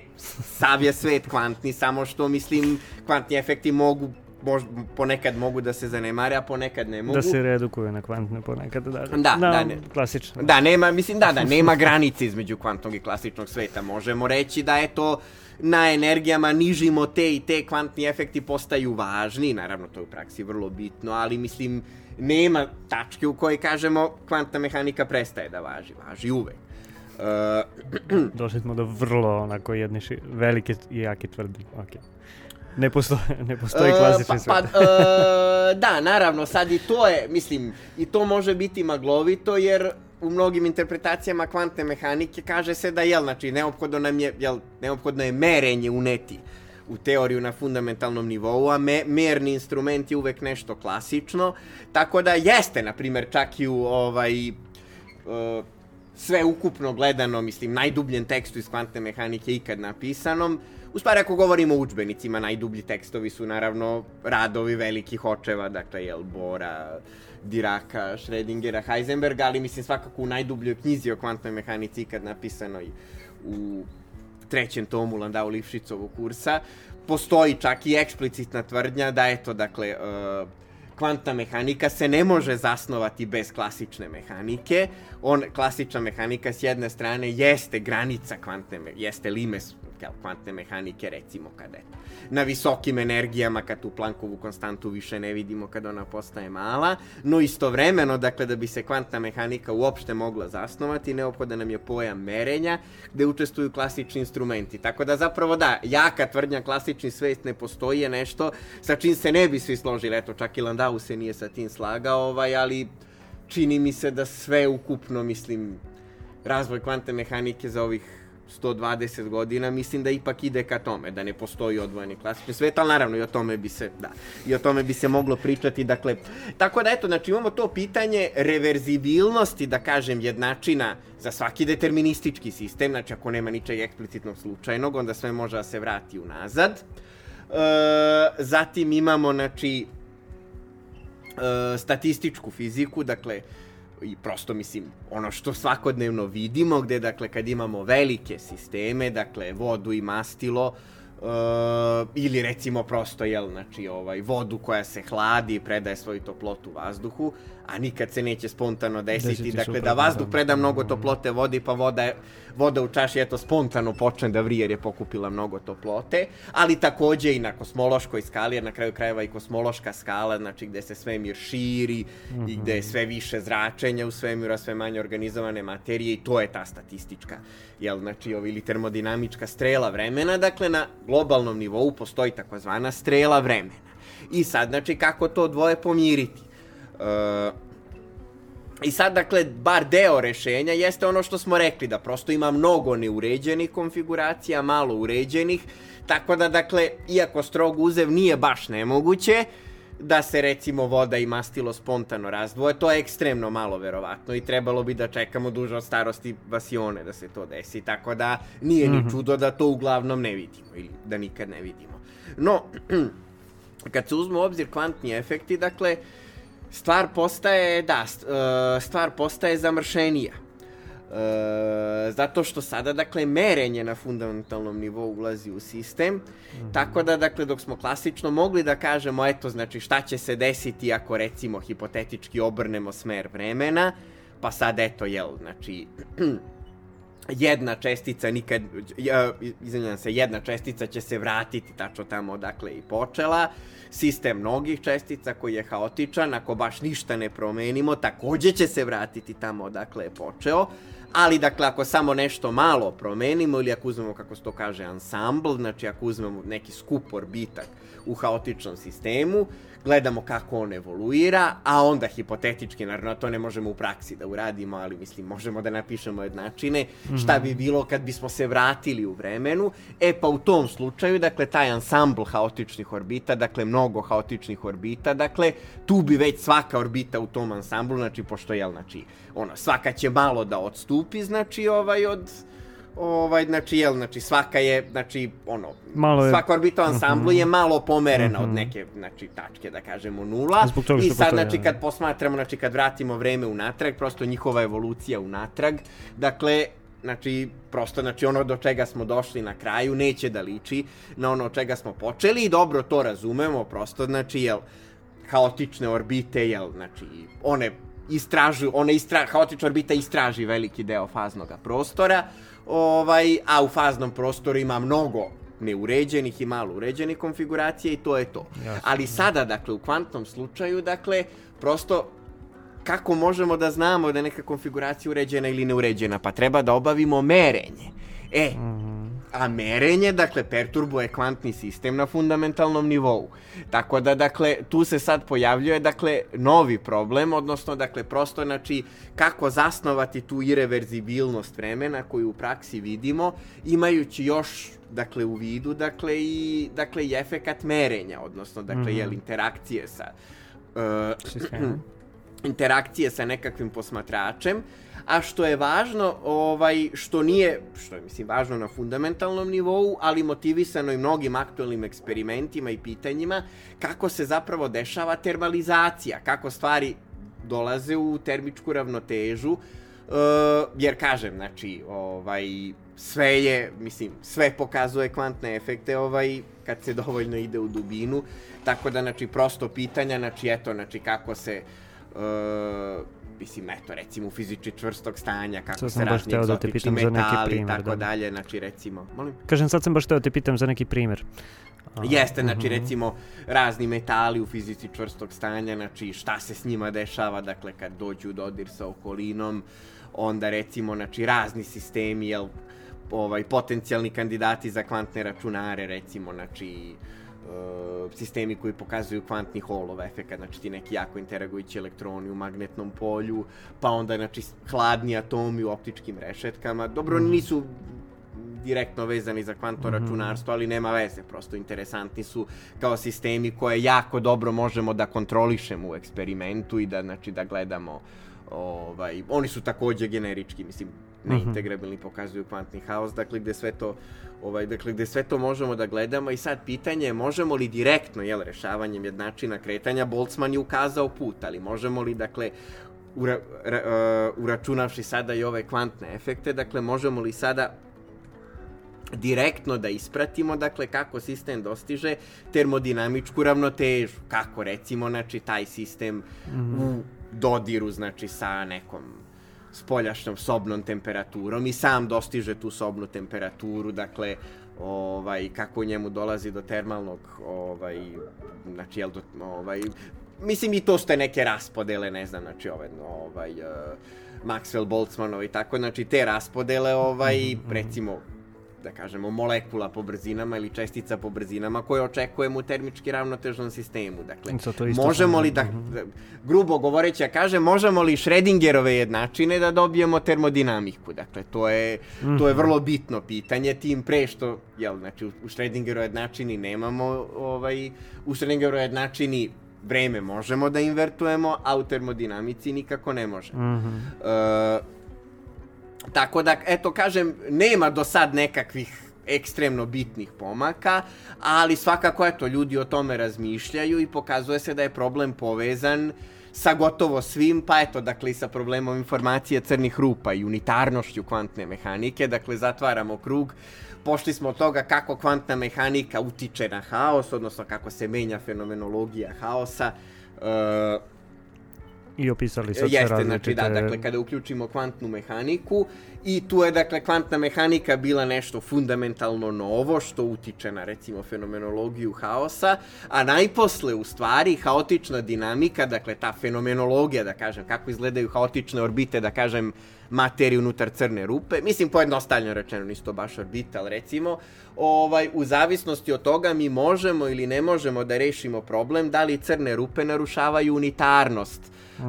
sav je svet kvantni, samo što, mislim, kvantni efekti mogu možda ponekad mogu da se zanemare, a ponekad ne mogu. Da se redukuju na kvantne ponekad, da. Da, da, da ne. klasično. Da, nema, mislim, da, da, nema granice između kvantnog i klasičnog sveta. Možemo reći da je to na energijama nižimo te i te kvantni efekti postaju važni, naravno to je u praksi vrlo bitno, ali mislim nema tačke u kojoj kažemo kvantna mehanika prestaje da važi, važi uvek. Uh, Došli smo do vrlo onako jedne ši, velike i jake tvrdi. Okay. Ne postoji, ne postoji uh, klasični pa, pa, uh, da, naravno, sad i to je, mislim, i to može biti maglovito, jer u mnogim interpretacijama kvantne mehanike kaže se da, jel, znači, neophodno nam je, jel, neophodno je merenje uneti u teoriju na fundamentalnom nivou, a me, merni instrument je uvek nešto klasično, tako da jeste, na primer, čak i u ovaj, uh, sve ukupno gledano, mislim, najdubljen tekstu iz kvantne mehanike ikad napisanom, U stvari, ako govorimo o učbenicima, najdublji tekstovi su naravno radovi velikih očeva, dakle, jel, Bora, Diraka, Schrödingera, Heisenberga, ali mislim svakako u najdubljoj knjizi o kvantnoj mehanici ikad napisanoj u trećem tomu Landau Lifšicovog kursa, postoji čak i eksplicitna tvrdnja da eto, dakle, uh, kvantna mehanika se ne može zasnovati bez klasične mehanike. On, klasična mehanika s jedne strane jeste granica kvantne, jeste limes kvantne mehanike, recimo kada je na visokim energijama, kad tu Plankovu konstantu više ne vidimo kada ona postaje mala, no istovremeno, dakle, da bi se kvantna mehanika uopšte mogla zasnovati, neophodan nam je pojam merenja, gde učestvuju klasični instrumenti. Tako da zapravo da, jaka tvrdnja klasični svet ne postoji je nešto sa čim se ne bi svi složili, eto, čak i Landau se nije sa tim slagao, ovaj, ali čini mi se da sve ukupno, mislim, razvoj kvantne mehanike za ovih 120 godina, mislim da ipak ide ka tome, da ne postoji odvojeni klasični svet, ali naravno i o tome bi se, da, i o tome bi se moglo pričati, dakle, tako da eto, znači imamo to pitanje reverzibilnosti, da kažem, jednačina za svaki deterministički sistem, znači ako nema ničeg eksplicitnog slučajnog, onda sve može da se vrati unazad. E, zatim imamo, znači, e, statističku fiziku, dakle, i prosto mislim ono što svakodnevno vidimo gde dakle kad imamo velike sisteme dakle vodu i mastilo uh, ili recimo prosto jel znači ovaj vodu koja se hladi i predaje svoju toplotu vazduhu a nikad se neće spontano desiti, desiti dakle da vazduh preda mnogo toplote vodi pa voda voda u čaši eto spontano počne da vrije jer je pokupila mnogo toplote, ali takođe i na kosmološkoj skali, jer na kraju krajeva i kosmološka skala, znači gde se svemir širi mm -hmm. i gde je mhm. sve više zračenja u svemiru, a sve manje organizovane materije i to je ta statistička, jel, znači, ovo, ili termodinamička strela vremena, dakle na globalnom nivou postoji takozvana strela vremena. I sad, znači, kako to dvoje pomiriti? I sad, dakle, bar deo rešenja jeste ono što smo rekli, da prosto ima mnogo neuređenih konfiguracija, malo uređenih, tako da, dakle, iako strog uzev nije baš nemoguće, da se recimo voda i mastilo spontano razdvoje, to je ekstremno malo verovatno i trebalo bi da čekamo duže od starosti vasione da se to desi, tako da nije ni mhm. čudo da to uglavnom ne vidimo ili da nikad ne vidimo. No, kad se uzme u obzir kvantni efekti, dakle, uh, stvar postaje, da, e, stvar postaje zamršenija. E, zato što sada, dakle, merenje na fundamentalnom nivou ulazi u sistem, mm -hmm. tako da, dakle, dok smo klasično mogli da kažemo, eto, znači, šta će se desiti ako, recimo, hipotetički obrnemo smer vremena, pa sad, eto, jel, znači, jedna čestica nikad, izvinjam se, jedna čestica će se vratiti tačno tamo odakle i počela, sistem mnogih čestica koji je haotičan, ako baš ništa ne promenimo, takođe će se vratiti tamo odakle je počeo, ali dakle ako samo nešto malo promenimo ili ako uzmemo kako se to kaže ansambl, znači ako uzmemo neki skup orbitak u haotičnom sistemu, gledamo kako on evoluira, a onda hipotetički, naravno to ne možemo u praksi da uradimo, ali mislim možemo da napišemo jednačine, mm -hmm. šta bi bilo kad bismo se vratili u vremenu, e pa u tom slučaju, dakle taj ansambl haotičnih orbita, dakle mnogo haotičnih orbita, dakle tu bi već svaka orbita u tom ansamblu, znači pošto je, znači, ono, svaka će malo da odstupi, znači ovaj od ovaj, znači, jel, znači, svaka je, znači, ono, malo je... svaka orbita u ansamblu uh -huh. je malo pomerena uh -huh. od mhm. neke, znači, tačke, da kažemo, nula. I sad, znači, kad posmatramo, znači, kad vratimo vreme unatrag, prosto njihova evolucija unatrag, dakle, znači, prosto, znači, ono do čega smo došli na kraju neće da liči na ono od čega smo počeli i dobro to razumemo, prosto, znači, jel, haotične orbite, jel, znači, one istražuju, one istra, haotična orbita istraži veliki deo faznog prostora, ovaj, a u faznom prostoru ima mnogo neuređenih i malo uređenih konfiguracija i to je to. Jasne. Ali sada, dakle, u kvantnom slučaju, dakle, prosto kako možemo da znamo da je neka konfiguracija uređena ili neuređena? Pa treba da obavimo merenje. E, mm -hmm a merenje, dakle, perturbuje kvantni sistem na fundamentalnom nivou. Tako da, dakle, tu se sad pojavljuje, dakle, novi problem, odnosno, dakle, prosto, znači, kako zasnovati tu irreverzibilnost vremena koju u praksi vidimo, imajući još dakle u vidu dakle i dakle i efekat merenja odnosno dakle mm -hmm. jel interakcije sa uh, interakcije sa nekakvim posmatračem a što je važno, ovaj, što nije, što je mislim važno na fundamentalnom nivou, ali motivisano i mnogim aktualnim eksperimentima i pitanjima, kako se zapravo dešava termalizacija, kako stvari dolaze u termičku ravnotežu, uh, jer kažem, znači, ovaj, sve je, mislim, sve pokazuje kvantne efekte, ovaj, kad se dovoljno ide u dubinu, tako da, znači, prosto pitanja, znači, eto, znači, kako se, uh, mislim, eto, recimo u fizički čvrstog stanja, kako se razni da egzotični da metali i tako da. dalje, znači, recimo, molim? Kažem, sad sam baš teo da te pitam za neki primer. A, Jeste, znači, uh mhm. -huh. recimo, razni metali u fizici čvrstog stanja, znači, šta se s njima dešava, dakle, kad dođu u dodir sa okolinom, onda, recimo, znači, razni sistemi, jel, ovaj, potencijalni kandidati za kvantne računare, recimo, znači, sistemi koji pokazuju kvantni holov efekt, znači ti neki jako interagujući elektroni u magnetnom polju, pa onda znači hladni atomi u optičkim rešetkama. Dobro, mm. nisu direktno vezani za kvantno -hmm. računarstvo, ali nema veze, prosto interesantni su kao sistemi koje jako dobro možemo da kontrolišemo u eksperimentu i da, znači, da gledamo ovaj, oni su takođe generički, mislim, neintegrabilni pokazuju kvantni haos, dakle gde sve to ovaj, dakle gde sve to možemo da gledamo i sad pitanje je možemo li direktno, jel, rešavanjem jednačina kretanja, Boltzmann je ukazao put, ali možemo li, dakle, ura, ra, uh, uračunavši sada i ove kvantne efekte, dakle, možemo li sada direktno da ispratimo, dakle, kako sistem dostiže termodinamičku ravnotežu, kako, recimo, znači, taj sistem mm -hmm. u dodiru, znači, sa nekom spoljašnjom sobnom temperaturom i sam dostiže tu sobnu temperaturu, dakle, ovaj, kako njemu dolazi do termalnog, ovaj, znači, jel, do, ovaj, mislim i to ste neke raspodele, ne znam, znači, ovaj, ovaj, uh, Maxwell Boltzmanov i tako, znači, te raspodele, ovaj, mm -hmm. recimo, da kažemo, molekula po brzinama ili čestica po brzinama koje očekujemo u termički ravnotežnom sistemu. Dakle, možemo li da, da, grubo govoreći, ja kažem, možemo li Schrödingerove jednačine da dobijemo termodinamiku? Dakle, to je, to je mhm. vrlo bitno pitanje, tim pre što, jel, znači, u, Schrödingerove jednačini nemamo, ovaj, u Schrödingerove jednačini vreme možemo da invertujemo, a u termodinamici nikako ne možemo. Mm -hmm. uh, Tako da, eto, kažem, nema do sad nekakvih ekstremno bitnih pomaka, ali svakako, eto, ljudi o tome razmišljaju i pokazuje se da je problem povezan sa gotovo svim, pa eto, dakle, i sa problemom informacije crnih rupa i unitarnošću kvantne mehanike, dakle, zatvaramo krug, pošli smo od toga kako kvantna mehanika utiče na haos, odnosno kako se menja fenomenologija haosa, uh, I opisali sad Jeste, sve znači da, različite- dakle kada uključimo kvantnu mehaniku i tu je dakle kvantna mehanika bila nešto fundamentalno novo što utiče na recimo fenomenologiju haosa, a najposle u stvari haotična dinamika, dakle ta fenomenologija da kažem, kako izgledaju haotične orbite, da kažem materiju unutar crne rupe, mislim pojednostavljeno rečeno, nisu to baš orbite, ali recimo, ovaj, u zavisnosti od toga mi možemo ili ne možemo da rešimo problem da li crne rupe narušavaju unitarnost Uh,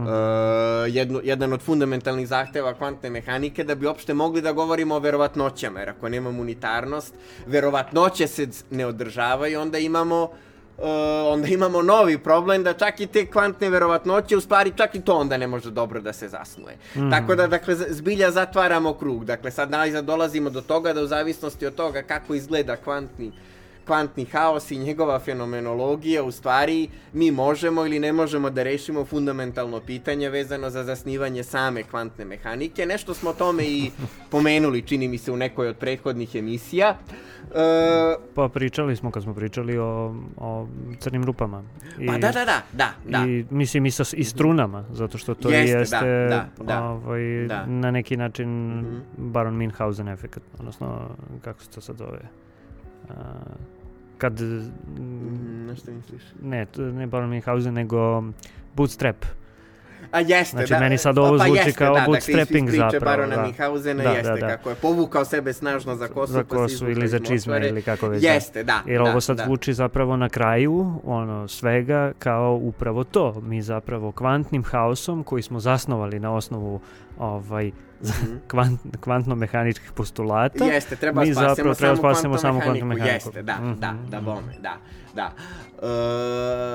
jednu, jedan od fundamentalnih zahteva kvantne mehanike da bi uopšte mogli da govorimo o verovatnoćama, jer ako nemamo unitarnost, verovatnoće se ne održavaju, onda imamo uh, onda imamo novi problem da čak i te kvantne verovatnoće, u stvari čak i to onda ne može dobro da se zasnuje. Tako da, dakle, zbilja zatvaramo krug. Dakle, sad najzad dolazimo do toga da u zavisnosti od toga kako izgleda kvantni kvantni haos i njegova fenomenologija, u stvari mi možemo ili ne možemo da rešimo fundamentalno pitanje vezano za zasnivanje same kvantne mehanike. Nešto smo o tome i pomenuli, čini mi se, u nekoj od prethodnih emisija. E, Pa pričali smo kad smo pričali o, o crnim rupama. I, pa da, da, da, da, da. I, mislim i, sa, i strunama, zato što to Jeste, da, jeste da, da. Ovaj, Da. na neki način Mhm. Baron Minhausen efekt, odnosno kako se to sad zove? A, kad, mm, Na što misliš? ne, to ne Baron Minhausen, nego Bootstrap. A jeste, Znači, da. meni sad pa- ovo pa zvuči jeste, kao da, dakle, bootstrapping priče zapravo, Barona da. Minhausena Da, jeste, da, da. kako je povukao sebe snažno za kosu, za pa kosu izvukao ili za iz čizme ili kako već. da. Jeste, da. Jer da, ovo sad da. zvuči zapravo na kraju ono svega kao upravo to. Mi zapravo kvantnim haosom koji smo zasnovali na osnovu ovaj. Kvant, kvantno-mehaničkih postulata. Jeste, treba mi zapravo treba samu spasemo kvantnu mehaniku. Jeste, da, Mhm, da, da, mhm. bome, da, da.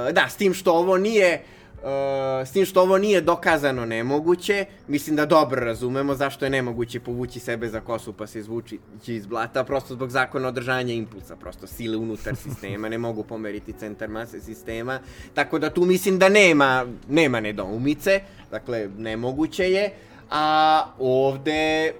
E, da, s tim što ovo nije e, s tim što ovo nije dokazano nemoguće, mislim da dobro razumemo zašto je nemoguće povući sebe za kosu pa se izvući iz blata, prosto zbog zakona održanja impulsa, prosto sile unutar sistema, ne mogu pomeriti centar mase sistema, tako da tu mislim da nema, nema nedoumice, dakle, nemoguće je, a ovde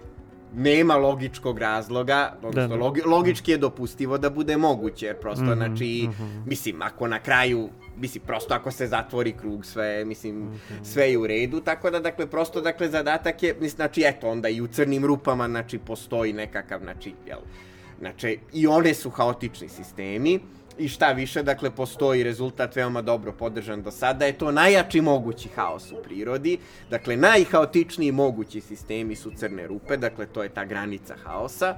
nema logičkog razloga, odnosno da. logi, logički je dopustivo da bude moguće, jer prosto, Mhm, znači, mhm. mislim, ako na kraju, mislim, prosto ako se zatvori krug, sve, mislim, Mhm. sve je u redu, tako da, dakle, prosto, dakle, zadatak je, mislim, znači, eto, onda i u crnim rupama, znači, postoji nekakav, znači, jel, znači, i one su haotični sistemi, i šta više, dakle, postoji rezultat veoma dobro podržan do sada, je to najjači mogući haos u prirodi, dakle, najhaotičniji mogući sistemi su crne rupe, dakle, to je ta granica haosa.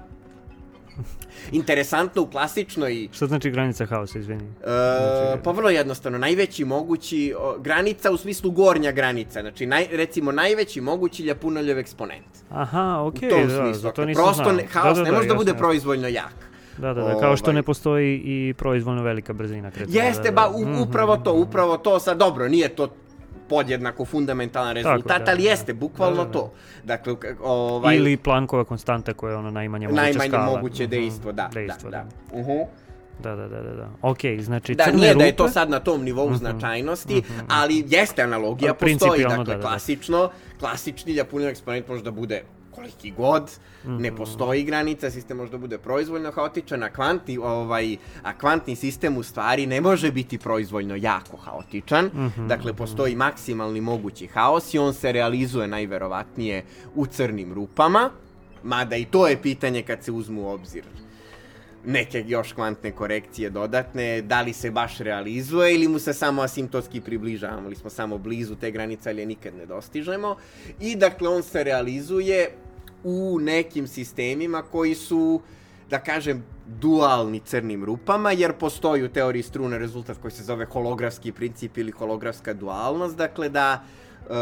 Interesantno u klasičnoj Šta znači granica haosa, izvini? E, Znači- pa vrlo jednostavno, najveći mogući, o, granica u smislu gornja granica, znači naj, recimo najveći mogući ljapunoljev eksponent. Aha, okej, u tom da, smislu, za to dakle, nisam prosto znao. haos da, da, ne može da bude proizvoljno jak. Da, da, da, kao što Ovaj. ne postoji i proizvoljno velika brzina kretanja. Jeste, da, da. ba, u, Mhm, upravo to, upravo to, sad dobro, nije to podjednako fundamentalan rezultat, da, ali da. jeste, bukvalno Da, da, da. to. Dakle, ovaj, Ili Plankova konstanta koja je ono najmanje moguća najmanje skala. moguće Mhm, dejstvo, da, dejstvo, da, da. Uh Da, da, da, da, da. Okej, znači Da, crne nije da je rupe- to sad na tom nivou Mhm, značajnosti, mhm, mhm. ali jeste analogija, postoji, dakle, da, da, da. klasično, klasični ljapunov eksponent može da bude koliki god, ne Mhm. postoji granica, sistem može da bude proizvoljno haotičan, a kvantni, ovaj, a kvantni sistem u stvari ne može biti proizvoljno jako haotičan, Mhm, dakle, postoji maksimalni mogući haos i on se realizuje najverovatnije u crnim rupama, mada i to je pitanje kad se uzmu u obzir neke još kvantne korekcije dodatne, da li se baš realizuje ili mu se samo asimptotski približavamo, ili smo samo blizu te granice, ali je nikad ne dostižemo. I dakle, on se realizuje u nekim sistemima koji su, da kažem, dualni crnim rupama, jer postoji u teoriji struna rezultat koji se zove holografski princip ili holografska dualnost, dakle da e,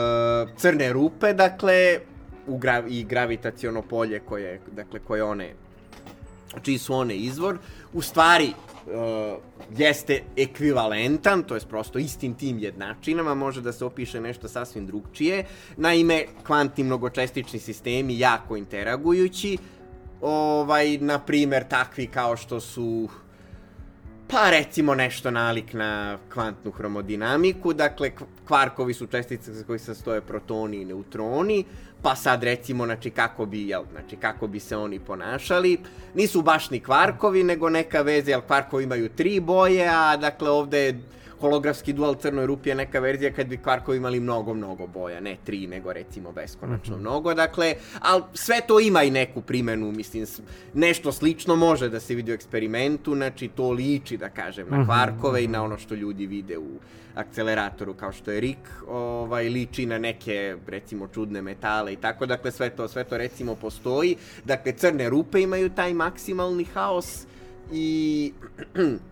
crne rupe, dakle, u gra i gravitaciono polje koje, dakle, koje one čiji su one izvor, u stvari uh, jeste ekvivalentan, to je prosto istim tim jednačinama, može da se opiše nešto sasvim drugčije. Naime, kvantni mnogočestični sistemi jako interagujući, ovaj, na primer, takvi kao što su pa recimo nešto nalik na kvantnu hromodinamiku, dakle kvarkovi su čestice za koji se stoje protoni i neutroni, pa sad recimo znači kako bi jel, znači kako bi se oni ponašali. Nisu baš ni kvarkovi, nego neka veza, jel kvarkovi imaju tri boje, a dakle ovde je holografski dual crnoj rupi je neka verzija kad bi kvarkovi imali mnogo, mnogo boja, ne tri, nego recimo beskonačno mm -hmm. mnogo, dakle, ali sve to ima i neku primenu, mislim, nešto slično može da se vidi u eksperimentu, znači to liči, da kažem, na mhm. kvarkove mm -hmm. i na ono što ljudi vide u akceleratoru kao što je RIK, ovaj, liči na neke, recimo, čudne metale i tako, dakle, sve to, sve to recimo postoji, dakle, crne rupe imaju taj maksimalni haos i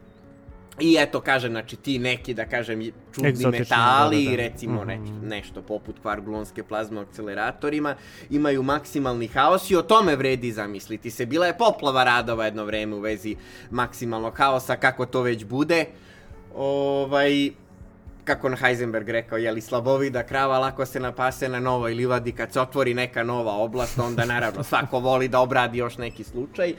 I eto, kaže, znači, ti neki, da kažem, čudni Egzotični, metali, da, da, da. recimo mm -hmm. neć, nešto poput kvarglonske plazme akceleratorima, imaju maksimalni haos i o tome vredi zamisliti se. Bila je poplava radova jedno vreme u vezi maksimalnog haosa, kako to već bude. Ovaj, kako na Heisenberg rekao, jeli slabovida krava lako se napase na novoj livadi, kad se otvori neka nova oblast, onda naravno svako voli da obradi još neki slučaj,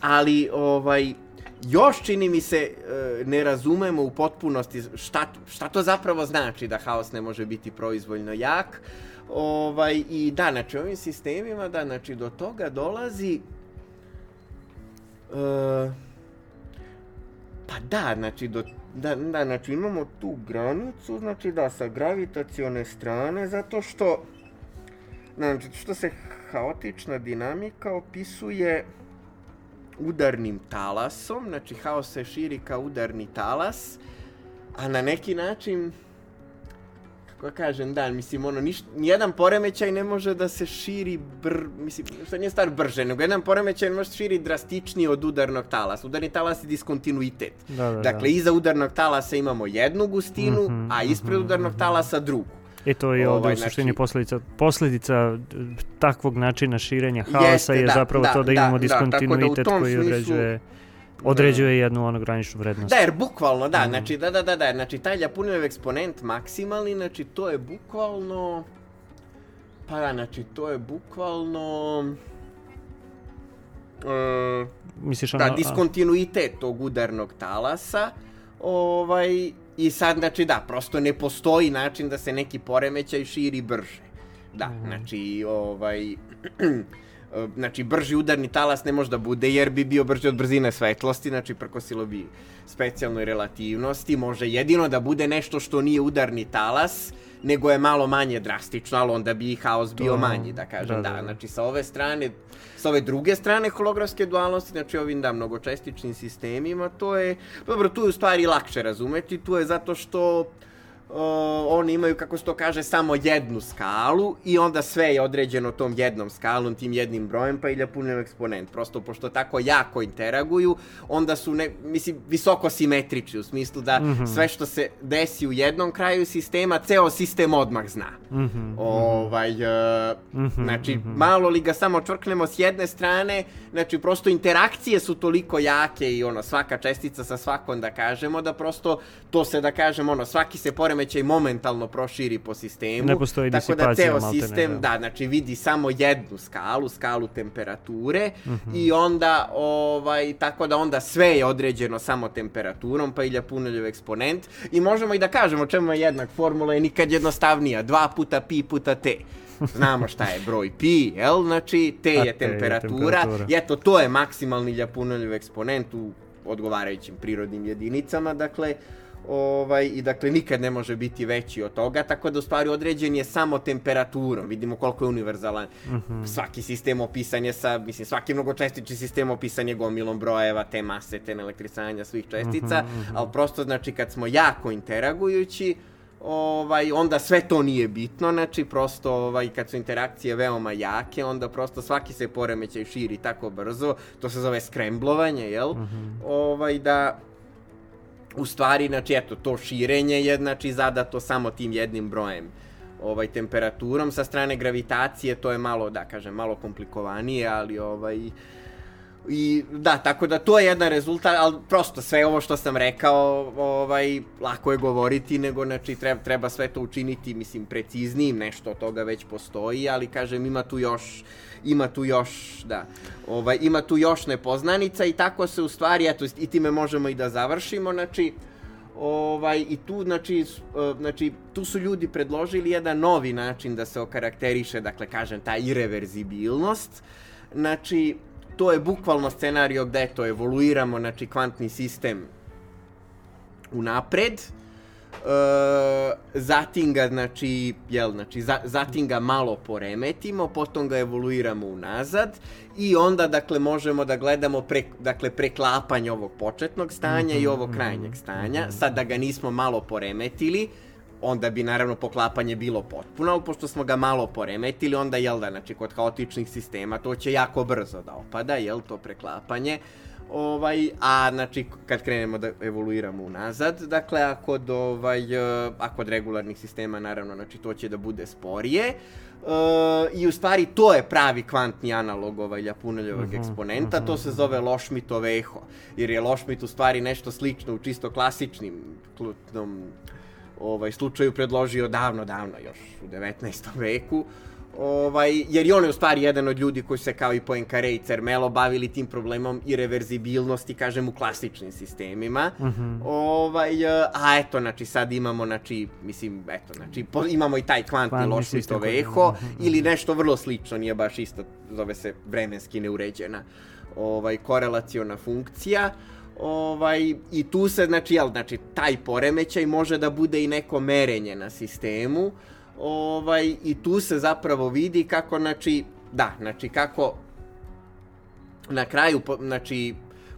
ali ovaj, još čini mi se e, ne razumemo u potpunosti šta, šta to zapravo znači da haos ne može biti proizvoljno jak. Ovaj, I da, znači ovim sistemima, da, znači do toga dolazi... Uh, pa da, znači do, da, da, znači imamo tu granicu, znači da, sa gravitacione strane, zato što, znači, što se haotična dinamika opisuje udarnim talasom, znači haos se širi kao udarni talas, a na neki način kako kažem, da, mislim, ono, niš, nijedan poremećaj ne može da se širi br, mislim, što nije star brže, nego jedan poremećaj ne može da širi drastičnije od udarnog talasa. Udarni talas je diskontinuitet. Da, da, dakle, da. iza udarnog talasa imamo jednu gustinu, mm -hmm, a ispred mm -hmm, udarnog talasa drugu. I to je ovde ovaj, u suštini znači, posledica, posledica takvog načina širenja haosa jeste, je da, zapravo da, to da, da imamo da, diskontinuitet da, koji određuje određuje jednu ono graničnu vrednost. Da, jer bukvalno, da, mm. znači, da, da, da, da, znači, taj Ljapunijev eksponent maksimalni, znači, to je bukvalno, pa da, znači, to je bukvalno, uh, Misliš ono, da, diskontinuitet tog udarnog talasa, ovaj, I sad, znači, da, prosto ne postoji način da se neki poremećaj širi brže. Da, mm. znači, ovaj... znači, brži udarni talas ne može da bude, jer bi bio brži od brzine svetlosti, znači, prkosilo bi specijalnoj relativnosti, može jedino da bude nešto što nije udarni talas, nego je malo manje drastično, ali onda bi i haos bio manji, da kažem, da, da, da. Znači, sa ove strane, sa ove druge strane holografske dualnosti, znači ovim, da, mnogočestičnim sistemima, to je, dobro, tu je u stvari lakše razumeti, tu je zato što uh, oni imaju, kako se to kaže, samo jednu skalu i onda sve je određeno tom jednom skalom, tim jednim brojem, pa i ljapunem eksponent. Prosto, pošto tako jako interaguju, onda su, ne, mislim, visoko simetrični, u smislu da mm -hmm. sve što se desi u jednom kraju sistema, ceo sistem odmah zna. Mm -hmm. Ovaj, uh, mm -hmm. znači, mm -hmm. malo li ga samo čvrknemo s jedne strane, znači, prosto interakcije su toliko jake i ono, svaka čestica sa svakom, da kažemo, da prosto to se, da kažemo, ono, svaki se poreme poremećaj momentalno proširi po sistemu. Ne postoji tako da ceo sistem, ne, da. da, znači vidi samo jednu skalu, skalu temperature mhm. -huh. i onda ovaj tako da onda sve je određeno samo temperaturom, pa ilja puneljev eksponent i možemo i da kažemo čemu je jednak formula je nikad jednostavnija, 2 puta pi puta t. Znamo šta je broj pi, jel? Znači, T je temperatura. Je temperatura. I eto, to je maksimalni ljapuneljev eksponent u odgovarajućim prirodnim jedinicama. Dakle, ovaj, i dakle nikad ne može biti veći od toga, tako da u stvari određen je samo temperaturom, vidimo koliko je univerzalan. Mm -hmm. Svaki sistem opisan je sa, mislim, svaki mnogočestični sistem opisan je gomilom brojeva, te mase, te elektricanja svih čestica, mm -hmm. ali prosto znači kad smo jako interagujući, ovaj, onda sve to nije bitno, znači prosto ovaj, kad su interakcije veoma jake, onda prosto svaki se poremećaj širi tako brzo, to se zove skremblovanje, jel? Mm -hmm. Ovaj, da u stvari, znači, eto, to širenje je, znači, zadato samo tim jednim brojem ovaj temperaturom. Sa strane gravitacije to je malo da kažem malo komplikovanije ali ovaj I da, tako da to je jedan rezultat, ali prosto sve ovo što sam rekao, ovaj, lako je govoriti, nego znači treba, treba sve to učiniti, mislim, preciznijim, nešto od toga već postoji, ali kažem, ima tu još, ima tu još, da, ovaj, ima tu još nepoznanica i tako se u stvari, eto, i time možemo i da završimo, znači, ovaj, i tu, znači, e, znači, tu su ljudi predložili jedan novi način da se okarakteriše, dakle, kažem, ta irreverzibilnost, znači, to je bukvalno scenario gde to evoluiramo, znači kvantni sistem unapred, e, zatim ga, znači, jel, znači, za, zatim ga malo poremetimo, potom ga evoluiramo unazad i onda, dakle, možemo da gledamo pre, dakle, preklapanje ovog početnog stanja mm -hmm, i ovog krajnjeg stanja. Mm -hmm. Sad da ga nismo malo poremetili, onda bi naravno poklapanje bilo potpuno, ali pošto smo ga malo poremetili, onda jel da, znači kod haotičnih sistema to će jako brzo da opada, jel to preklapanje. Ovaj, a znači kad krenemo da evoluiramo unazad, dakle a kod ovaj a kod regularnih sistema naravno znači to će da bude sporije. Uh, I u stvari to je pravi kvantni analog ovaj Ljapuneljevog uh mhm, eksponenta, uh -huh. to se mhm. zove Lošmitov eho, jer je Lošmit u stvari nešto slično u čisto klasičnim klutnom ovaj, slučaju predložio davno, davno, još u 19. veku, ovaj, jer i on je u stvari jedan od ljudi koji se kao i Poincaré i Cermelo bavili tim problemom i reverzibilnosti, kažem, u klasičnim sistemima. Mm -hmm. ovaj, a eto, znači, sad imamo, znači, mislim, eto, znači, po, imamo i taj kvantni lošmitov eho, mm -hmm. ili nešto vrlo slično, nije baš isto, zove se vremenski neuređena ovaj, korelaciona funkcija. Ovaj, I tu se, znači, jel, znači, taj poremećaj može da bude i neko merenje na sistemu. Ovaj, I tu se zapravo vidi kako, znači, da, znači, kako na kraju, po, znači,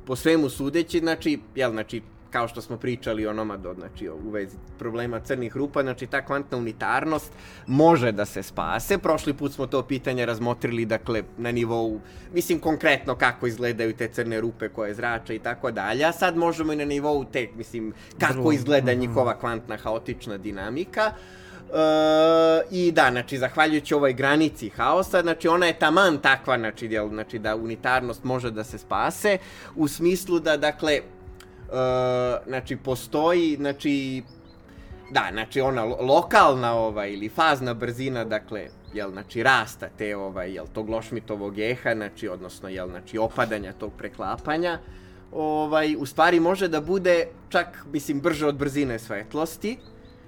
po svemu sudeći, znači, jel, znači, kao što smo pričali o Nomadu, znači u vezi problema crnih rupa, znači ta kvantna unitarnost može da se spase. Prošli put smo to pitanje razmotrili, dakle, na nivou, mislim konkretno kako izgledaju te crne rupe koje zrače i tako dalje, a sad možemo i na nivou te, mislim, kako izgleda mhm. njihova kvantna haotična dinamika. Uh, I da, znači, zahvaljujući ovoj granici haosa, znači, ona je taman takva, znači, jel, znači, da unitarnost može da se spase, u smislu da, dakle, Uh, znači postoji znači da znači ona lokalna ovaj ili fazna brzina dakle jel znači rasta te ovaj jel tog lošmitovog eha znači odnosno jel znači opadanja tog preklapanja ovaj u stvari može da bude čak mislim brže od brzine svetlosti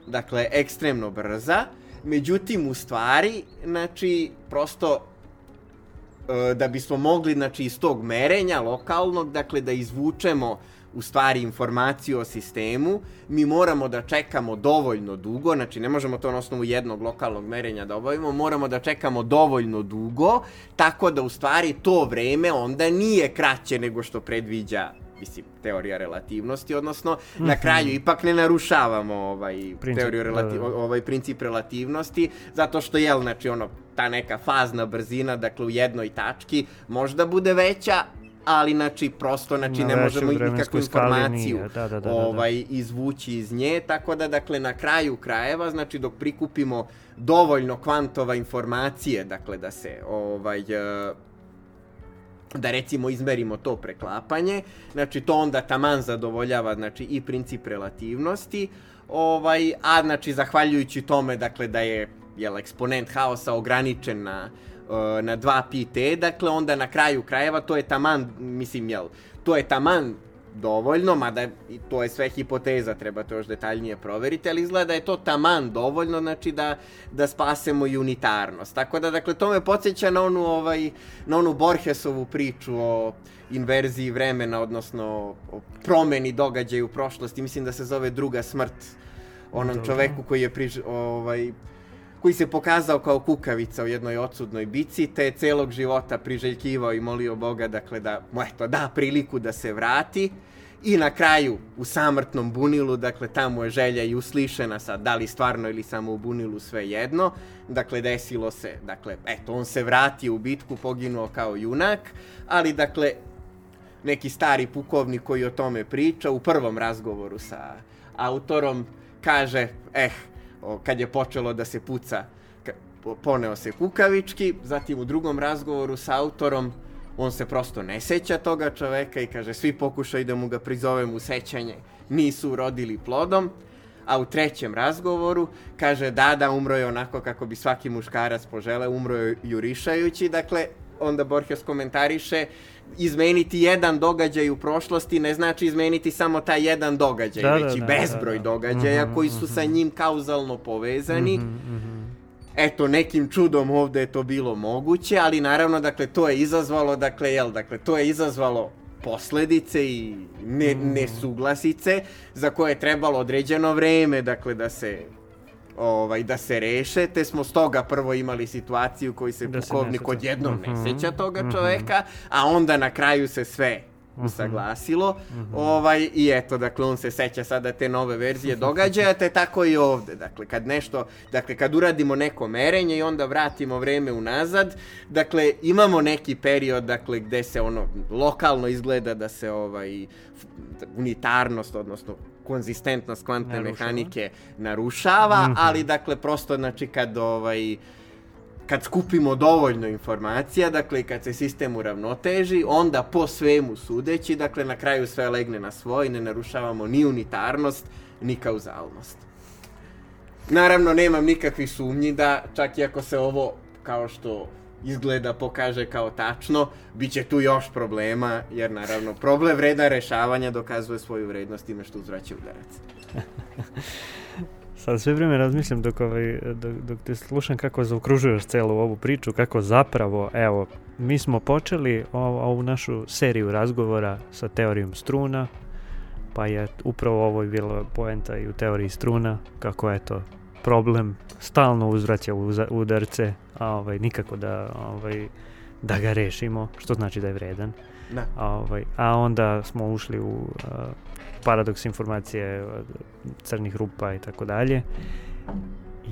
dakle ekstremno brza. Međutim u stvari znači prosto uh, da bismo mogli znači iz tog merenja lokalnog dakle da izvučemo u stvari informaciju o sistemu, mi moramo da čekamo dovoljno dugo, znači ne možemo to na osnovu jednog lokalnog merenja da obavimo, moramo da čekamo dovoljno dugo, tako da u stvari to vreme onda nije kraće nego što predviđa mislim, teorija relativnosti, odnosno mm -hmm. na mhm. kraju ipak ne narušavamo ovaj princip, teoriju relativ, da, da. ovaj princip relativnosti, zato što je znači ono ta neka fazna brzina, dakle u jednoj tački možda bude veća, ali znači prosto znači ne možemo nikakvu informaciju da, da, da, da, da, ovaj izvući iz nje tako da dakle na kraju krajeva znači dok prikupimo dovoljno kvantova informacije dakle da se ovaj e, da recimo izmerimo to preklapanje, znači to onda taman zadovoljava znači i princip relativnosti, ovaj a znači zahvaljujući tome dakle da je jel eksponent haosa ograničen na uh, na 2 pt, dakle onda na kraju krajeva to je taman, mislim, jel, to je taman dovoljno, mada i to je sve hipoteza, treba to još detaljnije proveriti, ali izgleda da je to taman dovoljno, znači da, da spasemo i unitarnost. Tako da, dakle, to me podsjeća na onu, ovaj, na onu Borgesovu priču o inverziji vremena, odnosno o promeni događaja u prošlosti, mislim da se zove druga smrt onom Dobro. čoveku koji je priž, ovaj, koji se pokazao kao kukavica u jednoj odsudnoj bici, te je celog života priželjkivao i molio Boga, dakle, da mu, eto, da priliku da se vrati. I na kraju, u samrtnom bunilu, dakle, tamo je želja i uslišena sad, da li stvarno ili samo u bunilu, sve jedno. Dakle, desilo se, dakle, eto, on se vratio u bitku, poginuo kao junak, ali, dakle, neki stari pukovnik koji o tome priča, u prvom razgovoru sa autorom, kaže, eh, o, kad je počelo da se puca, poneo se kukavički, zatim u drugom razgovoru sa autorom, on se prosto ne seća toga čoveka i kaže svi pokušaju da mu ga prizovem u sećanje, nisu urodili plodom, a u trećem razgovoru kaže da, da, umro je onako kako bi svaki muškarac požele, umro je jurišajući, dakle, onda Borges komentariše, izmeniti jedan događaj u prošlosti ne znači izmeniti samo taj jedan događaj, Da, da, već i da, bezbroj da, da. događaja Mhm, koji su sa mhm. njim kauzalno povezani. Mhm, mhm. Eto, nekim čudom ovde je to bilo moguće, ali naravno, dakle, to je izazvalo, dakle, jel, dakle, to je izazvalo posledice i ne, Mhm. nesuglasice za koje je trebalo određeno vreme, dakle, da se ovaj, da se reše, te smo stoga prvo imali situaciju koji se Da se pukovnik odjednom ne Mhm, seća toga mhm. čoveka, a onda na kraju se sve usaglasilo. Ovaj, I eto, dakle, on se seća sada te nove verzije događaja, te tako i ovde. Dakle, kad nešto, dakle, kad uradimo neko merenje i onda vratimo vreme unazad, dakle, imamo neki period, dakle, gde se ono, lokalno izgleda da se ovaj, unitarnost, odnosno konzistentnost kvantne Narušava. mehanike narušava, Mhm. ali, dakle, prosto, znači, kad ovaj, kad skupimo dovoljno informacija, dakle kad se sistem uravnoteži, onda po svemu sudeći, dakle na kraju sve legne na svoj, ne narušavamo ni unitarnost, ni kauzalnost. Naravno, nemam nikakvih sumnji da, čak i ako se ovo, kao što izgleda, pokaže kao tačno, bit će tu još problema, jer naravno, problem vreda rešavanja dokazuje svoju vrednost time što uzvraća udarac. Sad sve vrijeme razmišljam dok, ovaj, dok, dok te slušam kako zaokružuješ celu ovu priču, kako zapravo, evo, mi smo počeli ovu, ovu našu seriju razgovora sa teorijom struna, pa je upravo ovo i bila poenta i u teoriji struna, kako je to problem stalno uzvraća udarce, a ovaj, nikako da, ovaj, da ga rešimo, što znači da je vredan. Da. A, ovaj, a onda smo ušli u a, paradoks informacije a, crnih rupa i tako dalje.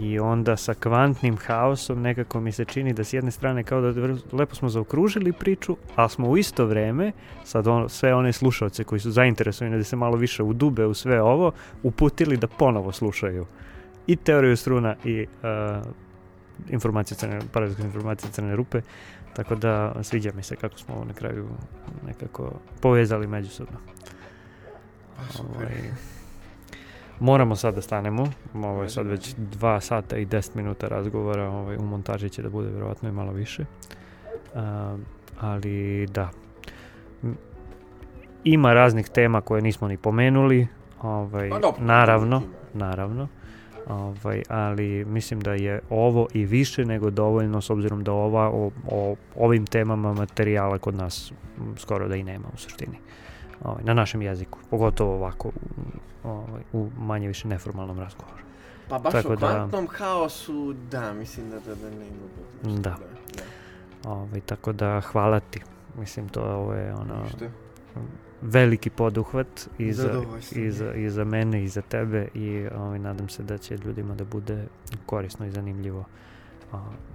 I onda sa kvantnim haosom nekako mi se čini da s jedne strane kao da lepo smo zaokružili priču, a smo u isto vreme, sad ono, sve one slušalce koji su zainteresovani da se malo više udube u sve ovo, uputili da ponovo slušaju i teoriju struna i a, informacije crne, paradoks informacije crne rupe, tako da sviđa mi se kako smo ovo na kraju nekako povezali međusobno. Ovaj, moramo sad da stanemo. Ovo je sad već 2 sata i 10 minuta razgovora. Ovaj, u montaži će da bude vjerovatno i malo više. A, ali da. Ima raznih tema koje nismo ni pomenuli. Ovaj, Pa dobro, naravno, naravno. Ovaj, ali mislim da je ovo i više nego dovoljno s obzirom da ova o, o ovim temama materijala kod nas skoro da i nema u suštini. Ovaj, na našem jeziku, pogotovo ovako u, ovaj, u manje više neformalnom razgovoru. Pa baš Tako o da- kvantnom haosu, da, mislim da, da, da nema mogućnosti, Da. da. Ovaj, tako da hvala ti. Mislim to ovo je ono Ništa. veliki poduhvat i za, i za, i za mene i za tebe i ovaj, nadam se da će ljudima da bude korisno i zanimljivo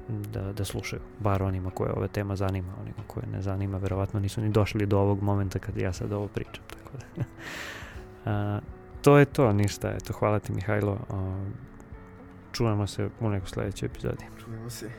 da, da slušaju, bar onima koje ove tema zanima, onima koje ne zanima, verovatno nisu ni došli do ovog momenta kad ja sad ovo pričam. Tako da. a, to je to, ništa, eto, hvala ti Mihajlo. A, čujemo se u nekoj sljedećoj epizodi. Čujemo se.